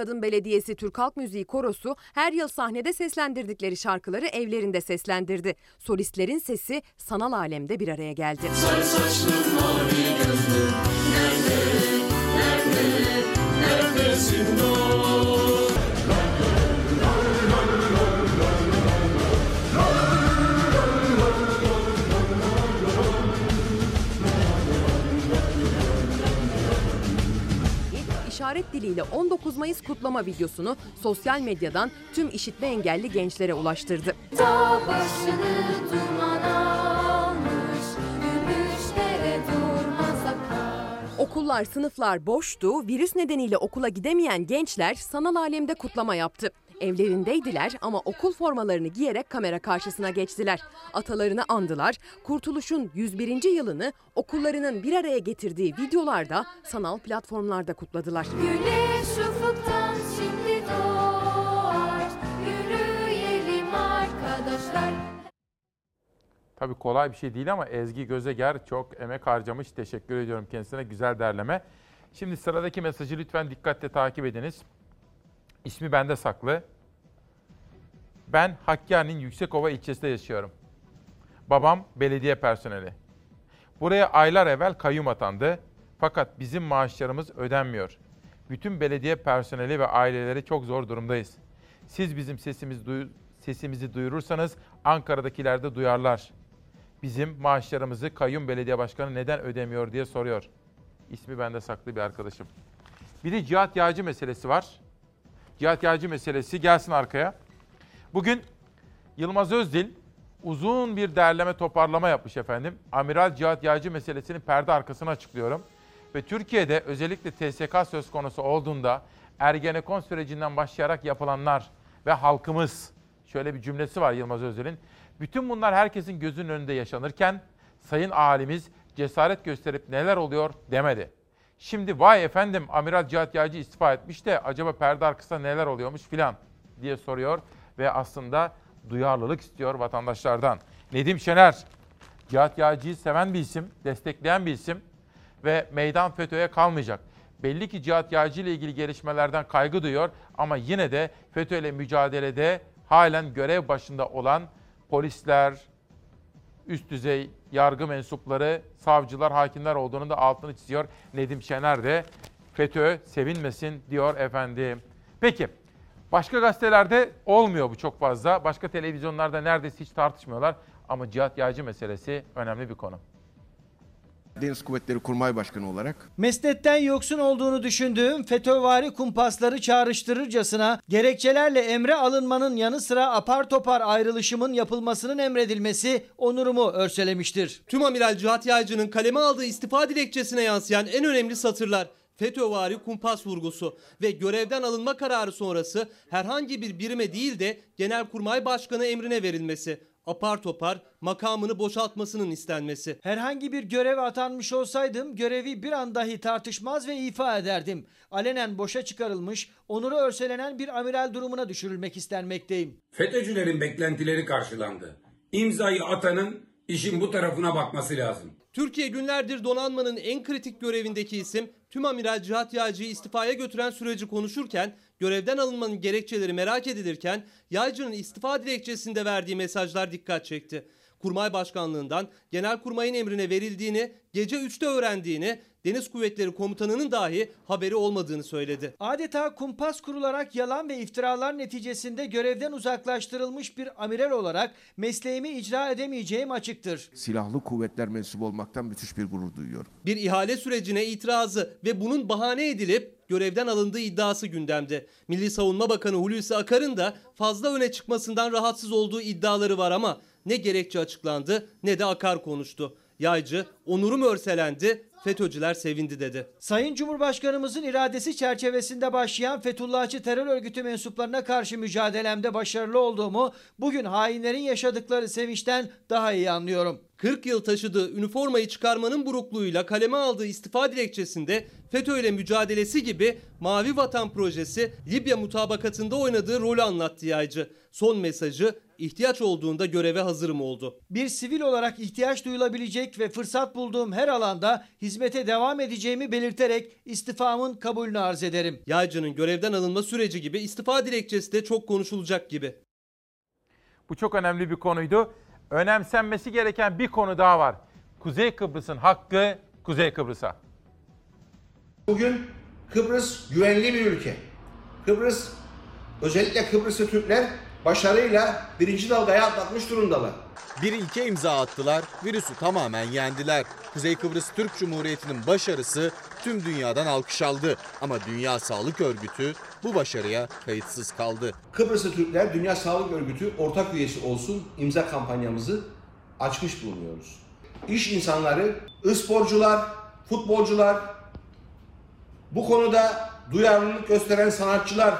İlk Adım Belediyesi Türk Halk Müziği Korosu her yıl sahnede seslendirdikleri şarkıları evlerinde seslendirdi. Solistlerin sesi sanal alemde bir araya geldi. Sarı saçlım mavi gözlüm Nerede, nerede, neredesin dost? İşaret diliyle 19 Mayıs kutlama videosunu sosyal medyadan tüm işitme engelli gençlere ulaştırdı. Dağ başını Okullar, sınıflar boştu. Virüs nedeniyle okula gidemeyen gençler sanal alemde kutlama yaptı. Evlerindeydiler ama okul formalarını giyerek kamera karşısına geçtiler. Atalarını andılar. Kurtuluş'un 101. yılını okullarının bir araya getirdiği videolarda sanal platformlarda kutladılar. Güneş ufuktan şimdi doğar Yürüyelim arkadaşlar Tabii kolay bir şey değil ama Ezgi Gözeger çok emek harcamış. Teşekkür ediyorum kendisine. Güzel derleme. Şimdi sıradaki mesajı lütfen dikkatle takip ediniz. İsmi bende saklı. Ben Hakkari'nin Yüksekova ilçesinde yaşıyorum. Babam belediye personeli. Buraya aylar evvel kayyum atandı. Fakat bizim maaşlarımız ödenmiyor. Bütün belediye personeli ve aileleri çok zor durumdayız. Siz bizim sesimizi, duy- sesimizi duyurursanız Ankara'dakiler de duyarlar. Bizim maaşlarımızı kayyum belediye başkanı neden ödemiyor diye soruyor. İsmi bende saklı bir arkadaşım. Bir de Cihat Yağcı meselesi var. Cihat Yağcı meselesi gelsin arkaya. Bugün Yılmaz Özdil uzun bir derleme toparlama yapmış efendim. Amiral Cihat Yağcı meselesinin perde arkasını açıklıyorum. Ve Türkiye'de özellikle TSK söz konusu olduğunda Ergenekon sürecinden başlayarak yapılanlar ve halkımız şöyle bir cümlesi var Yılmaz Özdil'in. Bütün bunlar herkesin gözünün önünde yaşanırken Sayın Alimiz cesaret gösterip neler oluyor demedi. Şimdi vay efendim Amiral Cihat Yağcı istifa etmiş de acaba perde arkasında neler oluyormuş filan diye soruyor ve aslında duyarlılık istiyor vatandaşlardan. Nedim Şener, Cihat Yağcı'yı seven bir isim, destekleyen bir isim ve meydan FETÖ'ye kalmayacak. Belli ki Cihat Yağcı ile ilgili gelişmelerden kaygı duyuyor ama yine de FETÖ ile mücadelede halen görev başında olan polisler, üst düzey yargı mensupları, savcılar, hakimler olduğunu da altını çiziyor. Nedim Şener de FETÖ sevinmesin diyor efendim. Peki başka gazetelerde olmuyor bu çok fazla. Başka televizyonlarda neredeyse hiç tartışmıyorlar. Ama Cihat Yağcı meselesi önemli bir konu. Deniz Kuvvetleri Kurmay Başkanı olarak Mesnetten yoksun olduğunu düşündüğüm FETÖ'vari kumpasları çağrıştırırcasına gerekçelerle emre alınmanın yanı sıra apar topar ayrılışımın yapılmasının emredilmesi onurumu örselemiştir. Tüm Amiral Cihat Yaycı'nın kaleme aldığı istifa dilekçesine yansıyan en önemli satırlar FETÖ'vari kumpas vurgusu ve görevden alınma kararı sonrası herhangi bir birime değil de Genelkurmay Başkanı emrine verilmesi. Apar topar makamını boşaltmasının istenmesi. Herhangi bir göreve atanmış olsaydım görevi bir an dahi tartışmaz ve ifa ederdim. Alenen boşa çıkarılmış, onuru örselenen bir amiral durumuna düşürülmek istenmekteyim. FETÖ'cülerin beklentileri karşılandı. İmzayı atanın işin bu tarafına bakması lazım. Türkiye günlerdir donanmanın en kritik görevindeki isim Tüm Amiral Cihat Yaycı'yı istifaya götüren süreci konuşurken görevden alınmanın gerekçeleri merak edilirken Yaycı'nın istifa dilekçesinde verdiği mesajlar dikkat çekti. Kurmay Başkanlığından Genelkurmay'ın emrine verildiğini, gece 3'te öğrendiğini, Deniz Kuvvetleri Komutanı'nın dahi haberi olmadığını söyledi. Adeta kumpas kurularak yalan ve iftiralar neticesinde görevden uzaklaştırılmış bir amiral olarak mesleğimi icra edemeyeceğim açıktır. Silahlı kuvvetler mensubu olmaktan müthiş bir gurur duyuyorum. Bir ihale sürecine itirazı ve bunun bahane edilip görevden alındığı iddiası gündemde. Milli Savunma Bakanı Hulusi Akar'ın da fazla öne çıkmasından rahatsız olduğu iddiaları var ama ne gerekçe açıklandı ne de Akar konuştu. Yaycı, onurum örselendi, FETÖ'cüler sevindi dedi. Sayın Cumhurbaşkanımızın iradesi çerçevesinde başlayan Fethullahçı terör örgütü mensuplarına karşı mücadelemde başarılı olduğumu bugün hainlerin yaşadıkları sevinçten daha iyi anlıyorum. 40 yıl taşıdığı üniformayı çıkarmanın burukluğuyla kaleme aldığı istifa dilekçesinde FETÖ ile mücadelesi gibi Mavi Vatan projesi Libya mutabakatında oynadığı rolü anlattı yaycı. Son mesajı ihtiyaç olduğunda göreve hazırım oldu. Bir sivil olarak ihtiyaç duyulabilecek ve fırsat bulduğum her alanda hizmete devam edeceğimi belirterek istifamın kabulünü arz ederim. Yaycı'nın görevden alınma süreci gibi istifa dilekçesi de çok konuşulacak gibi. Bu çok önemli bir konuydu. Önemsenmesi gereken bir konu daha var. Kuzey Kıbrıs'ın hakkı Kuzey Kıbrıs'a. Bugün Kıbrıs güvenli bir ülke. Kıbrıs, özellikle Kıbrıslı Türkler başarıyla birinci dalgayı atlatmış durumdalar. Bir ilke imza attılar, virüsü tamamen yendiler. Kuzey Kıbrıs Türk Cumhuriyeti'nin başarısı tüm dünyadan alkış aldı. Ama Dünya Sağlık Örgütü bu başarıya kayıtsız kaldı. Kıbrıslı Türkler Dünya Sağlık Örgütü ortak üyesi olsun imza kampanyamızı açmış bulunuyoruz. İş insanları, sporcular, futbolcular, bu konuda duyarlılık gösteren sanatçılar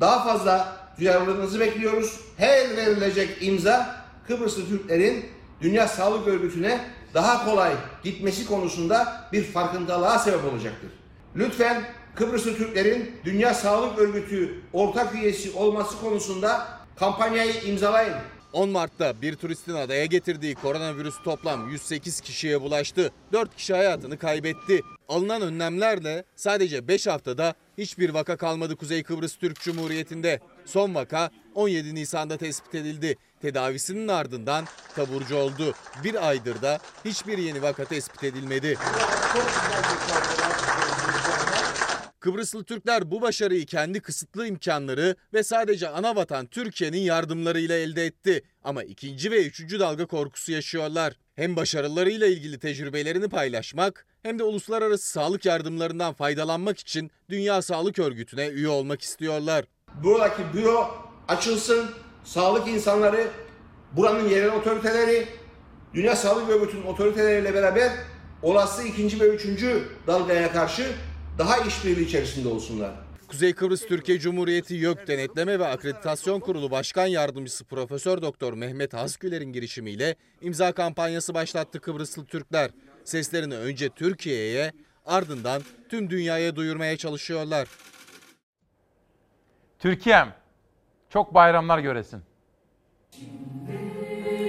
daha fazla duyarlılığınızı bekliyoruz. Her verilecek imza Kıbrıslı Türklerin Dünya Sağlık Örgütü'ne daha kolay gitmesi konusunda bir farkındalığa sebep olacaktır. Lütfen Kıbrıslı Türklerin Dünya Sağlık Örgütü ortak üyesi olması konusunda kampanyayı imzalayın. 10 Mart'ta bir turistin adaya getirdiği koronavirüs toplam 108 kişiye bulaştı. 4 kişi hayatını kaybetti. Alınan önlemlerle sadece 5 haftada hiçbir vaka kalmadı Kuzey Kıbrıs Türk Cumhuriyeti'nde. Son vaka 17 Nisan'da tespit edildi. Tedavisinin ardından taburcu oldu. Bir aydır da hiçbir yeni vaka tespit edilmedi. Kıbrıslı Türkler bu başarıyı kendi kısıtlı imkanları ve sadece ana vatan Türkiye'nin yardımlarıyla elde etti. Ama ikinci ve üçüncü dalga korkusu yaşıyorlar. Hem başarılarıyla ilgili tecrübelerini paylaşmak hem de uluslararası sağlık yardımlarından faydalanmak için Dünya Sağlık Örgütü'ne üye olmak istiyorlar. Buradaki büro açılsın, sağlık insanları, buranın yerel otoriteleri, Dünya Sağlık Örgütü'nün otoriteleriyle beraber olası ikinci ve üçüncü dalgaya karşı daha işbirliği içerisinde olsunlar. Kuzey Kıbrıs Türkiye Cumhuriyeti YÖK Denetleme ve Akreditasyon Kurulu Başkan Yardımcısı Profesör Doktor Mehmet Hasgüler'in girişimiyle imza kampanyası başlattı Kıbrıslı Türkler. Seslerini önce Türkiye'ye ardından tüm dünyaya duyurmaya çalışıyorlar. Türkiye'm çok bayramlar göresin. Çiçekler